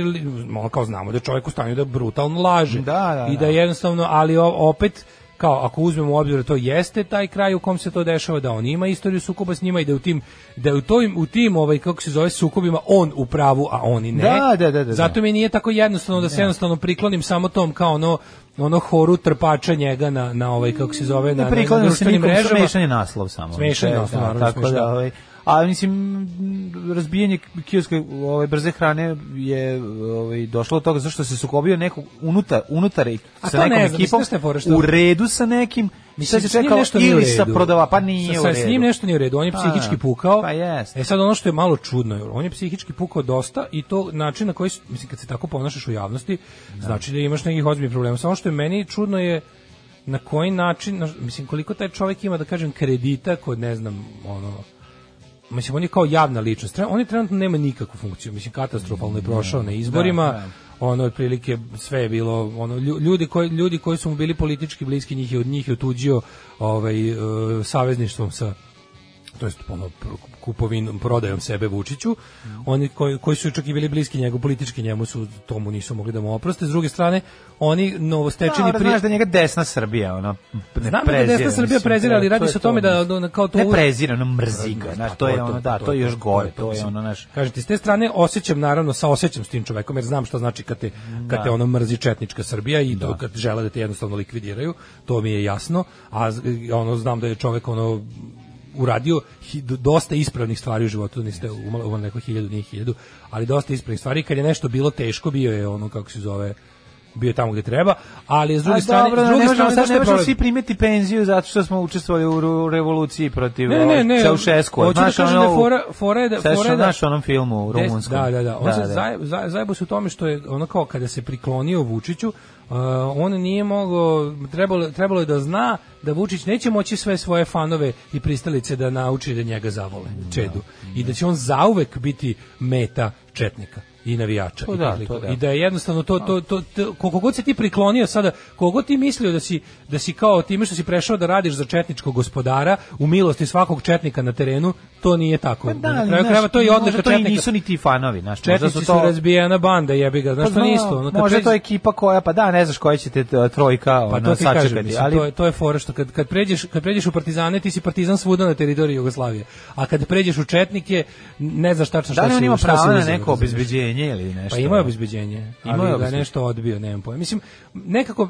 ono kao znamo da je čovjek u stanju da brutalno laže. Da, da, I da da. jednostavno, ali opet kao ako uzmemo u obzir da to jeste taj kraj u kom se to dešava, da on ima istoriju sukoba s njima i da u tim da u tim u tim ovaj kako se zove sukobima on u pravu, a oni ne. Da, da, da, da, da. Zato mi nije tako jednostavno da se jednostavno priklonim samo tom kao ono ono horu trpača njega na na ovaj kako se zove na, na, na društvenim mrežama. smešan je naslov samo. Smešan je naslov, da, naravno, Tako da, ovaj, a mislim razbijanje kioske ove brze hrane je ovaj došlo do toga zašto se sukobio neko unutar unutar A sa to ne nekom znam, ekipom u redu sa nekim Mislim, sad se čekalo nešto ili sa prodava pa nije sa, u sa- redu S njim nešto nije u redu, on je Pa, psihički pukao. pa jest. E sad ono što je malo čudno, on je psihički pukao dosta i to način na koji, mislim, kad se tako ponašaš u javnosti, znači da imaš nekih ozbiljnih problema. Samo što je meni čudno je na koji način, na- mislim, koliko taj čovjek ima, da kažem, kredita kod, ne znam, ono, mislim, on je kao javna ličnost. On je trenutno nema nikakvu funkciju. Mislim, katastrofalno je prošao na izborima. Da, da. Ono otprilike sve je bilo ono lju- ljudi koji ljudi koji su mu bili politički bliski njih je od njih je otuđio ovaj e, savezništvom sa to jest ono kupovinom prodajom sebe Vučiću. Oni koji, koji su čak i bili bliski njemu politički njemu su tomu nisu mogli da mu oproste. S druge strane oni novostečeni Dobro, znaš da njega desna Srbija, ono, ne Znam da ga desna prezire, Srbija prezira, ali radi se o tome to, da, mislim. da kao to Ne prezira, ono mrzi ga, znaš, to je ono, da, to je još gore, to je ono, znaš, Kažete, s te strane osjećam, naravno, sa osjećam s tim čovekom, jer znam šta znači kad te, kad Da. te ono mrzi četnička Srbija i to kad žele da te jednostavno likvidiraju, to mi je jasno, a ono, znam da je čovek ono, uradio dosta ispravnih stvari u životu, niste umalo umalo neko hiljadu, nije hiljadu, ali dosta ispravnih stvari. Kad je nešto bilo teško, bio je ono, kako se zove, bio je tamo gde treba, ali s druge A strane, dobro, s druge ne strane, ne možemo svi primiti penziju zato što smo učestvovali u revoluciji protiv Ne, ne, ne. Čaušesku. Hoću da kažem da fora, fora je da, fora je da, naš onom filmu rumunskom. Da, da, da. On se zaje- zaje- zajebo se u tome što je ono kao kada se priklonio Vučiću, on nije mogao, trebalo, trebalo je da zna da Vučić neće moći sve svoje fanove i pristalice da nauči da njega zavole, Čedu. I da će on zauvek biti meta četnika i navijača To i, da, to da. i da je jednostavno to, to, to, to koliko god se ti priklonio sada koliko god ti mislio da si da si kao time što si prešao da radiš za četničkog gospodara u milosti svakog četnika na terenu to nije tako Pa da, na kraju to je možda odlika to i četnika nisu ni ti fanovi, znaš, Četnici su su, to... razbijena banda, jebi ga. Znaš, Pa to nije isto. Ono, kad možda pređe- to je ekipa koja, pa da, ne znaš koja će te trojka Pa ono, to ti kažem, sačekati, mislim, ali to je to je fora što kad kad pređeš kad pređeš u partizane ti si partizan svuda na teritoriji Jugoslavije. A kad pređeš u četnike ne znaš tačno šta da li on ima pravo na neko razumeš? Obezbeđenje ili nešto? Pa imao je obezbeđenje, Imao je je obezbeđenje. nešto odbio, nemam pojma. Mislim, nekako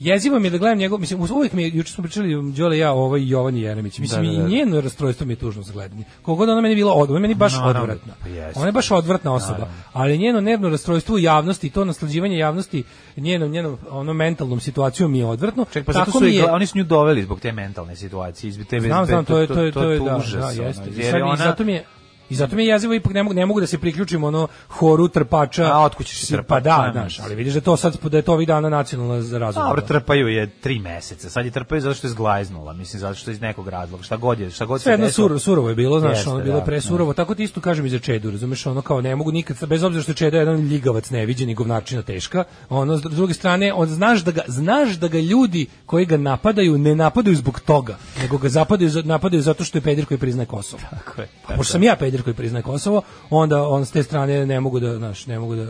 jezivo mi je da gledam njegov, mislim, uvijek mi je, juče smo pričali Đole i ja o ovoj Jovani Jeremić, mislim, Da, da, da. i njeno rastrojstvo mi je tužno za gledanje. Kogod ona meni bila odvratna, meni baš Naravno, odvratna. pa jeste. Ona je baš odvratna osoba, ali njeno nervno rastrojstvo u javnosti, i to naslađivanje javnosti, njenom, njenom ono mentalnom situacijom mi je odvratno. Ček, pa zato su i, je- oni su nju doveli zbog te mentalne situacije, izbi te Znam, znam, to je to je to je da, užas, da, ono, jeste. I jer sad- je I ona- zato mi je I zato mi je jezivo ipak ne mogu, ne mogu da se priključim ono horu trpača. A, otkud ćeš se Si- Pa da, znaš, ali vidiš da to sad da je to ovih dana nacionalna razum. Dobro, trpaju je tri meseca. Sad je trpaju zato što je zglajznula, mislim, zato što je iz nekog razloga. Šta god je, šta god se Sve jedno surovo, surovo je bilo, znaš, Jeste, ono je bilo da, presurovo. Tako ti isto kažem i za Čedu, razumeš, ono kao ne mogu nikad, bez obzira što je Čeda jedan ljigavac neviđen i govnačina teška, ono, s druge strane, on znaš da ga, znaš da ga ljudi koji ga napadaju ne napadaju zbog toga, nego ga zapadaju, za- napadaju zato što je peder koji priznaje Kosovo. Tako je. Pa pošto sam ja peder koji priznaje Kosovo, onda on s te strane ne mogu da, znaš, ne mogu da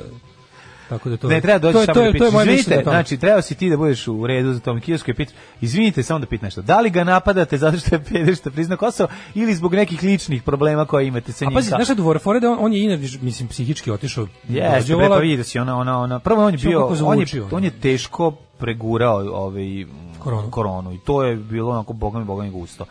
tako da to Ne, treba doći to samo to da je, to je pitaš. moje Izvinite, tome. znači, trebao si ti da budeš u redu za tom kiosku i pitaš, izvinite, samo da pitam nešto, da li ga napadate zato što je peder što prizna Kosovo ili zbog nekih ličnih problema koje imate sa A njim? pazi, Ka- znaš šta duvore, fore da on, on je inače, mislim, psihički otišao. Jeste, bre, pa vidi si, ona, ona, ona, prvo on je bio, on je, on je teško pregurao ovaj, Koronu. koronu i to je bilo onako bogami, bogami gusto.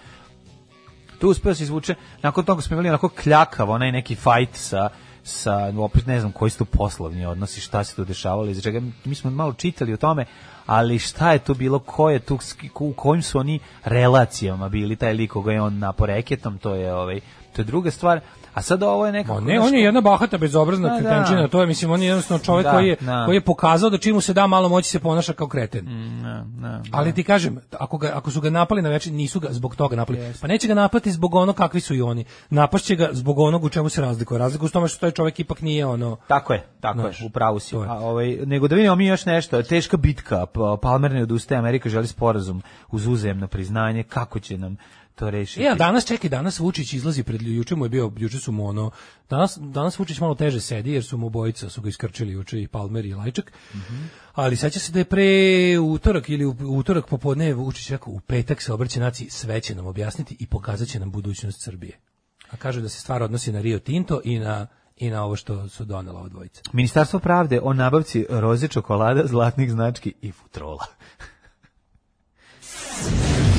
Tu uspeo da se izvuče, nakon toga smo imali onako kljakav, onaj neki fight sa sa opet ne znam koji su tu poslovni odnosi, šta se tu dešavalo, iz čega mi smo malo čitali o tome, ali šta je tu bilo, ko je tu, u kojim su oni relacijama bili, taj lik koga je on napo reketom, to je ovaj, to je druga stvar, a sad ovo je nekako... Ma ne, znaš, on je jedna bahata bezobrazna Da, da. kretenčina, to je mislim on je jednostavno čovjek Da, koji je da. koji je pokazao da čim mu se da malo moći se ponaša kao kreten. Ne, ne, Ali ti kažem, ako ga ako su ga napali na večer, nisu ga zbog toga napali. Pa neće ga napati zbog ono kakvi su i oni. Napašće ga zbog onog u čemu se razlikuje. Razlika u tome što taj čovjek ipak nije ono Tako je, tako Znaš, je, upravo si. je. A, ovaj, nego da vidimo mi još nešto, teška bitka, pa- Palmer ne odustaje, Amerika želi sporazum uz uzajemno priznanje, kako će nam to rešiti? E, a danas čekaj, danas Vučić izlazi pred juče mu je bio, juče su mu ono, danas, danas Vučić malo teže sedi jer su mu obojica, su ga iskrčili juče i Palmer i Lajčak. Ali seća se da je pre utorak ili u utorak popodne Vučić rekao u petak se obraća naciji, sve će nam objasniti i pokazat će nam budućnost Srbije. A kaže da se stvar odnosi na Rio Tinto i na i na ovo što su donela ova dvojica. Ministarstvo pravde o nabavci roze čokolada, zlatnih znački i futrola.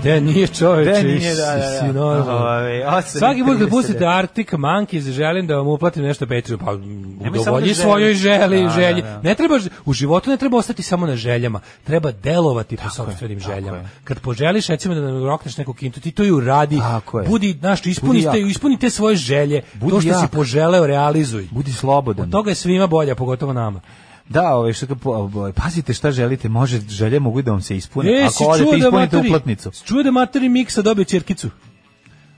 Gde nije čoveče? Gde nije, da, da, da. si. Ove, Svaki put kad 39. pustite Arctic Monkeys, želim da vam uplatim nešto Patreon, pa da udovolji svojoj želi, Da, da, želji. da. Ne treba, u životu ne treba ostati samo na željama, treba delovati po sopstvenim tako željama. je. Kad poželiš, recimo da nam rokneš neku kintu, ti to i uradi. Tako. Budi, znaš, ispunite, ispunite svoje želje. Budi to što si jak. poželeo, realizuj. Budi slobodan. Od toga je svima bolja, pogotovo nama. Da, ovaj, što, ovaj, pazite šta želite, može, želje mogu da vam se ispune. E, Ako odete, da ispunite materi- uplatnicu. Čuo da materi Miksa dobio ćerkicu.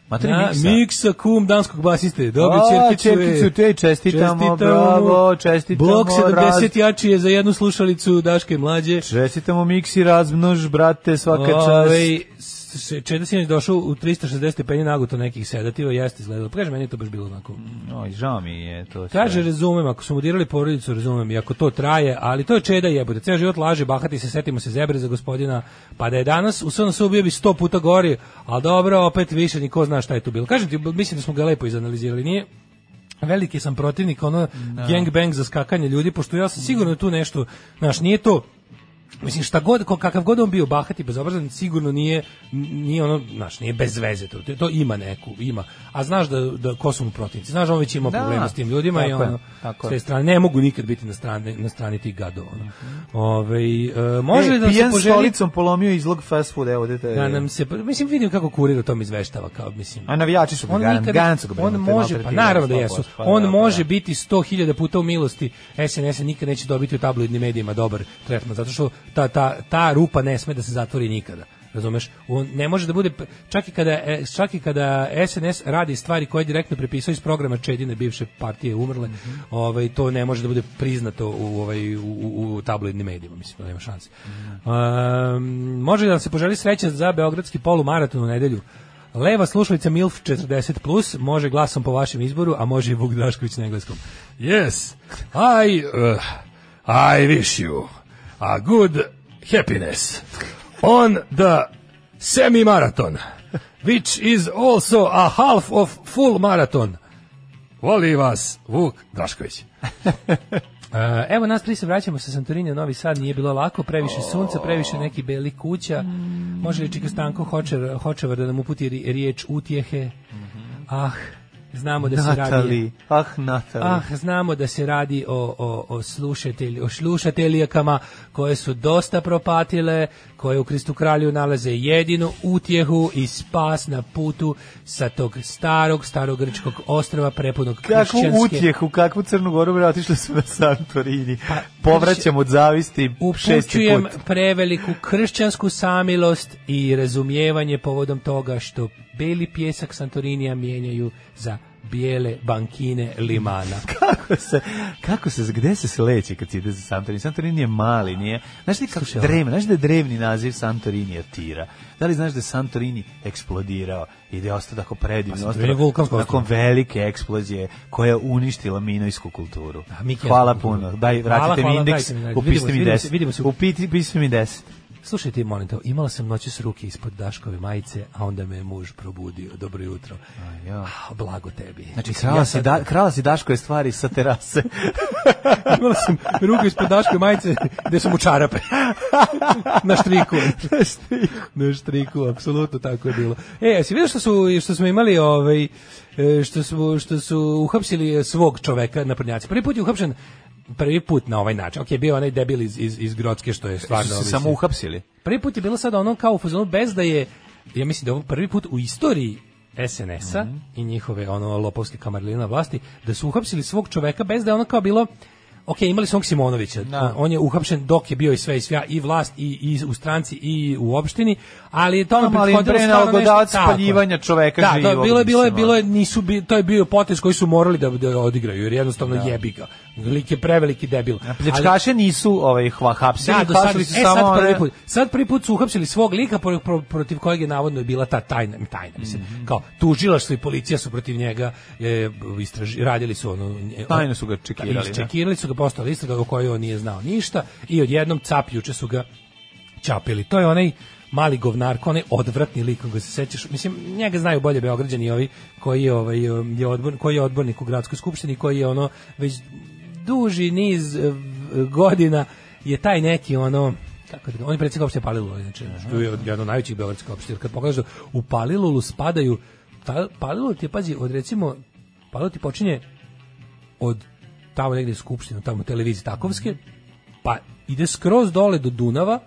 Materi Na, miksa. miksa kum danskog basiste. Dobio e. čerkicu, te čestitamo, bravo, čestitamo, Blok 70 raz- jači je za jednu slušalicu Daške mlađe. Čestitamo miksi, razmnož, brate, svaka čast. Ovaj, s- Čeda sinoć došao u 360 stepeni naguto nekih sedativa, jeste izgledalo. Kaže, meni je to baš bilo onako. Oj, žao mi je to sve. Kaže, razumem, ako su mu dirali porodicu, razumem, i ako to traje, ali to je čeda jebote. Ceo život laže, bahati se, setimo se zebre za gospodina, pa da je danas u SNS bio bi sto puta gori, ali dobro, opet više niko zna šta je tu bilo. Kažem ti, mislim da smo ga lepo izanalizirali, nije veliki sam protivnik ono gangbang za skakanje ljudi, pošto ja sam sigurno tu nešto, znaš, nije to Mislim šta god kakav god on bio bahati bezobrazan sigurno nije nije ono znaš nije bez veze to to ima neku ima a znaš da da ko su mu protivnici znaš da on već ima Da, problema s tim ljudima i tako ono s te strane ne mogu nikad biti na strani na strani tih gadova ono. Ovaj, e, može e, da se poželi stolicom polomio izlog fast food, evo, dete. da nam se mislim vidim kako kurir o tom izveštava kao mislim A navijači su ga, garan- nikad- su ga on može, pa naravno da 100%, jesu. pa on da, pa može da. biti 100.000 puta u milosti. SNS nikad neće dobiti u tabloidnim medijima dobar tretman, zato što ta, ta, ta rupa ne sme da se zatvori nikada. Razumeš? On ne može da bude čak i kada e, čak i kada SNS radi stvari koje je direktno prepisao iz programa Čedine bivše partije umrle, ovaj to ne može da bude priznato u ovaj u, u, u tabloidnim medijima, mislim da nema šanse. Um, može da se poželi sreća za beogradski polumaraton u nedelju. Leva slušalica MILF 40+, plus, može glasom po vašem izboru, a može i Vuk Drašković na engleskom. Yes, I, uh, I wish you a good happiness on the semi-marathon, which is also a half of full marathon. Voli vas Vuk Drašković. E, evo nas tri se vraćamo sa Santorinja Novi Sad, nije bilo lako, previše sunca, previše neki beli kuća. Može li Čika Stanko Hočevar, Hočevar da nam uputi ri- riječ utjehe? Ah, znamo da se radi... Ah, Natali. Ah, znamo da se radi o, o, o, slušatelj, o slušateljkama koje su dosta propatile, koje u Kristu kralju nalaze jedinu utjehu i spas na putu sa tog starog, starog grčkog ostrava prepunog Kakvu kršćanske... utjehu, kakvu Crnu Goru, bre, otišli su na Santorini. Povraćam od zavisti šesti put. preveliku kršćansku samilost i razumijevanje povodom toga što beli pjesak Santorinija mijenjaju za bijele bankine limana. kako se, kako se, gde se sleće kad se ide za Santorini? Santorini je mali, nije? Znaš ti kako drevni, znaš da je drevni naziv Santorini Tira? Da li znaš da je Santorini eksplodirao i da je ostao tako predivno, Pa ostao nakon velike eksplozije koja je uništila minojsku kulturu. Miki, Hvala ja- puno. Daj, Hvala, vratite mi hvala, indeks, mi, dajte. upišite mi Vidimo se, 10. vidimo se. Upiti, upišite mi 10. Slušaj ti, molim te, imala sam noćas ruke ispod Daškove majice, a onda me je muž probudio. Dobro jutro. ja. Ah, blago tebi. Znači, Mislim, krala, ja si, da, krala si Daškove stvari sa terase. Imala sam ruke ispod Daškove majice gde sam u čarape. Na štriku. Na štriku. Na štriku, apsolutno tako je bilo. E, jesi vidio što su što smo imali ovaj e, što su što su uhapsili svog čoveka na prnjaci. Prvi put je uhapšen prvi put na ovaj način. Okej, bio onaj debil iz iz iz Grocke što je stvarno Su se mislim, samo uhapsili. Prvi put je bilo sada ono kao u fazonu bez da je ja mislim da je ovo prvi put u istoriji SNS-a i njihove ono lopovske kamarline na vlasti da su uhapsili svog čoveka bez da je ono kao bilo Ok, imali su onog Simonovića, Da. on, on je uhapšen dok je bio i sve i svja, i vlast, i, i u stranci, i u opštini, ali je tome prethodilo pre stvarno nešto- spaljivanja čoveka da, živog, Da, bilo je, bilo je, bilo je, nisu, bi, to je bio potez koji su morali da, da odigraju, jer jednostavno jebi ga. Lik je preveliki debil. Ali- Pljačkaše nisu ovaj, hapsili, da, do sad, su e, samo sad prvi put. Sad prvi put su uhapsili svog lika pro- pro- protiv kojeg je navodno je bila ta tajna, tajna mislim, Mhm. kao tužilaštvo i policija su protiv njega e, istraži, radili su ono Tajno su ga čekirali, da. Čekirali su ga, postala istraga o kojoj on nije znao ništa i odjednom cap juče su ga čapili. To je onaj mali govnarko, onaj odvratni lik koga se sećaš. Mislim, njega znaju bolje Beograđani ovi koji je, ovaj, je odbor, koji je odbornik u gradskoj skupštini, koji je ono već duži niz eh, godina je taj neki ono kako da, ga- on je predsjednik opštine Palilula, inače, što je od najvećih beogradskih opština. Kad pogledaš da u Palilulu spadaju, ta, Palilula ti je, pazi, od recimo, Palilula ti počinje od tamo negde skupštine, tamo televizije Takovske, pa ide skroz dole do Dunava,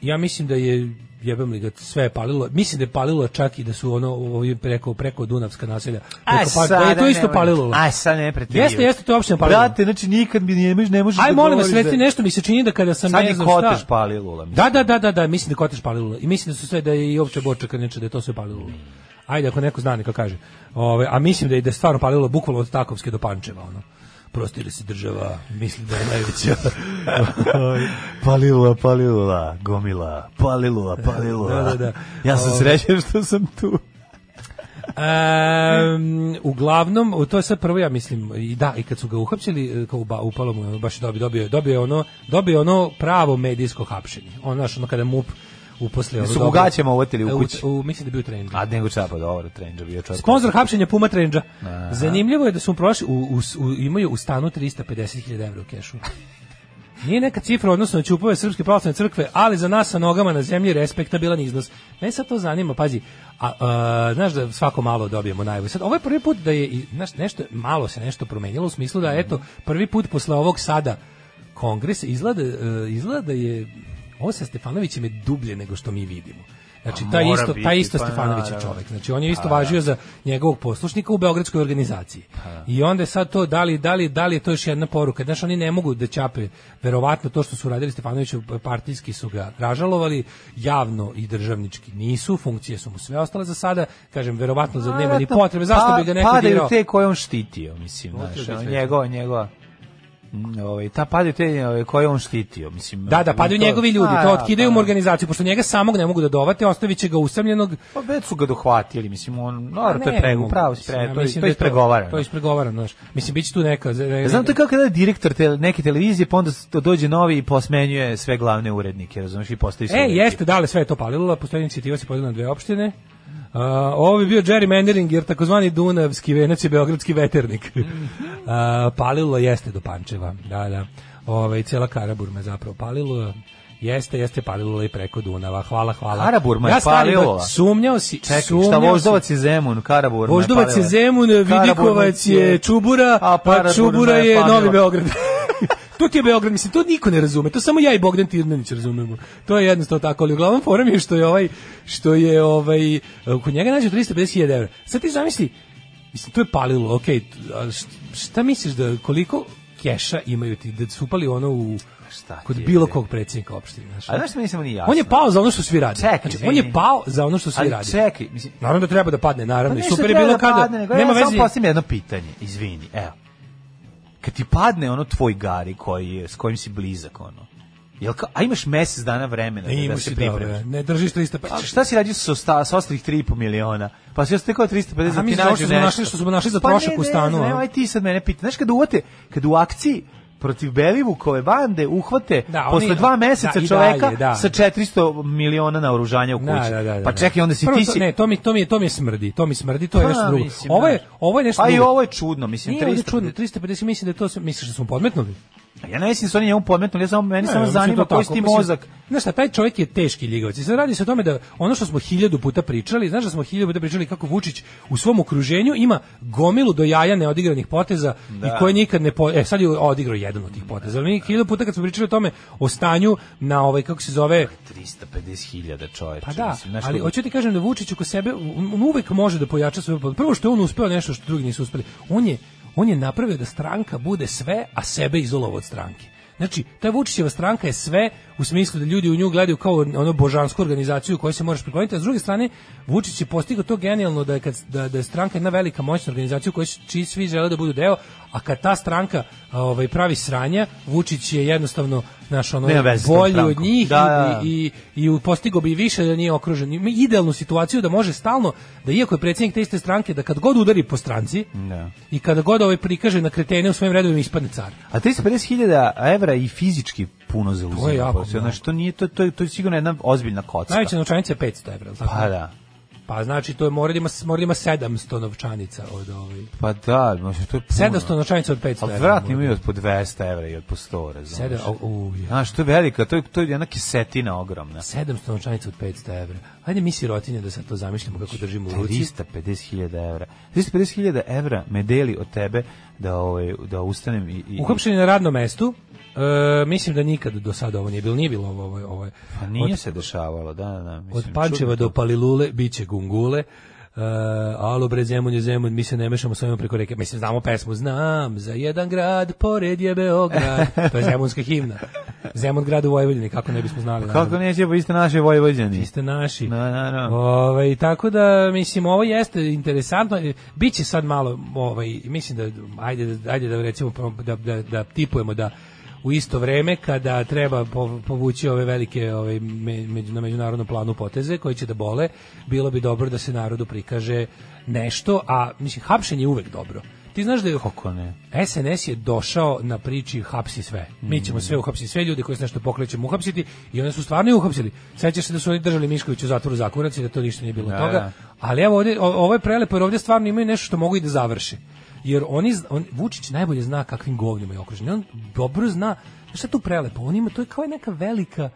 ja mislim da je jebem li ga sve je palilo. Mislim da je palilo čak i da su ono ovi preko preko Dunavska naselja. Preko pa, je to isto palilo. Aj, sad ne preterivaj. Jeste, jeste to uopšte palilo. Brate, znači nikad mi ne možeš, ne možeš Aj da molim vas, recite da- nešto mi se čini da kada sam Sad ne znam šta. palilula. mislim. Da, da, da, da, da, mislim da kotež palilo. I mislim da su sve da je i opće bočak neče da je to sve palilo. Ajde, ako neko zna, neka kaže. Ove, a mislim da je da je stvarno palilo bukvalno od Takovske do Pančeva, ono. Prostire se država, mislim da je najveća. Palilula, palilula, gomila, palilula, palilula. Da, da, da. Ja sam Ove. srećan što sam tu. Um, uglavnom, to je sad prvo ja mislim i da i kad su ga uhapsili kao ba, upalo mu baš dobio dobio dobio ono dobio ono pravo medijsko hapšenje. On znaš ono kada MUP uposle Su mu gaćama uvatili u kući? U, mislim da bio trening. A nego čapa, dobro, Trendža bio čovjek. Sponzor hapšenja Puma Trendža. Aha. Zanimljivo je da su prošli u, u, u, imaju u stanu 350.000 evra u kešu. Nije neka cifra odnosno na ćupove Srpske pravoslavne crkve, ali za nas sa nogama na zemlji respektabilan iznos. Ne sad to zanima, pazi, a, a, znaš da svako malo dobijemo najavu. Sad, ovo je prvi put da je, znaš, nešto, malo se nešto promenilo u smislu da, eto, prvi put posle ovog sada kongresa izgleda, e, izgleda da je ovo sa Stefanovićem je dublje nego što mi vidimo. Znači, Pa taj isto, biti, taj isto pa Stefanović je čovjek. Znači, on je isto Pa, važio da. za njegovog poslušnika u beogradskoj organizaciji. I onda je sad to, da li, da li, da li je to još jedna poruka? Znaš, oni ne mogu da ćape, verovatno to što su radili Stefanoviću, partijski su ga ražalovali, javno i državnički nisu, funkcije su mu sve ostale za sada, kažem, verovatno za nema ni Vjerojatno potrebe, zašto bi ga neko Padaju dirao? te koje on štitio, mislim, znaš, sve. njegova, njegova, ovaj, ta padaju te ovaj, koje on štitio, mislim. Da, da, padaju to- njegovi ljudi, A, to da, otkidaju pa. mu organizaciju, pošto njega samog ne mogu da dovate, ostavit će ga usamljenog. Pa već su ga dohvatili, mislim, on, no, to je ne mogu, pravo si mislim, pre, ja to, je- to da je je ispregovarano. To je ispregovarano, znaš. Mislim, bit će tu neka... Ja znam to kada je direktor te, neke televizije, pa onda dođe novi i posmenjuje sve glavne urednike, razumiješ, i postavi sve. E, jeste, dale, sve je to palilo, postoji inicijativa se podela na dve opštine. Uh, ovo bi bio gerrymandering, jer takozvani Dunavski venac je beogradski veternik. Uh, palilo jeste do Pančeva, da, da. Ove, cela Karaburma je zapravo palilo. Jeste, jeste palilo i preko Dunava. Hvala, hvala. Karaburma je ja palila? Sumnjao si, Čekaj, sumnjao šta. Voždovac je Zemun, Karabur. Voždovac je Zemun, Vidikovac je Čubura, a a Paraburma Čubura je je. Novi Beograd. to ti je Beograd, mislim, to niko ne razume, to samo ja i Bogdan Tirnanić razumemo. To je jednostavno tako, ali uglavnom forum je što je ovaj, što je ovaj, kod njega nađe 350.000 evra. Sad ti zamisli, mislim, to je palilo, št- šta misliš da, koliko keša imaju ti, da su upali ono u, Šta kod bilo kog predsjednika opštine. Znaš, A znaš mi samo nije jasno? on je pao za ono što svi rade. Čekaj, znači, on je pao za ono što svi Ali rade. čekaj, mislim, Naravno da treba da padne, naravno. Pa super je bilo da kada, padne, nego nema ja veze. Samo postavim jedno pitanje, izvini, evo. Kad ti padne ono tvoj gari koji je, s kojim si blizak, ono, jel ka, a imaš mesec dana vremena da, Ne da se pripremiš? ne držiš 300 A šta si radio sa, osta, sa ostalih 3,5 miliona? Pa si ostekao 350 A da ti što smo nešto. našli- što smo našli za Pa trošak ne, u ne stanu, znam, a? evo, aj ti sad mene pita. Znaš, kada uvate, kada u akciji protiv Belivukove bande uhvate Da, oni- posle dva meseca da, i čoveka dalje, da. sa 400 miliona naoružanja u kući. Da, da, da, da, pa da. čekaj, onda si Prvo ti si... ne, to mi to mi to mi smrdi, to mi smrdi, to je Pa, nešto drugo. mislim, Ovo je ovo je nešto Pa i drugo. ovo je čudno, mislim, Nije ovdje 350. čudno, 350 mislim da je to misliš da smo podmetnuli. Ja ne mislim da su oni njemu podmetnuli, ja samo, meni Ne, samo zanima to koji ti mozak. Znaš šta, taj čovjek je teški ljigavac. I sad radi se o tome da ono što smo hiljadu puta pričali, znaš da smo hiljadu puta pričali kako Vučić u svom okruženju ima gomilu do jaja neodigranih poteza Da. i koje nikad ne... Po... E, sad je odigrao jedan od tih poteza. Ali mi hiljadu puta kad smo pričali o tome, o stanju na ovaj, kako se zove, 350.000 čovječe. Pa da, mislim, ali hoću ti kažem da Vučić oko sebe on uvek može da pojača svoju pod- Prvo što je on uspeo nešto što drugi nisu uspeli. On je on je napravio da stranka bude sve, a sebe izolovao od stranke. Znači, ta Vučićeva stranka je sve u smislu da ljudi u nju gledaju kao ono božansku organizaciju kojoj se možeš prikloniti, a s druge strane Vučić je postigao to genijalno da je, kad, da, da je stranka jedna velika moćna organizacija u kojoj čiji svi žele da budu deo, a kad ta stranka ovaj pravi sranja, Vučić je jednostavno naš ono bolji od njih Da, da. i, i i u- postigao bi više da nije okružen. Ima idealnu situaciju da može stalno, da iako je predsjednik te iste stranke, da kad god udari po stranci Da. i kada god ovaj prikaže na kretene u svojim redovima ispadne car. A 350.000 evra i fizički puno zauzima. To je jako. Znaš, to nije, to, to, to je sigurno jedna ozbiljna kocka. Najveća novčanica je 500 evra, tako? Pa da. Pa znači to je mora da ima, mora da ima 700 novčanica od ovaj. Pa da, možda to je puno. 700 novčanica od 500 Ali evra. vratno mora imaju da- od po 200 evra i od po 100, razumiješ? Sedam, au, u, je. Znaš, to je velika, to je, to je jedna kisetina ogromna. 700 novčanica od 500 evra. Hajde mi sirotinje da sad to zamišljamo kako držimo u ruci. 350.000 evra. 350.000 evra me deli od tebe da, ovaj, da ustanem i... i Uhapšen je na radnom mestu. E, mislim da nikad do sada ovo nije bilo, nije bilo ovo, ovo, ovo. Pa nije Od- se dešavalo, da, da, da. Mislim, Od Pančeva do. Palilule biće gungule. Uh, alo bre Zemun je Zemun, mi se ne mešamo s ovima preko reke. Mislim, znamo pesmu, znam, za jedan grad, pored je Beograd. to je zemunska himna. Zemun grad u Vojvodini, kako ne bismo znali. Kako neće, pa vi ste naši Vojvođani. Vi ste naši. Da, da, da. Ovaj tako da mislim ovo jeste interesantno. Biće sad malo ovaj mislim da ajde ajde da recimo da da, da tipujemo da u isto vreme kada treba po- povući ove velike ove me- među, na međunarodnom planu poteze koji će da bole, bilo bi dobro da se narodu prikaže nešto, a mislim hapšenje je uvek dobro. Ti znaš da je Kako ne? SNS je došao na priči hapsi sve. Mi ćemo sve uhapsiti, sve ljude koji se nešto pokrećemo uhapsiti i oni su stvarno uhapsili. Sećaš se da su oni držali Miškovića u zatvoru za kurac i da to ništa nije bilo Da, toga. da. Ali evo ovdje, o- ovo je prelepo jer ovdje stvarno imaju nešto što mogu i da završe. Jer oni, on, Vučić najbolje zna kakvim govnima je okružen. On dobro zna, šta je tu prelepo? On ima, to je kao neka velika,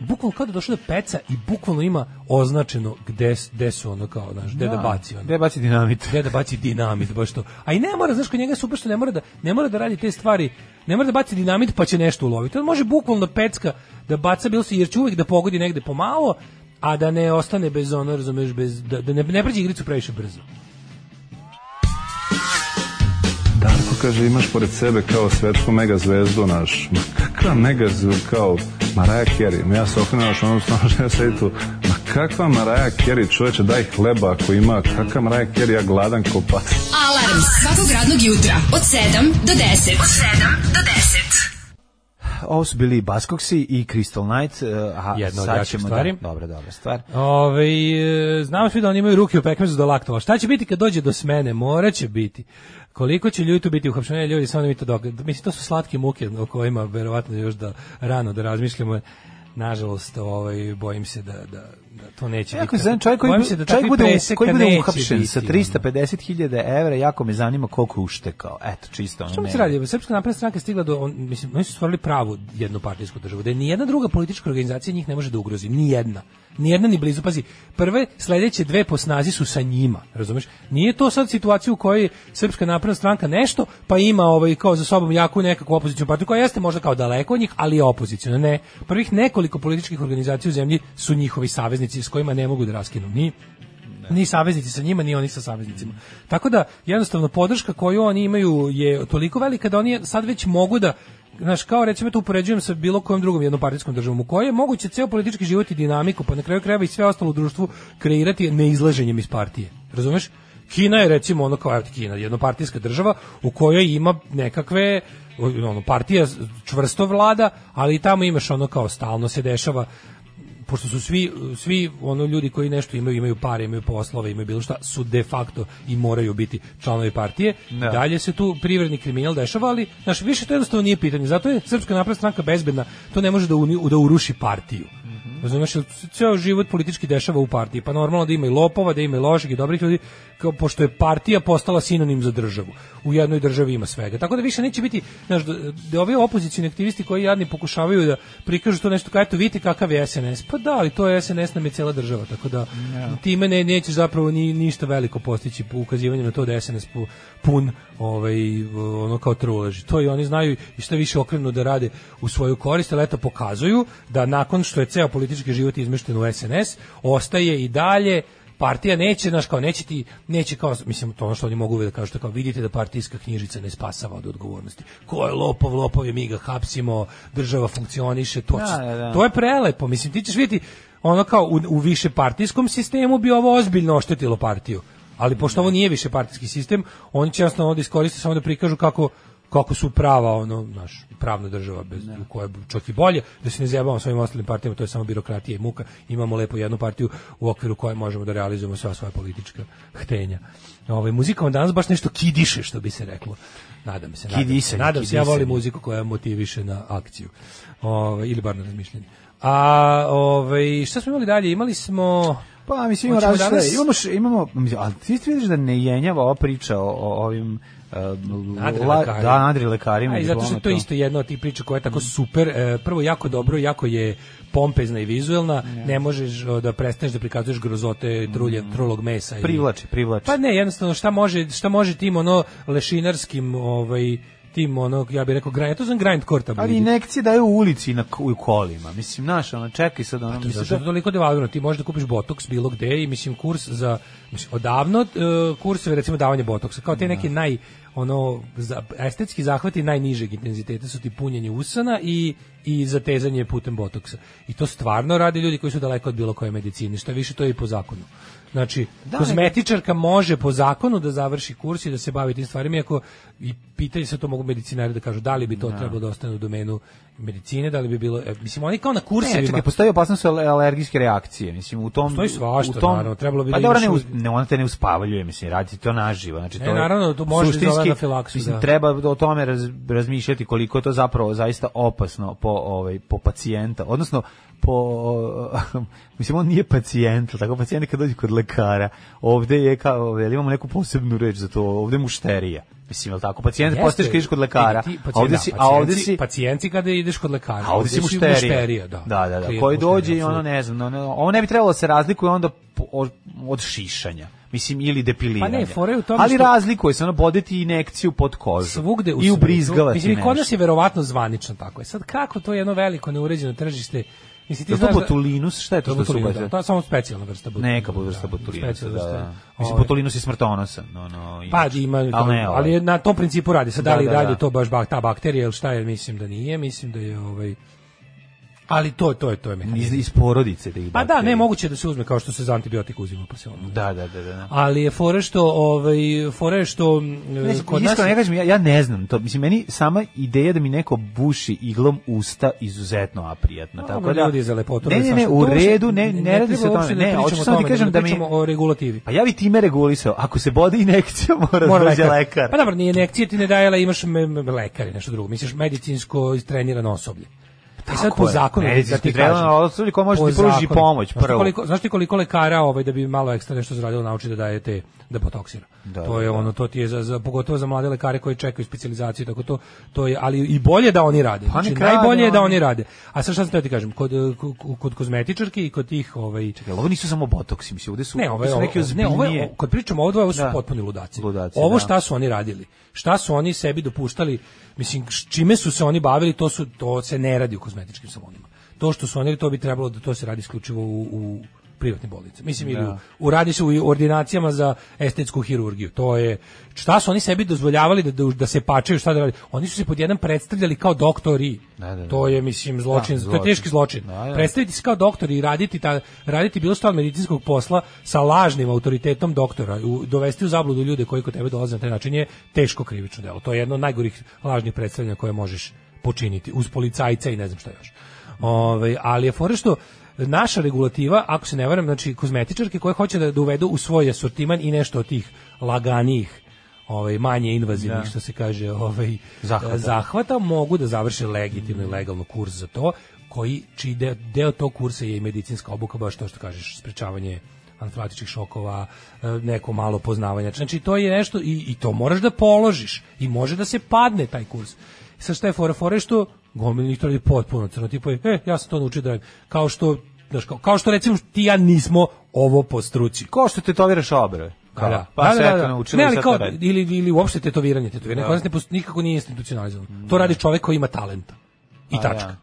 bukvalno kao da došao do peca i bukvalno ima označeno gde, gde su ono kao, znaš, gde da, baci ono Gde baci dinamit? gde da baci dinamit baš to. A i ne mora, znaš, kod njega je super što ne mora da ne mora da radi te stvari. Ne mora da baci dinamit pa će nešto uloviti. On može bukvalno pecka da baca bilo se jer će uvijek da pogodi negde pomalo, a da ne ostane bez ono, razumeš, bez da, da ne ne pređe igricu previše brzo. Darko kaže imaš pored sebe kao svetsku mega zvezdu naš. Ma kakva mega zvezdu kao Mariah Carey. Ma ja se okrenuo naš ono stvarno želim sedi tu. Ma kakva Mariah Carey čoveče daj hleba ako ima. Kakva Mariah Carey ja gladan ko pas. Alarm svakog radnog jutra od 7 do 10. Od 7 do 10. Ovo su bili Baskoksi i Crystal Night, eh, a Jedna od sad jačih ćemo stvari. Da, dobra, dobra stvar. Ove, e, znamo svi da oni imaju ruke u pekmezu do laktova. Šta će biti kad dođe do smene? Mora će biti. Koliko će ljudi tu biti uhapšeni ljudi, samo da mi to dok... Mislim, to su slatke muke o kojima verovatno još da rano da razmišljamo. Nažalost, ovaj, bojim se da, da, to neće Jako biti. zanima, čovjek koji, se da čovjek bude, koji bude uhapšen sa ono. 350.000 evra, jako me zanima koliko je uštekao. Eto, čisto. ono Što mi se radi? Srpska napredna stranka je stigla do, on, mislim, oni su stvorili pravu jednopartijsku državu, da je nijedna druga politička organizacija njih ne može da ugrozi, ni jedna. Ni jedna ni blizu. Pazi, prve sledeće dve po snazi su sa njima, razumeš? Nije to sad situacija u kojoj Srpska napredna stranka nešto, pa ima ovaj kao za sobom jaku nekakvu opoziciju partiju koja jeste možda kao daleko od njih, ali je opoziciona. Ne, prvih nekoliko političkih organizacija u zemlji su njihovi saveznici s kojima ne mogu da raskinu ni ni saveznici sa njima, ni oni sa saveznicima. Tako da, jednostavno, podrška koju oni imaju je toliko velika da oni sad već mogu da Znaš, kao recimo to upoređujem sa bilo kojom drugom jednopartijskom državom u kojoj je moguće ceo politički život i dinamiku, pa na kraju krajeva i sve ostalo u društvu kreirati neizlaženjem iz partije. Razumeš? Kina je recimo ono kao Kina, jednopartijska država u kojoj ima nekakve ono partija čvrsto vlada, ali i tamo imaš ono kao stalno se dešava pošto su svi svi ono ljudi koji nešto imaju imaju pare, imaju poslove, imaju bilo šta, su de facto i moraju biti članovi partije. Da. Dalje se tu privredni kriminal dešava, ali znaš, više to jednostavno nije pitanje. Zato je Srpska napredna stranka bezbedna. To ne može da uni- da uruši partiju. Razumeš, ceo život politički dešava u partiji, pa normalno da ima i lopova, da ima i loših i dobrih ljudi, kao pošto je partija postala sinonim za državu. U jednoj državi ima svega. Tako da više neće biti, znaš, da, da ovi opozicioni aktivisti koji jadni pokušavaju da prikažu to nešto, kao eto, vidite kakav je SNS. Pa da, ali to je SNS nam je cela država, tako da time ne, neće zapravo ni, ništa veliko postići po ukazivanju na to da je SNS pu- pun ovaj, ono kao truleži. To i oni znaju i šta više okrenu da rade u svoju korist, ali eto pokazuju da nakon što je ceo politički život izmešten u SNS, ostaje i dalje partija neće, znaš, kao neće ti, neće kao, mislim, to ono što oni mogu uvijek da kažu, kao vidite da partijska knjižica ne spasava od odgovornosti. Ko je lopov, lopov je, mi ga hapsimo, država funkcioniše, to, Da, da, da. to je prelepo, mislim, ti ćeš vidjeti, ono kao u, u više partijskom sistemu bi ovo ozbiljno oštetilo partiju. Ali pošto ovo nije više partijski sistem, oni će jasno ovdje iskoristiti samo da prikažu kako kako su prava ono naš pravna država bez u kojoj je čak i bolje da se ne zajebamo s ovim ostalim partijama to je samo birokratija i muka. Imamo lepo jednu partiju u okviru koje možemo da realizujemo sva svoja politička htenja. Ovaj muzika vam danas baš nešto kidiše što bi se reklo. Nadam se nadam se, nadam se ja volim muziku koja motiviše na akciju. Ovaj ili bar na razmišljanje. A ovaj šta smo imali dalje? Imali smo Pa mislim imamo danas- imamo imamo ali ti vidiš da ne jenjava ova priča o, o ovim la- lekari. da, nadri lekarima. I zato što je to isto jedna od tih priča koja je tako super, e, prvo jako dobro, jako je pompezna i vizuelna, ne možeš da prestaneš da prikazuješ grozote trulje, trulog mesa. Privlači, privlači. Pa ne, jednostavno šta može, šta može tim ono lešinarskim ovaj tim ono ja bih rekao grind, to znam grindcore tabloidi. Ali inekcije daju u ulici na u kolima. Mislim, znaš, ono, čekaj sad, ono, je mislim, to toliko devalvirano. Ti možeš da kupiš botoks bilo gde i mislim kurs za mislim odavno uh, kurseve recimo davanje botoksa kao te neki naj ono za, estetski zahvati najnižeg intenziteta su ti punjenje usana i i zatezanje putem botoksa. I to stvarno rade ljudi koji su daleko od bilo koje medicine, što više to je i po zakonu. Znači, Da, kozmetičarka može po zakonu da završi kurs i da se bavi tim stvarima, iako i pitanje se to mogu medicinari da kažu da li bi to trebalo da ostane u domenu medicine, da li bi bilo, e, mislim, oni kao na Ne, kursevima, čekaj, postoji opasnost ale- alergijske reakcije, mislim, u tom... Postoji svašta, u tom, naravno, trebalo bi pa da dobro, imaš ne, ne, ona te ne uspavaljuje, mislim, radi to naživo, znači Ne, to je naravno, tu može suštinski, izazove anafilaksu, mislim, da. treba o tome raz, razmišljati koliko je to zapravo zaista opasno po, ovaj, po pacijenta, odnosno po, mislim, on nije pacijent, tako pacijent je kad dođe kod lekara, ovde je kao, ovaj, imamo neku posebnu reč za to, ovde je mušterija, mislim, je li tako, pacijent postaješ kad ideš kod lekara, ti a ovde si, a ovde si, pacijenti kada ideš kod lekara. A ovdje si mušterija. da. Da, da, da. Klijent Koji mušterija, dođe i ono ne znam, ono, ovo ne bi trebalo da se razlikuje onda od, od šišanja. Mislim, ili depiliranja. Pa ne, fora je u tome Ali što- razlikuje se, ono, bodeti inekciju pod kožu. svugde u I ubrizgavati Mislim, kod nas je verovatno zvanično tako. E sad, kako to je jedno veliko neuređeno tržište? Mislim, ti to znaš da- botulinus? Šta je to To je što se botulin, ubacuje? da, to je samo specijalna vrsta botulinus. Neka vrsta botulinusa, da, specijalna vrsta. da. Mislim, Ovaj, botulinus je smrtonosan. No, no, Pa ima, ali, ne, ali, ovaj. na tom principu radi. Sad da, Da, li da, dalje da. to baš ta bakterija ili šta je, mislim da nije, mislim da je ovaj ali to to je to je mehanizam. iz, iz porodice da ih Pa da, ne moguće da se uzme kao što se za antibiotik uzima pa se onda. Da, da, da, da. Ali je fora što ovaj fora je što Ne, kod nas ne kažem, ja, ja ne znam to. Mislim, meni sama ideja da mi neko buši iglom usta izuzetno aprijatna. Tako da, ljudi za lepotu. Ne, ne, ne, u To redu, ne, ne, radi se o treba tome. uopšte da Ne, hoću samo ti tome, kažem da mi... o regulativi. Pa ja bi time regulisao. Ako se bode inekcija, mora, Mora da lekar. lekar. Pa dobro, nije injekcije ti ne daje, imaš me, me, lekar i nešto drugo. Misliš medicinsko istrenirano osoblje. E sad Tako po zakonu da ti kažem. koje može po ti pruži zakonu. pomoć Znaš ti prvo. koliko, znaš ti koliko lekara ovaj da bi malo ekstra nešto zaradilo nauči da daje te da botoksira. Da, to je da, da. ono to ti je za, za pogotovo za mlade lekare koji čekaju specijalizaciju tako to to je ali i bolje da oni rade. Pa Znači najbolje je da oni. rade. A sad šta sam teo ti kažem, kod kod, kod kozmetičarki i kod tih ovaj Jel ovo nisu samo botoksi, mislim, ovde su, ne, ovo su neke ne, ovo je, ozbiljnije... kad pričamo o ovo ovo su Da. potpuni ludaci. Ludaci, ovo da. šta su oni radili? Šta su oni sebi dopuštali? Mislim, čime su se oni bavili, to su to se ne radi u kozmetičkim salonima. To što su oni, to bi trebalo da to se radi isključivo u, u privatnim bolnicama. Mislim, ili u, Da. u radi se u ordinacijama za estetsku hirurgiju. To je, šta su oni sebi dozvoljavali da, da, da se pačaju, šta da radi? Oni su se pod jedan predstavljali kao doktori. Da, da, da. To je, mislim, zločin, Da, to je zločin. teški zločin. Da, da. Predstaviti se kao doktor i raditi ta raditi bilo šta od medicinskog posla sa lažnim autoritetom doktora, u, dovesti u zabludu ljude koji kod tebe dolaze na taj način je teško krivično delo. To je jedno od najgorih lažnih predstavljanja koje možeš počiniti uz policajca i ne znam šta još. Ovaj, ali je fora što naša regulativa, ako se ne varam, znači kozmetičarke koje hoće da, da uvedu u svoj asortiman i nešto od tih laganijih ovaj manje invazivnih Da. što se kaže ovaj Zahvata. zahvata mogu da završe legitimno i legalno kurs za to koji čiji deo, deo tog kursa je i medicinska obuka baš to što kažeš sprečavanje anafilaktičkih šokova, e, neko malo poznavanja. Znači to je nešto i, i to moraš da položiš i može da se padne taj kurs. Sa šta je fora? Fora je što gomil njih to radi potpuno crno. Tipo je, e, ja sam to naučio da radim. Kao što, znaš, kao, kao što recimo ti ja nismo ovo po struci. Ko što tetoviraš obrve? Da, da. Pa Da, se da, da. naučili Ne, ali sad kao, ili, ili uopšte tetoviranje. Tetoviranje Da. kod nas nikako nije institucionalizovano. To radi čovjek koji ima talenta. I Pa, tačka. ja.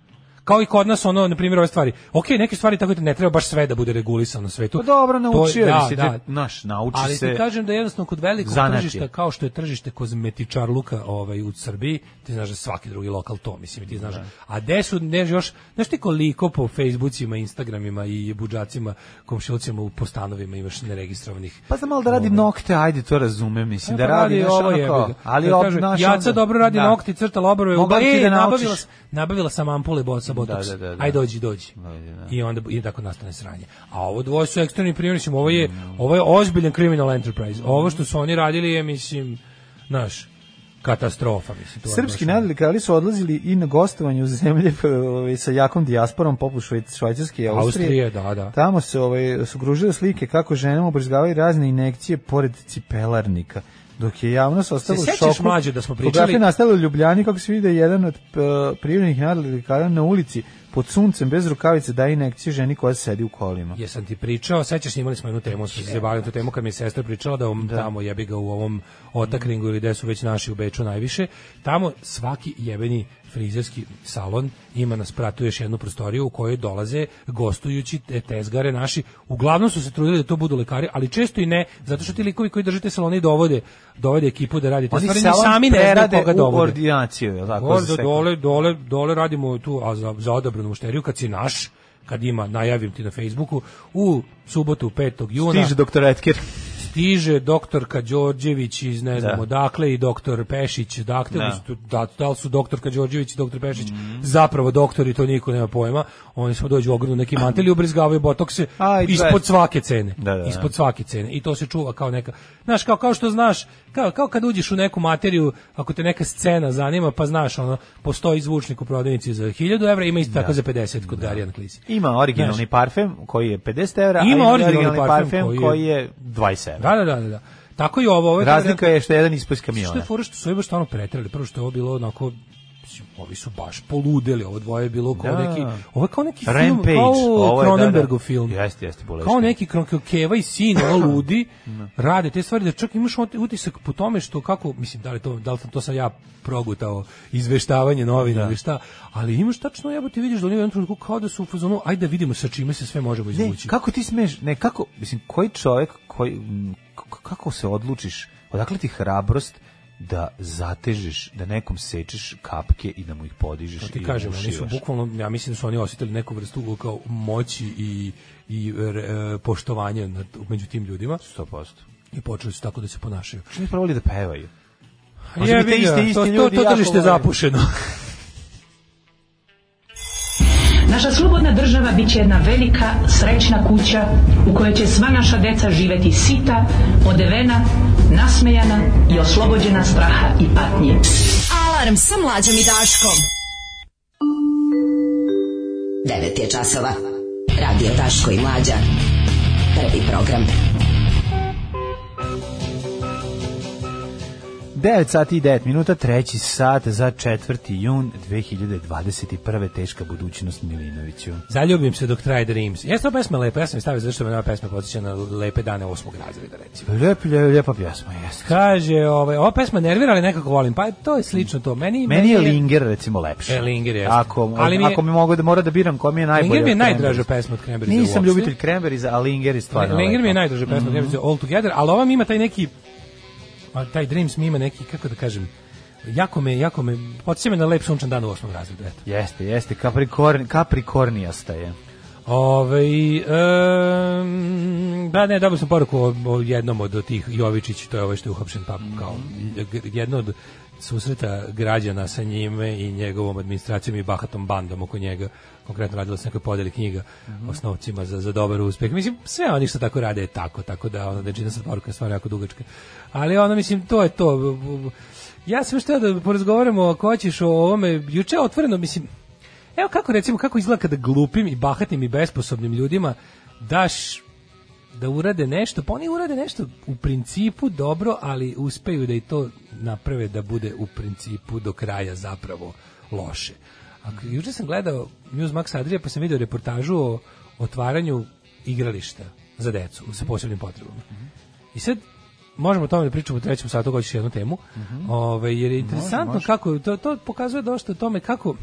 Kao i kod nas, ono, na primjer, ove stvari. Ok, neke stvari tako da ne treba baš sve da bude regulisano na svetu. Pa dobro, naučio da, si, da. te- naš, nauči Ali se. ti kažem da jednostavno kod velikog Zanat je. tržišta, kao što je tržište kozmetičarluka ovaj, u Srbiji, ti znaš da svaki drugi lokal to, mislim, ti znaš. A gde su, ne, još, znaš ti koliko po Facebookima, Instagramima i budžacima, komšilucima u postanovima imaš neregistrovanih Pa znam malo da radi nokte, ajde, to razumem, mislim, da E, pa radi, znaš, ovo je. ali Da onda- dobro radi da. nokti, crta e, da nabavila, nabavila sam ampule bo- sa botoksa. Da, da, da, da. Aj dođi, dođi. Da. I onda i tako nastane sranje. A ovo dvoje su ekstremni primjeri, mislim, ovo je ovo je ozbiljan criminal enterprise. Ovo što su oni radili je mislim, znaš, katastrofa, mislim. to Srpski baš- nadlikali su odlazili i na gostovanje u zemlje ovaj, sa jakom dijasporom poput Švajc- Švajcarske i Austrije. Austrije, da, da. Tamo se ovaj, su kružile slike kako ženama ubrizgavaju razne inekcije pored cipelarnika. Dok je javnost ostala u šoku. mlađe, da smo pričali- Fotografija nastala u Ljubljani kako se vidi jedan od uh, prirodnih nadlikara na ulici pod suncem bez rukavice daje inekcije ženi koja sedi u kolima. Jesam ti pričao, sećaš se, imali smo jednu temu, smo se bavili tu temu kad mi je sestra pričala da, on tamo jebi ga u ovom otakringu ili gde su već naši u Beču najviše, tamo svaki jebeni frizerski salon ima na spratu još jednu prostoriju u kojoj dolaze gostujući te tezgare naši. Uglavnom su se trudili da to budu lekari, ali često i ne, zato što ti likovi koji drže te salone i dovode, dovode ekipu da radi te Oni stvari, sami ne znaju prerade koga u dovode. ordinaciju, je tako? Dole, dole, dole radimo tu, a za, za odabranu mušteriju, kad si naš, kad ima, najavim ti na Facebooku, u subotu 5. juna Stiže doktor Etker. Stiže doktorka Đorđević iz ne znam Da. odakle i doktor Pešić, dakle, Da. da. da, da li su doktorka Đorđević i doktor Pešić zapravo doktori, to niko nema pojma, oni smo dođu u ogromnu neki mantel i ubrizgavaju botokse Aj, ispod svake cene. Da, da, da. Ispod svake cene. I to se čuva kao neka, znaš, kao, kao što znaš, kao, kao kad uđeš u neku materiju, ako te neka scena zanima, pa znaš, ono, postoji zvučnik u prodavnici za 1000 evra, ima isto tako za 50 kod Garijan Klisi. Ima originalni Znaš. parfem koji je 50 evra, Ima ima originalni originalni parfem parfem koji je- koji je 20 evra. Da, da, da, da, da. Tako i ovo. ovo je Razlika je što je jedan ispod Što kamiona. je fora što su ovi baš stvarno preterali. Prvo što je ovo bilo onako ovi su baš poludeli, ovo dvoje je bilo kao Da. neki, ovo je kao neki film, Rampage, kao ovo da, da. film. Jeste, jeste, boleški. Kao neki Keva i sin, ono ludi, rade te stvari da čak imaš utisak po tome što kako, mislim, da li to, da li to sam ja progutao izveštavanje novina ili šta, ali imaš tačno jebote vidiš da oni u jednom trenutku kao da su u fazonu, ajde da vidimo sa čime se sve možemo Ne, izvući. kako ti smeš, ne, kako, mislim, koji čovjek, koji, kako se odlučiš, odakle ti hrabrost da zatežeš, da nekom sečeš kapke i da mu ih podižeš To ti i kažem, oni su bukvalno, ja mislim da su oni osjetili neku vrstu kao moći i, i e, poštovanja nad, među tim ljudima 100%. i počeli su tako da se ponašaju. Što nisu probali da pevaju? Možda bi te iste- ga, isti to, to, ljudi to jako tržište zapušeno. Naša slobodna država bit će jedna velika, srećna kuća u kojoj će sva naša deca živeti sita, odevena, nasmejana i oslobođena straha i patnje. Alarm sa mlađom i Daškom. 9 je časova. Radio Daško i Mlađa. Prvi program. 9 sati i 9 minuta, treći sat za 4. jun 2021. Teška budućnost Milinoviću. Zaljubim se dok traje Dreams. Jeste ova pesma lepa, ja sam stavio zato što me ova pesma podsjeća na lepe dane osmog razreda, recimo. Lep, lep, lijepa pjesma, jeste. Kaže, ovaj, ova pesma nervira, ali nekako volim. Pa to je slično to. Meni, Meni je Linger recimo lepše. E, Linger jeste. Ako, Ali mi je- ako mi mogu da mora da biram ko mi je najbolja. Linger mi je od najdraža Cranberries. pesma od Cranberries Nisam ljubitelj Cranberries, a Linger je stvarno Linger mi je lepa. najdraža pesma mm -hmm. All Together, ali ova mi ima taj neki a taj Dreams mi ima neki kako da kažem jako me jako me podsjeća me na lep sunčan dan u osmom razredu eto. Jeste, jeste, Capricorn, Capricornijasta je. Ove, um, da ne, dobio sam poruku o, o jednom od tih Jovičić, to je ovaj što je uhapšen, pa kao jedno od susreta građana sa njime i njegovom administracijom i bahatom bandom oko njega, konkretno radilo se nekoj podeli knjiga osnovcima za, za dobar uspeh. Mislim, sve oni što tako rade je tako, tako da ono, čita sad poruka je stvarno jako dugačka. Ali ono, mislim, to je to. Ja sam što da porazgovaramo ako hoćeš o ovome, juče otvoreno, mislim, Evo kako recimo kako izgleda kada glupim i bahatim i besposobnim ljudima daš da urade nešto, pa oni urade nešto u principu dobro, ali uspeju da i to naprave da bude u principu do kraja zapravo loše. A juče sam gledao Newsmax Adria pa sam video reportažu o otvaranju igrališta za decu sa posebnim potrebama. I sad možemo o tome da pričamo u trećem satu, hoćeš jednu temu. Ovaj, jer je interesantno može. kako, to, to pokazuje dosta o tome kako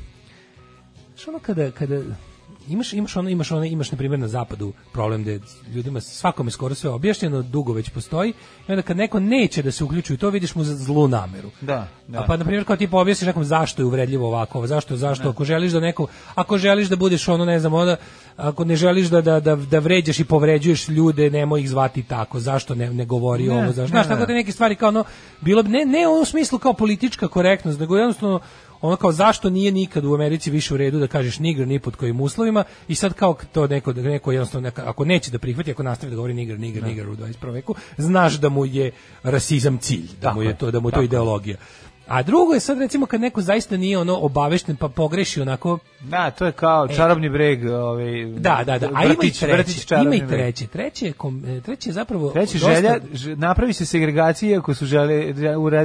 Znaš ono kada, kada imaš, imaš ono, imaš ono, imaš na primjer na zapadu problem da ljudima svakome skoro sve objašnjeno, dugo već postoji i onda kad neko neće da se uključi u to, vidiš mu za zlu nameru. Da, da. A pa na primjer kao ti objasniš nekom zašto je uvredljivo ovako, zašto, zašto, ako želiš da neko, ako želiš da budeš ono, ne znam, onda, ako ne želiš da, da, da, da vređaš i povređuješ ljude, nemoj ih zvati tako, zašto ne, ne govori Ne, ovo, zašto, ne, znaš, ne. tako da neke stvari kao ono, bilo bi, ne, ne u smislu kao politička korektnost, nego jednostavno ono kao zašto nije nikad u Americi više u redu da kažeš nigr ni pod kojim uslovima i sad kao to neko da neko jednostavno neka, ako neće da prihvati ako nastavi da govori nigr nigr nigr u 21. veku znaš da mu je rasizam cilj da Tako mu je to da mu je to ideologija a drugo je sad recimo kad neko zaista nije ono obavešten pa pogreši onako Da, to je kao čarobni breg, ovaj da da da a ima i vrtić, treće vrtić ima i treće treće je kom- e, treće je zapravo Treći dosta- želja, napravi se segregacija ako su želi,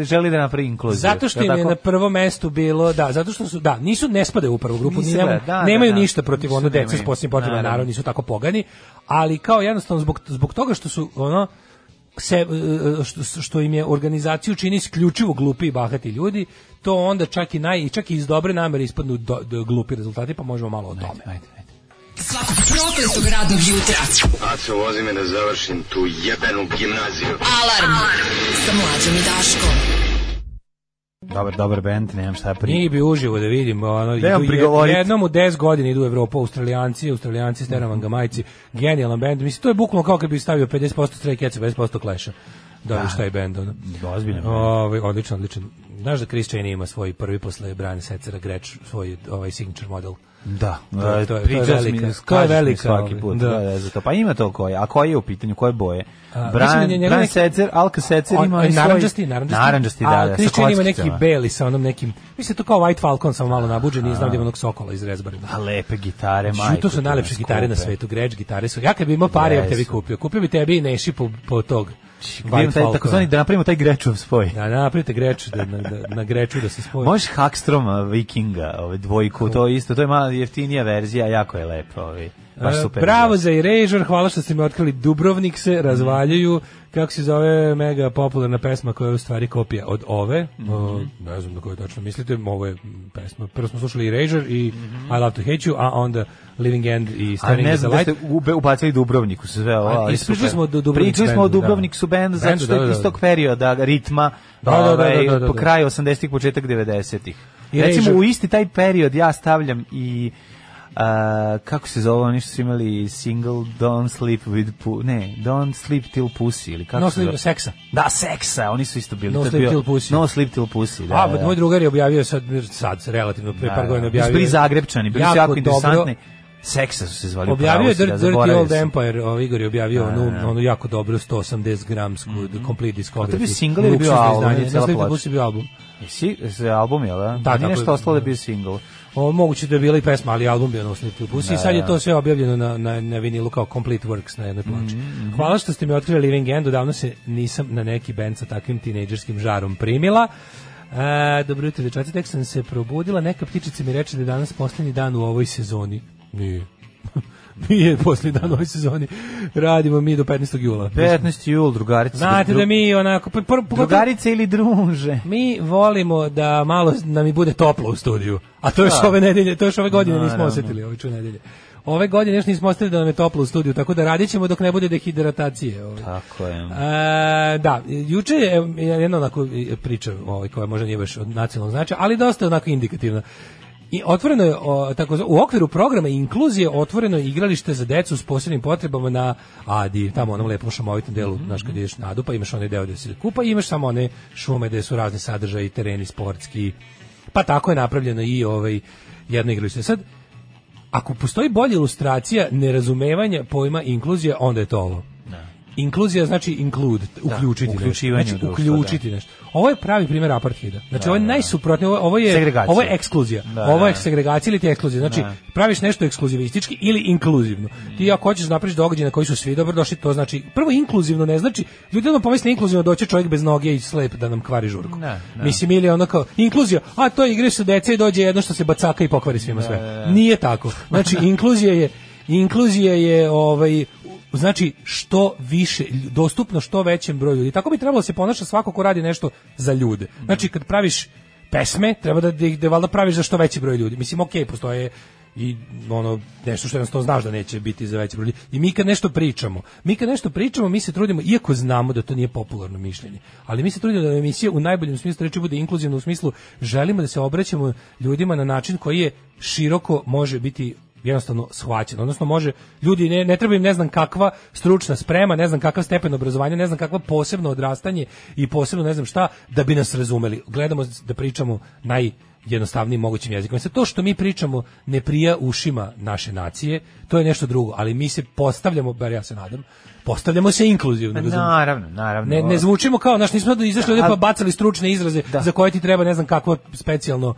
želi- da napravi inkluziju. Zato što im je na prvom mestu bilo, da, zato što su, da, nisu, ne spadaju u prvu grupu, Nisu ni nemo- gleda, da, nemaju da, da. ništa protiv ono deca s nemaju. posebnim potrebama, Naravno. naravno nisu tako pogani, ali kao jednostavno zbog, zbog toga što su ono, se, e, što, što im je organizaciju čini isključivo glupi i bahati ljudi, to onda čak i naj čak i iz dobre namere ispadnu do, do glupi rezultati, pa možemo malo o tome. Ajde, ajde. Svakog prokletog radnog jutra. Aco, vozi me da završim tu jebenu gimnaziju. Alarm. Sa mlađom i Daškom. Dobar, dobar bend, nemam šta pri. Njih bi uživo da vidim, ono, idu jednom u 10 godina idu u Evropu, Australijanci, Australijanci, Steravan Gamajci, genijalan bend, mislim, to je bukvalno kao kad bi stavio 50% Stray Cats, 50% Clash-a. Da vidiš taj bend, ono. Ozbiljno. Ovaj odličan, odličan. Znaš da Chris Chaney ima svoj prvi posle Brian Setzera Gretsch, svoj ovaj signature model. Da, To je- to je- to je mi, velika- kažeš to je mi velika, svaki ovaj, put. da. Da. Da, za to. Pa ima to koje, a koje je u pitanju, koje boje? A, Bran, mislim da je Bran neki- Secer, Alka Secer On- ima on onaj svoj... narandžasti, narandžasti. Narandžasti, da, A da, ima neki beli sa onom nekim, mislim to kao White Falcon, samo malo nabuđen i znam da ima onog sokola iz rezbarina. A lepe gitare, majko. to su najlepše gitare na svetu, Gretsch gitare su. Ja kad bi imao pare, ja bi tebi kupio. Kupio bi tebi i Neši po, po tog. Ima taj, takozvani, da napravimo taj grečov spoj. Da, napravite Gretsch, da, na, da, na Greču da se spoji. Možeš Hackstroma, Vikinga, ovaj dvojku, to isto, to je malo jeftinija verzija, jako je lepo, ovaj. Baš E, super. Bravo za Erasure, hvala što ste mi otkrili Dubrovnik se razvaljuju, kako se zove mega popularna pesma koja je u stvari kopija od ove, o, ne znam na koju tačno mislite, ovo je pesma, prvo smo slušali Erasure i I Love to Hate You, a onda Living End i A Staring ne at the znam da Light. ste ubacili Dubrovniku sve ovo, A, ali ispričali super. smo o Du- Dubrovnik Pričali smo o da. Dubrovnik su bend, zato što je da, da, da. istog perioda, ritma, Da, da, da, ovaj, da, da, da. po kraju 80-ih, početak 90-ih. I Recimo, u isti taj period ja stavljam i a, kako se zove, oni što su imali single Don't Sleep with Pu... Ne, Don't Sleep Till Pussy, ili kako No se Sleep, zove? seksa. Da, seksa, oni su isto bili. No to Sleep bio- Till Pussy. No Sleep Till Pussy, da. a, da, da. moj drugar je objavio sad, sad relativno, pre Da, par da. godina su objavio. bili Zagrebčani, bili su jako jako dobro- interesantni. Seksa su se zvali. Objavio je da, Dirty zaboravio Old. Empire, ovaj Igor je objavio Da, onu, da, da. onu jako dobru 180 gramsku complete discography. A to bio single ili bio album izdanje. ili cijela Na Sleep ploča? Pussy je bio album. Si, se album, jel da? Da, Da, tako Nije je. nešto ostalo da je bio single. O, moguće da je bila i pesma, ali album bio na Da, i sad je da. to sve objavljeno na, na, na vinilu kao Complete Works na jednoj ploči. Hvala što ste mi otkrili Living End, odavno se nisam na neki band sa takvim tinejdžerskim žarom primila. E, dobro jutro, dečaci, tek sam se probudila, neka ptičica mi reče da je danas posljednji dan u ovoj sezoni. Nije. Nije posljednji dan ovoj sezoni. Radimo mi do 15. jula. 15. jul, drugarice. Znate da mi onako... Drugarice ili druže? Mi volimo da malo nam i bude toplo u studiju. A to još Da. ove nedelje, to još ove godine nismo Naravno. osetili, ove ču nedelje. Ove godine još nismo osetili da nam je toplo u studiju, tako da radit ćemo dok ne bude dehidratacije. Ovaj. Tako je. E, da, juče je e, jedna onako e, priča ovaj, koja možda nije baš od nacionalnog značaja, ali dosta onako indikativna. I otvoreno je o, tako, u okviru programa inkluzije otvoreno je igralište za decu s posebnim potrebama na Adi, tamo onom lepom šumovitom delu, znaš kad ideš na Adu, pa imaš onaj deo gde se kupa i imaš samo one šume gde su razni sadržaji, tereni sportski. Pa tako je napravljeno i ovaj jedno igralište. Sad ako postoji bolja ilustracija nerazumevanja pojma inkluzija, onda je to ovo. Inkluzija znači include, uključiti nešto. uključivanje Znači, u društvo, uključiti nešto. Ovo je pravi primjer apartheida. Znači, ovo je najsuprotnije, ovo, ovo je Segregacija. ovo je ekskluzija. Da, ovo je da. segregacija ili ti ekskluzija. Znači, Da. praviš nešto ekskluzivistički ili inkluzivno. Ti ako hoćeš da napraviš događaj na koji su svi dobrodošli, to znači prvo inkluzivno ne znači ljudi ono pomisle inkluzivno doći čovjek bez noge i slep da nam kvari žurku. Mislim ili ono kao inkluzija, a to igre su deca i dođe jedno što se bacaka i pokvari svima sve. Nije tako. Znači inkluzija je inkluzija je ovaj znači što više dostupno što većem broju ljudi. Tako bi trebalo da se ponaša svako ko radi nešto za ljude. Znači kad praviš pesme, treba da da ih da valjda praviš za što veći broj ljudi. Mislim, okej, postoje i ono nešto što jednostavno znaš da neće biti za veći broj ljudi. I mi kad nešto pričamo, mi kad nešto pričamo, mi se trudimo, iako znamo da to nije popularno mišljenje, ali mi se trudimo da emisija u najboljem smislu reči bude inkluzivna u smislu želimo da se obraćamo ljudima na način koji je široko može biti jednostavno shvaćen. Odnosno može ljudi ne, ne treba im ne znam kakva stručna sprema, ne znam kakav stepen obrazovanja, ne znam kakva posebno odrastanje i posebno ne znam šta da bi nas razumeli. Gledamo da pričamo naj jednostavnijim mogućim jezikom. Sad to što mi pričamo ne prija ušima naše nacije, to je nešto drugo, ali mi se postavljamo, bar ja se nadam, postavljamo se inkluzivno. razumiješ? Naravno, naravno. Ne, ne zvučimo kao, znaš, nismo da izašli ovdje pa ali- bacali stručne izraze Da. za koje ti treba ne znam kakvo specijalno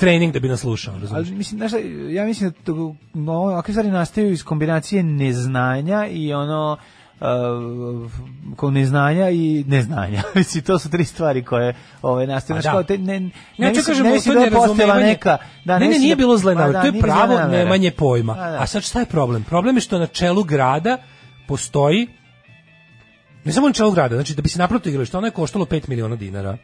trening da bi nas slušao, razumiješ? Ali mislim, znaš, šta, ja mislim da to, no, ovakve stvari nastaju iz kombinacije neznanja i ono uh, kao neznanja i neznanja. Mislim, to su tri stvari koje ove, nastaju. Da. kao te, ne, ne, Ne, mislim- kažemo, ne to da je neka... Da, ne, ne, mislim nije da- bilo zle Ma namere, da, to je nije bilo pravo nemanje pojma. A, da. A sad šta je problem? Problem je što na čelu grada postoji ne samo na čelu grada, znači da bi se napravilo to igralište, ono je koštalo 5 miliona dinara.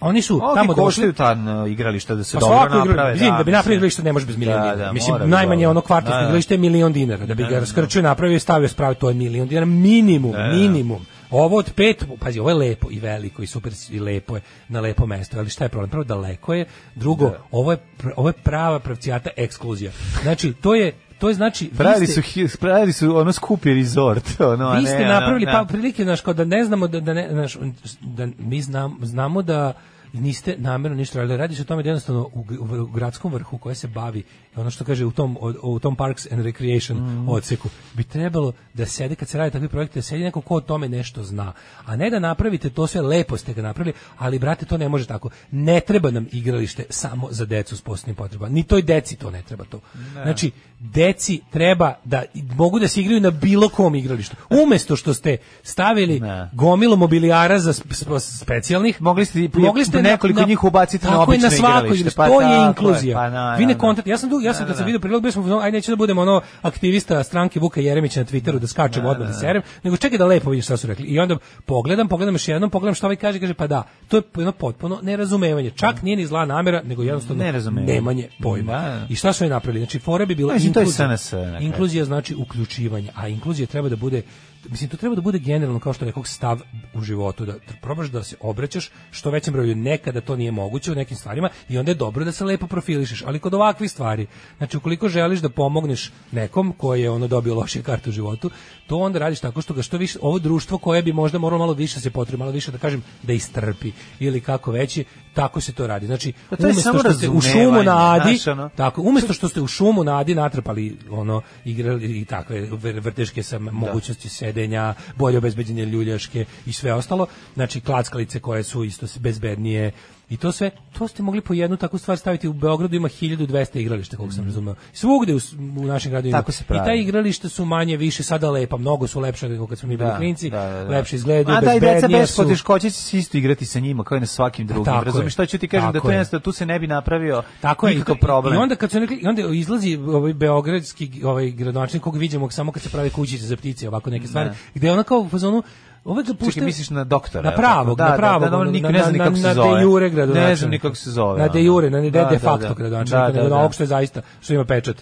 Oni su Ok, tamo došli koštaju ta igrališta da se Pa dobro svako igra- naprave. izvini, da bi napravio mislim. igralište ne može bez milion Da, dinara. da, Mislim, mora bi najmanje dobro. ono kvartovsko Da, da. igralište je milion dinara. Da bi Da, ga da, raskrčio, napravio i stavio spravi, to je milion dinara minimum, Da, da. minimum. Ovo od pet, pazi, ovo je lepo i veliko i super i lepo je na lepo mesto, ali šta je problem? Prvo daleko je, drugo, ovo je ovo je prava pravcijata ekskluzija. Znači, to je to je znači vi Pravili ste- su, pravili su ono skupi resort. Ono, a vi ne, ste ono, napravili da. pa prilike znaš kao da ne znamo da da ne znaš, da mi znam, znamo da niste namjerno ništa radili. Radi se o tome da jednostavno u, u, u gradskom vrhu koje se bavi ono što kaže u tom u tom Parks and Recreation Mhm. odseku. Bi trebalo da sede kad se radi takvi projekti da sedi neko ko o tome nešto zna. A ne da napravite to sve lepo ste ga napravili ali brate to ne može tako. Ne treba nam igralište samo za decu s posebnim potrebama. Ni toj deci to ne treba to. Znači deci treba da mogu da se igraju na bilo kom igralištu. Umesto što ste stavili gomilu mobilijara za sp- sp- specijalnih Mogli ste mogli ste nekoliko njih ubaciti na obično svako igralište, pa to je tako je, inkluzija. pa na, vi ne na, na. kontat ja sam du, ja sam Da, kad sam da, video prilog bio sam aj neću da budem ono aktivista stranke Vuka Jeremića na Twitteru da skačem odmah da serem nego čekaj da lepo vidim šta su rekli. I onda pogledam pogledam još jednom pogledam šta ovaj kaže kaže pa da to je jedno potpuno nerazumevanje. Čak nije ni zla namera nego jednostavno Nerazumevanje. nemanje pojma. Da, da. i šta su oni napravili? Znači fora bi bila inkluzija. Inkluzija znači uključivanje a inkluzija treba da bude mislim to treba da bude generalno kao što rekao stav u životu da probaš da se obraćaš što većem broju nekada to nije moguće u nekim stvarima i onda je dobro da se lepo profilišeš ali kod ovakvih stvari znači ukoliko želiš da pomogneš nekom koji je ono dobio lošije karte u životu to onda radiš tako što ga što više ovo društvo koje bi možda moralo malo više se potrebi malo više da kažem da istrpi ili kako veći tako se to radi znači Pa to umesto što ste u šumu na Adi ono. tako umesto što ste u šumu na Adi natrpali ono igrali i takve vr- vrteške sa mogućnosti sedenja, bolje obezbeđenje ljuljaške i sve ostalo, znači klackalice koje su isto bezbednije i to sve, to ste mogli po jednu takvu stvar staviti u Beogradu ima 1200 igrališta koliko sam razumeo. Svugde u, u našem gradu ima. Tako se I pravi. ta igrališta su manje više sada lepa, mnogo su lepše nego kad smo mi bili Da, klinci, da, da, da. lepše izgledaju, A da i deca bez su. poteškoća će se isto igrati sa njima kao i na svakim drugim. tako je. Razumeš šta ću ti kažem da to je. jednostavno tu se ne bi napravio Tako nikakav problem. I onda kad su rekli, i onda izlazi ovaj beogradski ovaj gradonačelnik kog vidimo samo kad se prave kućice za ptice, ovako neke stvari, Da. gde ona kao u fazonu Ovaj ga Čekaj, pušta- misliš na doktora? Na pravog, Da, na da, pravog. da, da, ono, niko na- ne zna ni na- kako se na zove. de jure Ne znam ni kako se zove, Na de jure, na ne de, Da, de da, facto da. gradonačelnika, Da, da, nego na da. ovog što je zaista, što ima pečat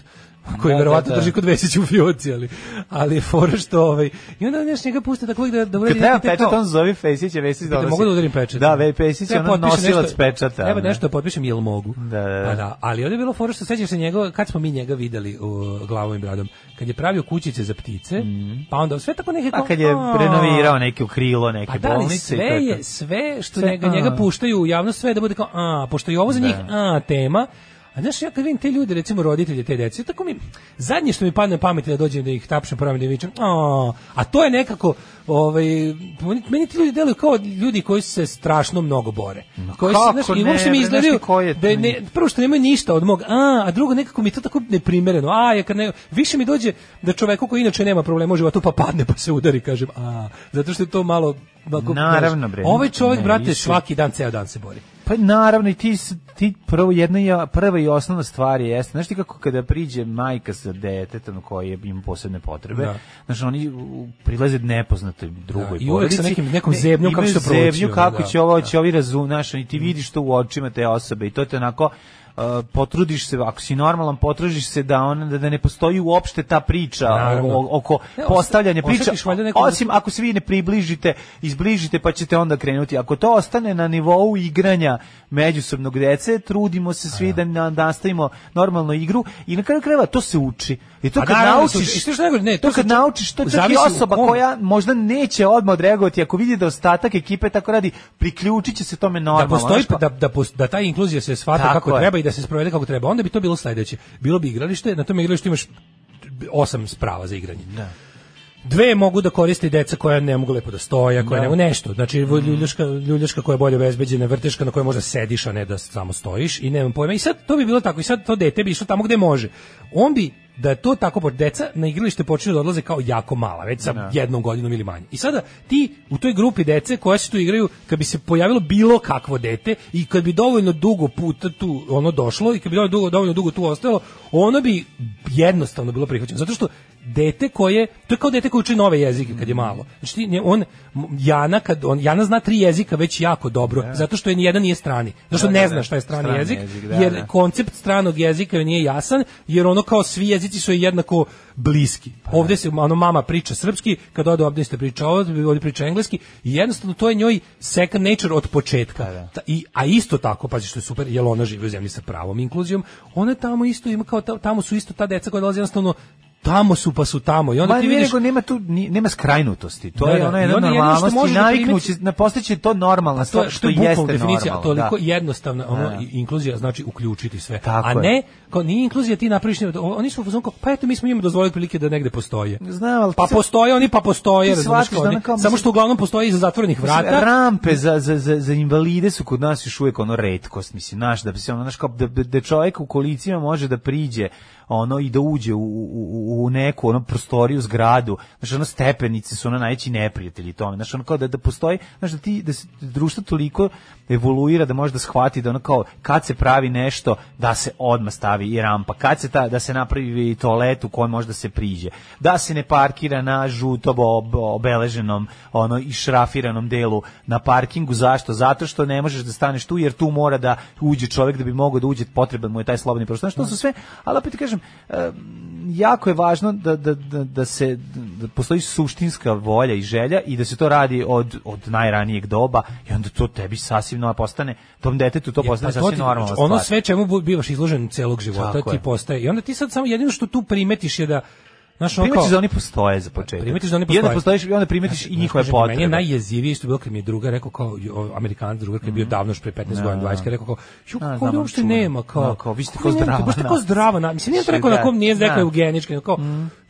koji Da, verovatno da, da. drži kod Vesića u fioci, ali, ali je fora što ovaj, i onda nešto njega puste tako da, da uradi Kad treba neki pečat, kao- on zove Fesić, a Vesić Pitaj, donosi. mogu da udarim pečat? Da, ve Pesić je ono nosilac nešto- pečata. Ne? nešto da potpišem, jel mogu? Da, da, da. Pa da, ali ovdje je bilo fora što sećaš se njega, kad smo mi njega videli u glavom i bradom, kad je pravio kućice za ptice, pa onda sve tako. Mhm. A kad je renovirao neke u krilo, neke Pa da bolnice. sve je, sve što Sve, njega, njega puštaju u javnost, sve da bude kao, a, pošto je ovo za Da. njih, a, tema, A znaš, ja kad vidim te ljude, recimo roditelje te dece, tako mi, zadnje što mi padne na pamet da dođem da ih tapšem ramenu da vičem, a, a to je nekako, ovaj, meni- ti ljudi deluju kao ljudi koji se strašno mnogo bore. Koji se, znaš, i ne, uopšte mi izgledaju da je ne, prvo što nemaju ništa od mog, a, a drugo nekako mi to tako neprimereno. A, ja kad ne, više mi dođe da čoveku koji inače nema problema u životu pa padne pa se udari, kažem, a, zato što je to malo Naravno, bre. Ovaj čovjek, brate, svaki dan, ceo dan se bori. Pa naravno i ti, ti prvo jedna i- prva i osnovna stvar je jeste, znaš ti kako kada priđe majka sa detetom koji je- ima posebne potrebe, Da. znaš oni prilaze nepoznatoj drugoj Da, i uvek sa nekim- nekom ne, zebnjom kako to proći, zebnju ono, kako da, će ovo, da. će ovi razu, znaš, i ti vidiš to u očima te osobe i to te onako potrudiš se, ako si normalan, potrudiš se da on da, da ne postoji uopšte ta priča o- oko Ne, os- postavljanja priča, neku- osim ako se vi ne približite, izbližite pa ćete onda krenuti. Ako to ostane na nivou igranja međusobnog dece, trudimo se svi da na- nastavimo normalnu igru i na kraju krajeva to se uči. I to A kad naravno da naučiš. I što je najgore, ne, to to kad čak- naučiš, to čak i zavisi u osoba kom- koja možda neće odmah odreagovati, ako vidi da ostatak ekipe tako radi, priključit će se tome da normalno. postoji znaš, da, da, pos- da ta inkluzija se shvata Tako kako je. treba i da se sprovede kako treba. Onda bi to bilo sledeće. Bilo bi igralište, na tom igralištu imaš osam sprava za igranje. Dve mogu da koriste deca koja ne mogu lepo da stoja, koja Da. ne mogu nešto. Znači ljuljaška, ljuljaška koja je bolje obezbeđena, vrteška na kojoj možda sediš, a ne da samo stojiš i nemam pojma. I sad to bi bilo tako. I sad to dete bi išlo tamo gde može. On bi da je to tako po deca na igralište počinju da odlaze kao jako mala, već sa Da. jednom godinom ili manje. I sada ti u toj grupi dece koja se tu igraju, kad bi se pojavilo bilo kakvo dete i kad bi dovoljno dugo puta tu ono došlo i kad bi dovoljno dugo, dovoljno dugo tu ostalo, ono bi jednostavno bilo prihvaćeno. Zato što dete koje, to je kao dete koje uči nove jezike kad je malo. Znači on, Jana, kad, on, Jana zna tri jezika već jako dobro, zato što je nijedan nije strani. Zato što Da, da, ne da. zna šta je strani, Strani jezik, jezik, da, jer da. koncept stranog jezika nije jasan, jer ono kao svi jezici su jednako bliski. Ovde se ono mama priča srpski, kad ode ovde ste priča ovde, ovde priča engleski i jednostavno to je njoj second nature od početka. Ta- I, a isto tako, pazi što je super, jer ona živi u zemlji sa pravom inkluzijom, ona tamo isto ima kao, ta- tamo su isto ta deca koja dolaze jednostavno tamo su pa su tamo i onda Ma ti vidiš nego nema tu ni- nema skrajnutosti. To Da, je da. ono I jedna što normalnost i da naviknuće, na postaće to normalna to stvar je što je jeste definicija, normalno. toliko da. jednostavna, ono Da. inkluzija znači uključiti sve. Tako a ne, kao nije inkluzija ti napraviš, oni su kao, pa eto mi smo njima dozvolili prilike da negde postoje. Znam, ali Pa sad- postoje oni, pa postoje, razumeš da Samo što uglavnom postoji iza zatvorenih vrata. Rampe za, za, za, za invalide su kod nas još uvijek ono redkost, mislim, znaš, da bi se ono, znaš, kao da, da, da čovjek u kolicima može da priđe ono i da uđe u, u, u neku ono prostoriju, zgradu, znaš, ono stepenice su ono najveći neprijatelji tome, znaš, ono kao da, da postoji, znaš, da ti, da se društvo toliko evoluira da može da shvati da ono kao kad se pravi nešto da se odmah stavi i rampa, kad se ta, da se napravi toalet u kojem može da se priđe, da se ne parkira na žuto ob, obeleženom ono i šrafiranom delu na parkingu, zašto? Zato što ne možeš da staneš tu jer tu mora da uđe čovjek da bi mogao da uđe, potreban mu je taj slobodni prostor. Znaš, to su sve, ali opet ti kažem, jako je važno da, da, da, da se da postoji suštinska volja i želja i da se to radi od, od najranijeg doba i onda to tebi sasvim no, postane, tom detetu to postane pa sasvim normalna Ono sve čemu bivaš izložen celog života Tako ti je. postaje. I onda ti sad samo jedino što tu primetiš je da Znaš, ono Primetiš kao- da oni postoje za početak. Primetiš da oni I onda postoje. postojiš i onda primetiš i Znaš, njihove kažem, potrebe. Meni je najjezivije isto bilo kad mi je druga rekao kao jo, Amerikanac druga kad je bio davno još pre 15 godina 20 kad je rekao kao ju Da, kako znam, ovdje uopšte nema kao Da, kao, vi ste kako kao zdrava baš tako nacija. zdrava na mislim nije to Da, rekao na kom nije rekao da. eugenički nego kao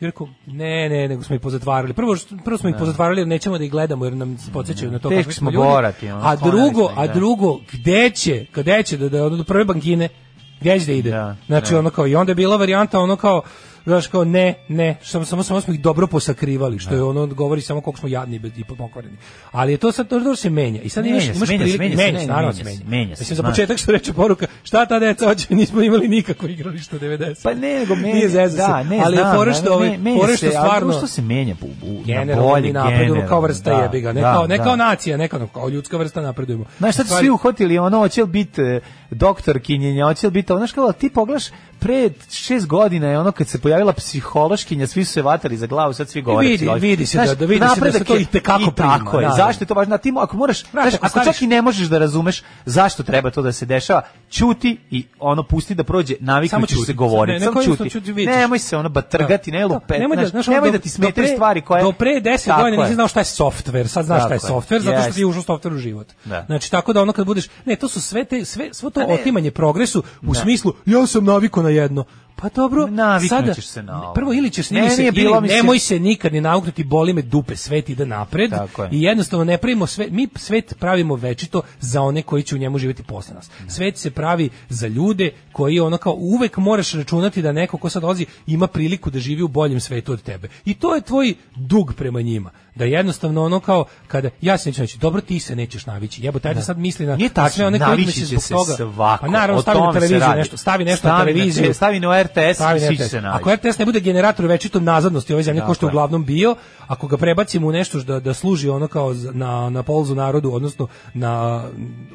je rekao ne ne nego smo ih pozatvarali prvo što- prvo smo ih pozatvarali nećemo da ih gledamo jer nam podsjećaju na to kakvi smo ljudi. borati, a drugo a da. drugo gde će gde će da da prve bankine gde će da ide Da, znači da. ono kao i onda je bila varijanta ono kao Znaš kao ne, ne, samo samo samo smo ih dobro posakrivali, što je ono govori samo koliko smo jadni i pokvareni. Ali je to sad to, se menja. I sad Menja imaš imaš menja se, prilike, menja se, menja naravno menja menja. menja Mislim za početak što reče poruka, šta ta deca hoće, nismo imali nikako igralište 90. Pa ne, nego menja, Nije zezao da, ne, ali je znam, fora ne, što ovaj, fora što ali stvarno što se menja po, u, na generalno bolje, napredujemo kao vrsta da, jebiga, ne da, kao ne da. kao nacija, ne kao, ljudska vrsta napredujemo. Znaš, sad su svi uhvatili ono, hoće biti e, doktor kinjenja, hoće li biti, znaš kao, ti pogledaš, pre šest godina je ono kad se pojavila psihološkinja, svi su se vatali za glavu, sad svi govore. Vidi, psihološki. vidi se Znaš, da- da vidi se da se to i tako prima, je. da, da. Zašto je to važno? Ti, ako moraš, Brate, znaš, ako ako čak i ne možeš da razumeš zašto treba to da se dešava, ćuti i ono pusti da prođe, Samo naviknućeš ćuti. se govoriti, Ne, ne, samo ćuti, vidiš. Nemoj se ono batrgati, ne lupet, nemoj da, znaš, nemoj da ti pre- stvari koje... Do pre 10 Tako godina nisi znao šta je software, sad znaš šta je Tako software, zato što ti je ušao software u život. Da. Znači, tako da ono kad budeš, ne, to su sve te, sve, svo to A ne. otimanje progresu u Da. smislu, ja sam naviko na jedno. Pa dobro, sada, se na ovo. prvo ili ćeš, Ne, se, bilo, ili nemoj se nikad ni nauknuti, boli me dupe, svet ide napred je. i jednostavno ne pravimo sve, mi svet pravimo večito za one koji će u njemu živjeti posle nas. Svet se pravi za ljude koji ono kao uvek moraš računati da neko ko sad dolazi ima priliku da živi u boljem svetu od tebe. I to je tvoj dug prema njima. Da jednostavno ono kao kada ja se neću naći, dobro ti se nećeš navići. Jebote, ajde sad misli na Nije na tačno, sve one koji će zbog se toga. svako. Pa naravno stavi na televiziju nešto, stavi nešto na Stavi na televiziju. te- stavi na RTS i svi RTS. se naći. Ako RTS ne bude generator večitom nazadnosti ove zemlje, Tako ko što je. uglavnom bio, ako ga prebacimo u nešto da, da služi ono kao na, na polzu narodu, odnosno na,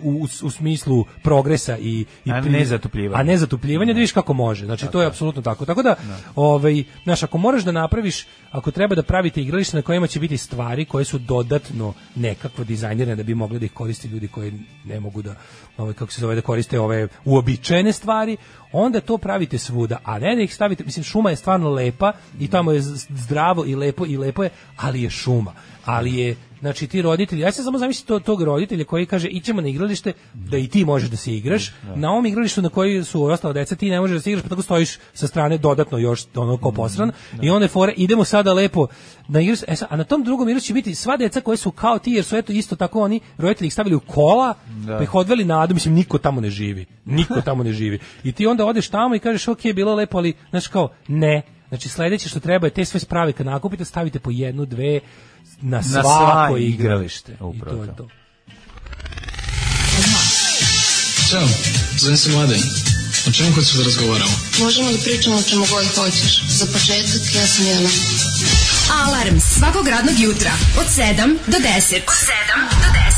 u, u smislu progresa i, i A ne zatupljivanja. A ne zatupljivanja, da vidiš kako može. Znači, to je apsolutno tako. Tako da, ovaj, znaš, ako moraš da napraviš, ako treba da pravite igralište na kojima će biti stvari koje su dodatno nekakvo dizajnirane da bi mogli da ih koriste ljudi koji ne mogu da, ovaj, kako se zove, da koriste ove uobičajene stvari, onda to pravite svuda, a ne da ih stavite, mislim, šuma je stvarno lepa i tamo je zdravo i lepo i lepo je, ali je šuma. Ali je, znači ti roditelji, ja se samo zamislim to, tog roditelja koji kaže ićemo na igralište da i ti možeš da se igraš. Na ovom igralištu na koji su ostala deca ti ne možeš da se igraš, pa tako stojiš sa strane dodatno još ono ko posran. I onda je fora, idemo sada lepo na igralište. E a na tom drugom igralištu će biti sva deca koje su kao ti, jer su eto isto tako oni roditelji ih stavili u kola, Da. pa ih odveli na adu, mislim niko tamo ne živi. Niko tamo ne živi. I ti onda odeš tamo i kažeš ok, bilo lepo, ali znaš kao ne. Znači sledeće što treba je te sve sprave kad nakupite stavite po jednu, dve na sva svako igralište. igralište. I Upravo to je to. Ćao, zovem se Mladen. O čemu hoćeš da razgovaramo? Možemo da pričamo o čemu god hoćeš. Za početak, ja sam Jana. Alarm svakog radnog jutra od 7 do 10. Od 7 do 10.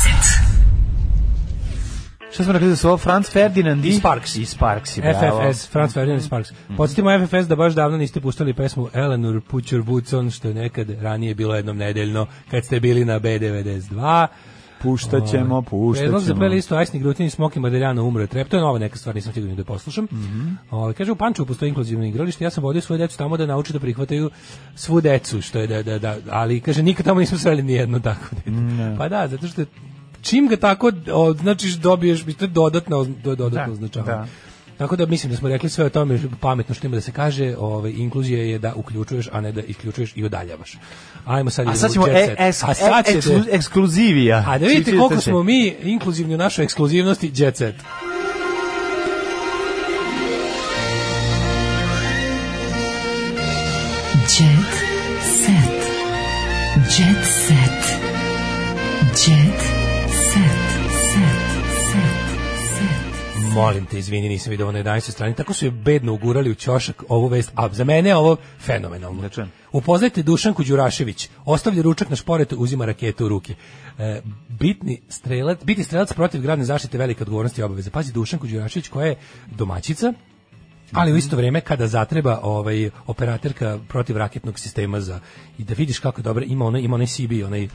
Šta smo rekli da su ovo Franz Ferdinand i... Sparks. I Sparks, bravo. FFS, Franz Ferdinand Sparks. Podsjetimo FFS da baš davno niste puštali pesmu Eleanor Put Your Boots On, što je nekad ranije bilo jednom nedeljno, kad ste bili na B92. Puštat ćemo, puštat Predlog za ćemo. playlistu Ajsni Grutin i Smoky Madeljano umro je trep. To je nova neka stvar, nisam stigao ni da poslušam. Mhm. Ovaj, kaže, u Pančevu postoji inkluzivno igralište, ja sam vodio svoju decu tamo da nauče da prihvataju svu decu, što je da, da, da, ali kaže, nikad tamo nismo sreli ni jedno tako dete. Pa da, zato što je- čim ga tako označiš, dobiješ, to je dodatno, dodatno Da, označavanje. da. Tako da mislim da smo rekli sve o tome pametno što ima da se kaže, ovaj inkluzija je da uključuješ, a ne da isključuješ i udaljavaš. Ajmo sad A sad ćemo e, a sad e, ekskluzivija. a da vidite koliko smo mi inkluzivni u našoj ekskluzivnosti jet set. Molim te, izvini, nisam vidio ovo na 11. strani. Tako su je bedno ugurali u ćošak ovu vest. A za mene je ovo fenomenalno. Upoznajte Dušanku Đurašević. Ostavlja ručak na šporetu, uzima raketu u ruke. E, bitni strelac, biti strelac protiv gradne zaštite velike odgovornosti i obaveze. Pazi Dušanku Đurašević koja je domaćica, ali u isto vrijeme kada zatreba ovaj operatorka protiv raketnog sistema za i da vidiš kako dobro ima ona ima onaj CB onaj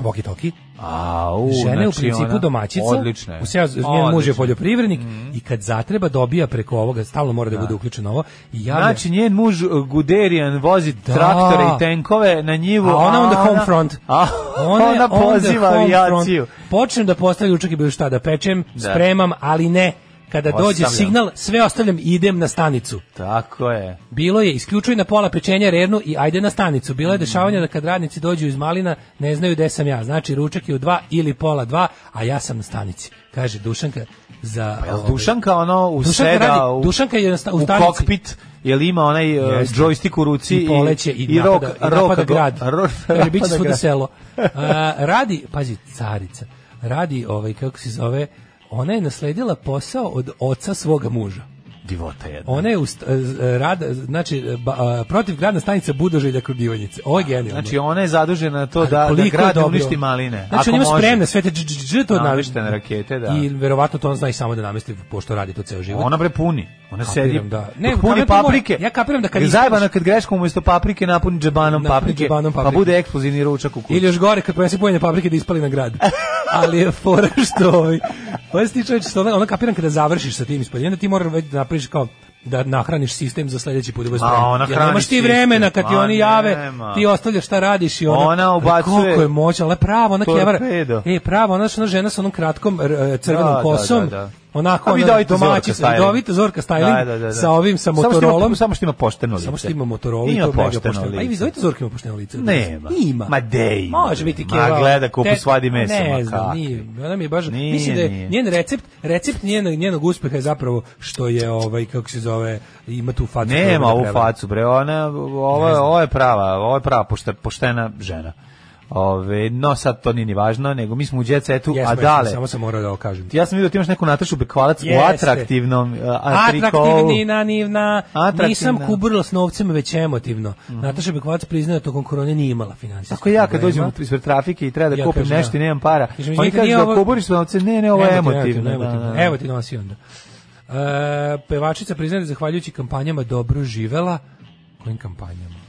walkie talkie Au, Žena je u znači principu ona- domaćica. odlična je. U seo, njen muž je poljoprivrednik i kad zatreba dobija preko ovoga, stalno mora da, bude uključeno ovo. I javlja, Znači, njen muž uh, Guderian vozi Da. traktore i tenkove na njivu. a ona on the home front. A Ona ona poziva avijaciju. Počnem da postavljam ručak i bilo šta, da pečem, Da. spremam, ali ne. Kada dođe Ostavljam. signal, sve ostavljam i idem na stanicu. Tako je. Bilo je isključuj na pola pečenja rernu i ajde na stanicu. Bilo je Mhm. dešavanje da kad radnici dođu iz Malina ne znaju gde sam ja. Znači ručak je u dva ili pola dva, a ja sam na stanici. Kaže Dušanka za... Pa Jel ovaj, Dušanka ono u Dušanka seda radi- u, Dušanka je u u kokpit, jel ima onaj uh, Jeste. joystick u ruci i poleće i, i napada, rok, i napada grad. ro- Kaže, bit će napada svuda selo. A, radi, pazi, carica, radi, ovaj, kako se zove, ona je nasledila posao od oca svoga muža. Divota jedna. Ona je u st- e, rad, znači, ba- a, protiv gradna stanica Budoželja kod Divanjice. Ovo je genijalno. Znači ona je zadužena na to da, da grad uništi maline. Znači on ima spremne sve te dž, to rakete, da. I verovatno to on zna i samo da namesti pošto radi to ceo život. Ona bre puni. Ona Kapiram, sedi, da. Ne, puni mora- paprike. ja kapiram da kad ispraviš- kad greškom umjesto paprike napuni džebanom Napuni paprike, džebanom pa paprike. bude eksplozivni ručak u kući. Ili još gore kad ponese pojene paprike da ispali na grad. Ali je fora što ovaj pa čovjek što ona, ona kapiram kada završiš sa tim ispaljenjem da ti moraš već da napraviš kao da nahraniš sistem za sledeći put da bude Ma, spreman. hrani nemaš ti sistem. vremena kad ti oni jave, nema. ti ostavljaš šta radiš i ona, Ona ubacuje koliko je moćna, ale pravo, ona kevara. E, pravo, ona ona žena sa onom kratkom e, crvenom Da, da, kosom. da, da. Onako A ona domaćica, vidovita Zorka styling Da, da, da, da. sa ovim sa Motorolom. samo što ima pošteno lice. Samo što ima Motorola i Ima pošteno pošteno. A i lice. vidovita Zorka ima pošteno lice. Nema. Ima. Ma de ima. Može biti Ma keva. gleda kupu Te- svadi meso, Ne znam, nije. Ona mi je baš, Nije, mislim da je njen recept, recept njenog, njenog uspeha je zapravo što je ovaj, kako se zove, ima tu facu. Nema da ovu facu, bre, ona, Ne znam. ovo je prava, ovo je prava pošte, poštena žena. Ove, no sad to nije ni važno, nego mi smo u jet setu, Jesmo, a jesmo, dale. Samo sam morao da ovo kažem. Ja sam vidio da ti imaš neku Natašu Bekvalac u Jeste. atraktivnom uh, atrikovu. Atraktivnina, nivna, Atraktivna. nisam kuburila s novcem, već emotivno. Nataša Bekvalac priznaje da tokom korone nije imala finansijskih Tako ja kad dođem ispred trafike i treba da Ja kupim kažem, nešto da. i nemam para, Kažem, oni izvinite, kažu da ovo- kuburiš novce, ne, ne, ovo je emotivno. emotivno, emotivno. da. Evo ti nosi onda. E, pevačica priznaje da zahvaljujući kampanjama dobro živela. Kojim kampanjama?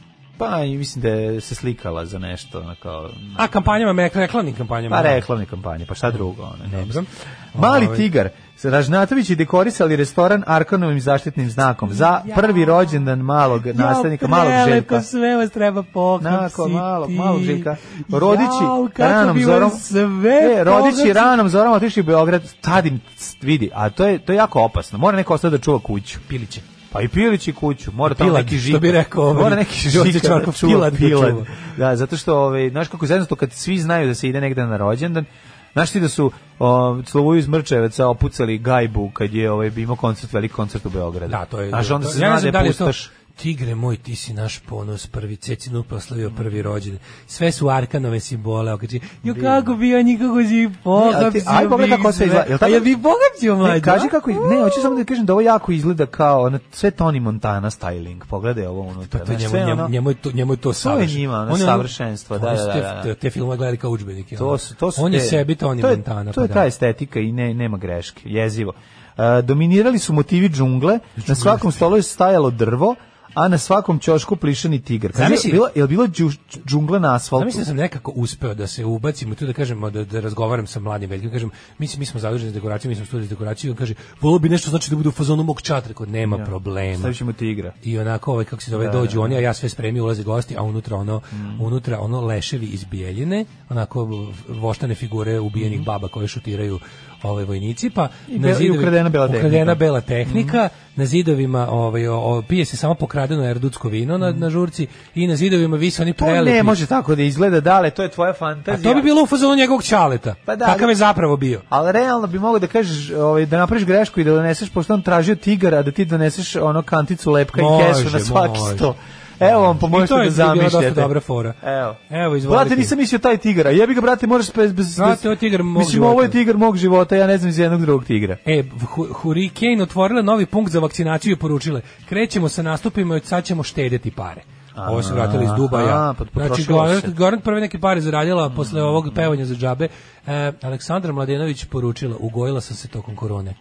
Pa i mislim da je se slikala za nešto, ono kao... A kampanjama, mek- reklamnim kampanjama. Pa da. reklamne kampanje, pa šta drugo? Ono, ne Dobro. znam. Mali Ovaj. tigar. Ražnatović je dekorisali restoran Arkanovim zaštitnim znakom za prvi rođendan malog nastavnika, malog Željka. sve vas treba pohapsiti. Nakon malog, malog Željka. Rodići kako ranom zorom, sve e, rodići ranom zorom otišli u Beograd, tadim, vidi, a to je, to je jako opasno. Mora neko ostati da čuva kuću. Piliće. Pa i Pilići kuću, mora tamo neki što žikar. bi rekao ovaj mora neki Čvarkov, da čuva Pilad da. Da, zato što, ovaj, znaš kako je kad svi znaju da se ide negde na rođendan, Znaš ti da su o, Slovuju iz Mrčeveca opucali gajbu kad je ovaj, imao koncert, veliki koncert u Beogradu. Da, to je. Znaš, onda to- se ja zna da je to- pustaš. Tigre moj, ti si naš ponos, prvi Cecinu proslavio prvi rođendan. Sve su Arkanove simbole, okači. Jo kako bio nikako si Ne, pohapsio. aj, pogledaj kako sve izgleda. Jel tako- ja bi pohapsio Ne, mlađe. kaži kako, ne, hoću samo da kažem da ovo jako izgleda kao ono, sve Tony Montana styling. Pogledaj ovo unutra. To je znaš, njemu, njemu, njemu, je to, njemu je to To je njima, ono, savršenstvo, da, da, da, te- da. Te, te filmove gledali kao udžbenike. To su, to su On je sebi Tony to je- Montana. To je pa ta da. estetika i ne, nema greške, jezivo. E, dominirali su motivi džungle, na svakom stolu je stajalo drvo, a na svakom ćošku plišani tigar. Kaže, Zamisli- bilo, je li bilo džu- džungla na asfaltu? Mislim da sam nekako uspeo da se ubacim tu da kažem da, da razgovaram sa mladim Veljkom, kažem mi, mi smo zaduženi za dekoraciju, mi smo studiji za dekoraciju, on kaže volio bi nešto znači da bude u fazonu mog čatra, kod nema Ja. problema. Stavit ćemo tigra. I onako ovaj kako se zove Da, dođu da, oni, a ja sve spremio, ulaze gosti, a unutra ono unutra ono leševi iz bijeljine, onako voštane figure ubijenih baba koje šutiraju ovaj vojnici, pa I be- i ukradena bela tehnika. ukradena bela tehnika, na zidovima ovaj o, o, pije se samo pokradeno erdutsko vino na, na žurci i na zidovima vise oni To prelepi. ne može tako da izgleda, dale, to je tvoja fantazija. A to bi bilo u fazonu njegovog ćaleta. Pa da, Kakav je zapravo bio? Ali realno bi mogao da kažeš, ovaj, da napraviš grešku i da doneseš, pošto on tražio tigara, da ti doneseš ono kanticu lepka Može, i kesu na svaki može. sto. Evo vam, I pomožete to je da bila zamišljate. dosta dobra fora. Evo. Evo, izvolite. Brate, nisam mislio taj tigar, a jebi ga, brate, moraš bez... bez, Brate, ovo je tigar mog Mislim, ovo je života. tigar mog života, ja ne znam iz jednog drugog tigra. E, Hu- Hurricane otvorila novi punkt za vakcinaciju i poručile, krećemo sa nastupima i od sad ćemo štedjeti pare. Ovo se vratili iz Dubaja. Aha, pa znači, Goran, prve neke pare zaradila posle ovog pevanja za džabe. E, Aleksandra Mladenović poručila, ugojila sam se tokom korone.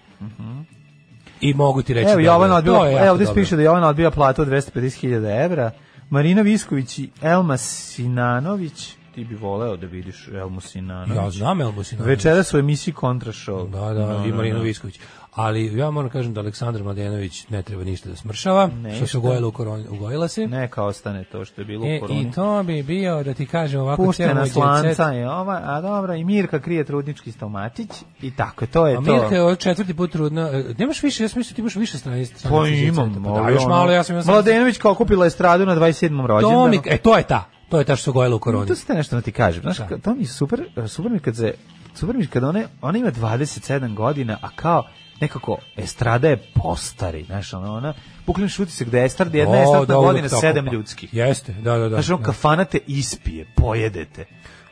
I mogu ti reći Evo, da Jovan to odbija, evo, ovdje piše da Jovan odbija platu od 250.000 evra. Marina Visković i Elma Sinanović, ti bi voleo da vidiš Elmu Sinanović. Ja znam Elmu Sinanović. Večeras u emisiji Kontra Show. Da, da, i Marino Visković. Ali ja moram kažem da Aleksandar Mladenović ne treba ništa da smršava, Ne, što se ugojila u koroni, ugojila se. Neka ostane to što je bilo E, u koroni. I to bi bio, da ti kažem ovako, Puštena slanca je ova, a dobra, i Mirka krije trudnički stomatić i tako, to je A to. Mirka je četvrti put trudna. E, Nemaš više, ja sam mislio ti imaš više strane. strane Pa imam, da, još malo, ja sam ja sam- Mladenović kao kupila estradu na 27. rođendanu. To mi, e, to je ta. To je ta što se ugojila u koroni. To ste nešto da ti kažem. Znaš, Da. to mi je super, super mi kad se, super mi je kad one, ona ima 27 godina, a kao nekako estrada je postari, znaš, ona, ona, bukvalno šuti se gde je estrada, jedna O, estradna da, godina, sedam pa. ljudskih. Jeste, da, da, da. Znaš, on da. kafana te ispije, pojedete.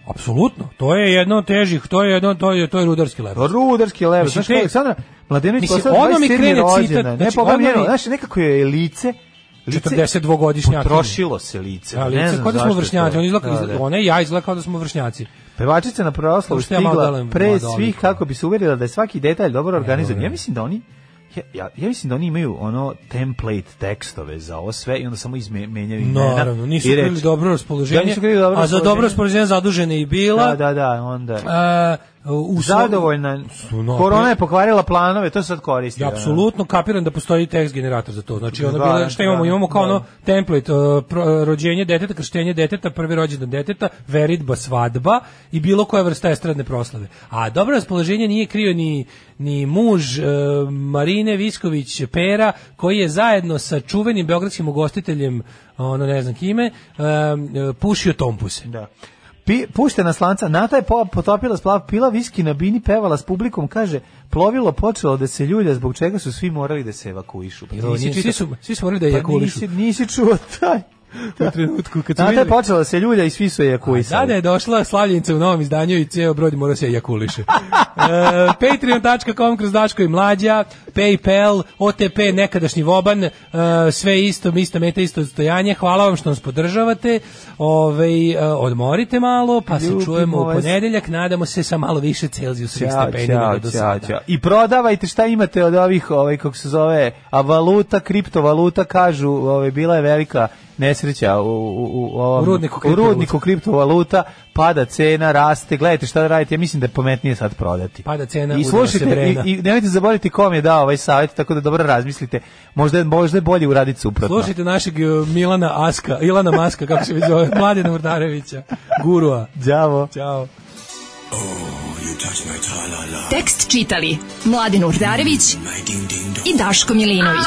Apsolutno. To je jedno od težih, to je jedno, to je, to je rudarski lev. Rudarski Mislim, znaš, te- Aleksandra Mladenović Mislim, odmah mi 27. krene citat, ne, znači, pa odmah njeno, mi- znaš, nekako je lice, lice 42-godišnjakinje. Potrošilo se lice. Ali ne znam kao da smo vršnjaci, on izgleda, Da, da. ona i ja izgleda kao da smo vršnjaci. Pevačica na ja malo stigla pre svih kako bi se uverila da je svaki detalj dobro organizovan. Ja mislim da oni ja, ja, ja mislim da oni imaju ono template tekstove za ovo sve i onda samo izmenjaju imena. Naravno, nisu i reči. krili dobro raspoloženje, Da, nisu dobro a za dobro raspoloženje zadužena i bila. Da, da, da, onda. E, u Zadovoljna. Korona je pokvarila planove, to sad koristi. Ja da, da. apsolutno kapiram da postoji tekst generator za to. Znači ono Da, bilo šta imamo, da, imamo kao da. ono template uh, pro- rođenje deteta, krštenje deteta, prvi rođendan deteta, veritba, svadba i bilo koja vrsta estradne proslave. A dobro raspoloženje nije krio ni ni muž uh, Marine Visković Pera koji je zajedno sa čuvenim beogradskim ugostiteljem ono ne znam kime um, uh, pušio tompuse. Da. Pi, puštena slanca, Nata je po, potopila splav, pila viski na bini, pevala s publikom, kaže, plovilo počelo da se ljulja, zbog čega su svi morali da se evakuišu. Pa nisi nije- svi su svi su morali da Pa ejakulišu. nisi, nisi čuo taj. U trenutku kad su Nata je videli- počela da se ljulja i svi su je Da, ejakuisali. da je došla slavljenica u novom izdanju i ceo brod mora se ejakuliše. e, Patreon.com kroz Daško i Mlađa, Paypal, OTP, nekadašnji Voban, e, sve isto, ista meta, isto stojanje. Hvala vam što nas podržavate. Ove, e, odmorite malo, pa se Ljubimo čujemo u vas. ponedeljak. Nadamo se sa malo više Celzijusovih Ćao, stepeni do sada. ćao. I prodavajte šta imate od ovih, ovaj, kako se zove, a valuta, kriptovaluta, kažu, ovaj, bila je velika nesreća u, u, u, ovom, U rudniku u kriptovaluta. rudniku kriptovaluta, pada cena, raste, gledajte šta da radite, ja mislim da je pametnije sad prodati. Pada cena, I slušajte, i, i nemojte zaboraviti kom je dao ovaj savjet, tako da dobro razmislite, možda je, možda je bolje uraditi suprotno. Slušajte našeg e, Milana Aska, Ilana Maska, kako se već zove, Mladena Urdarevića, gurua. Đavo. Ćao. Tekst čitali Mladin Urdarević i Daško Milinović.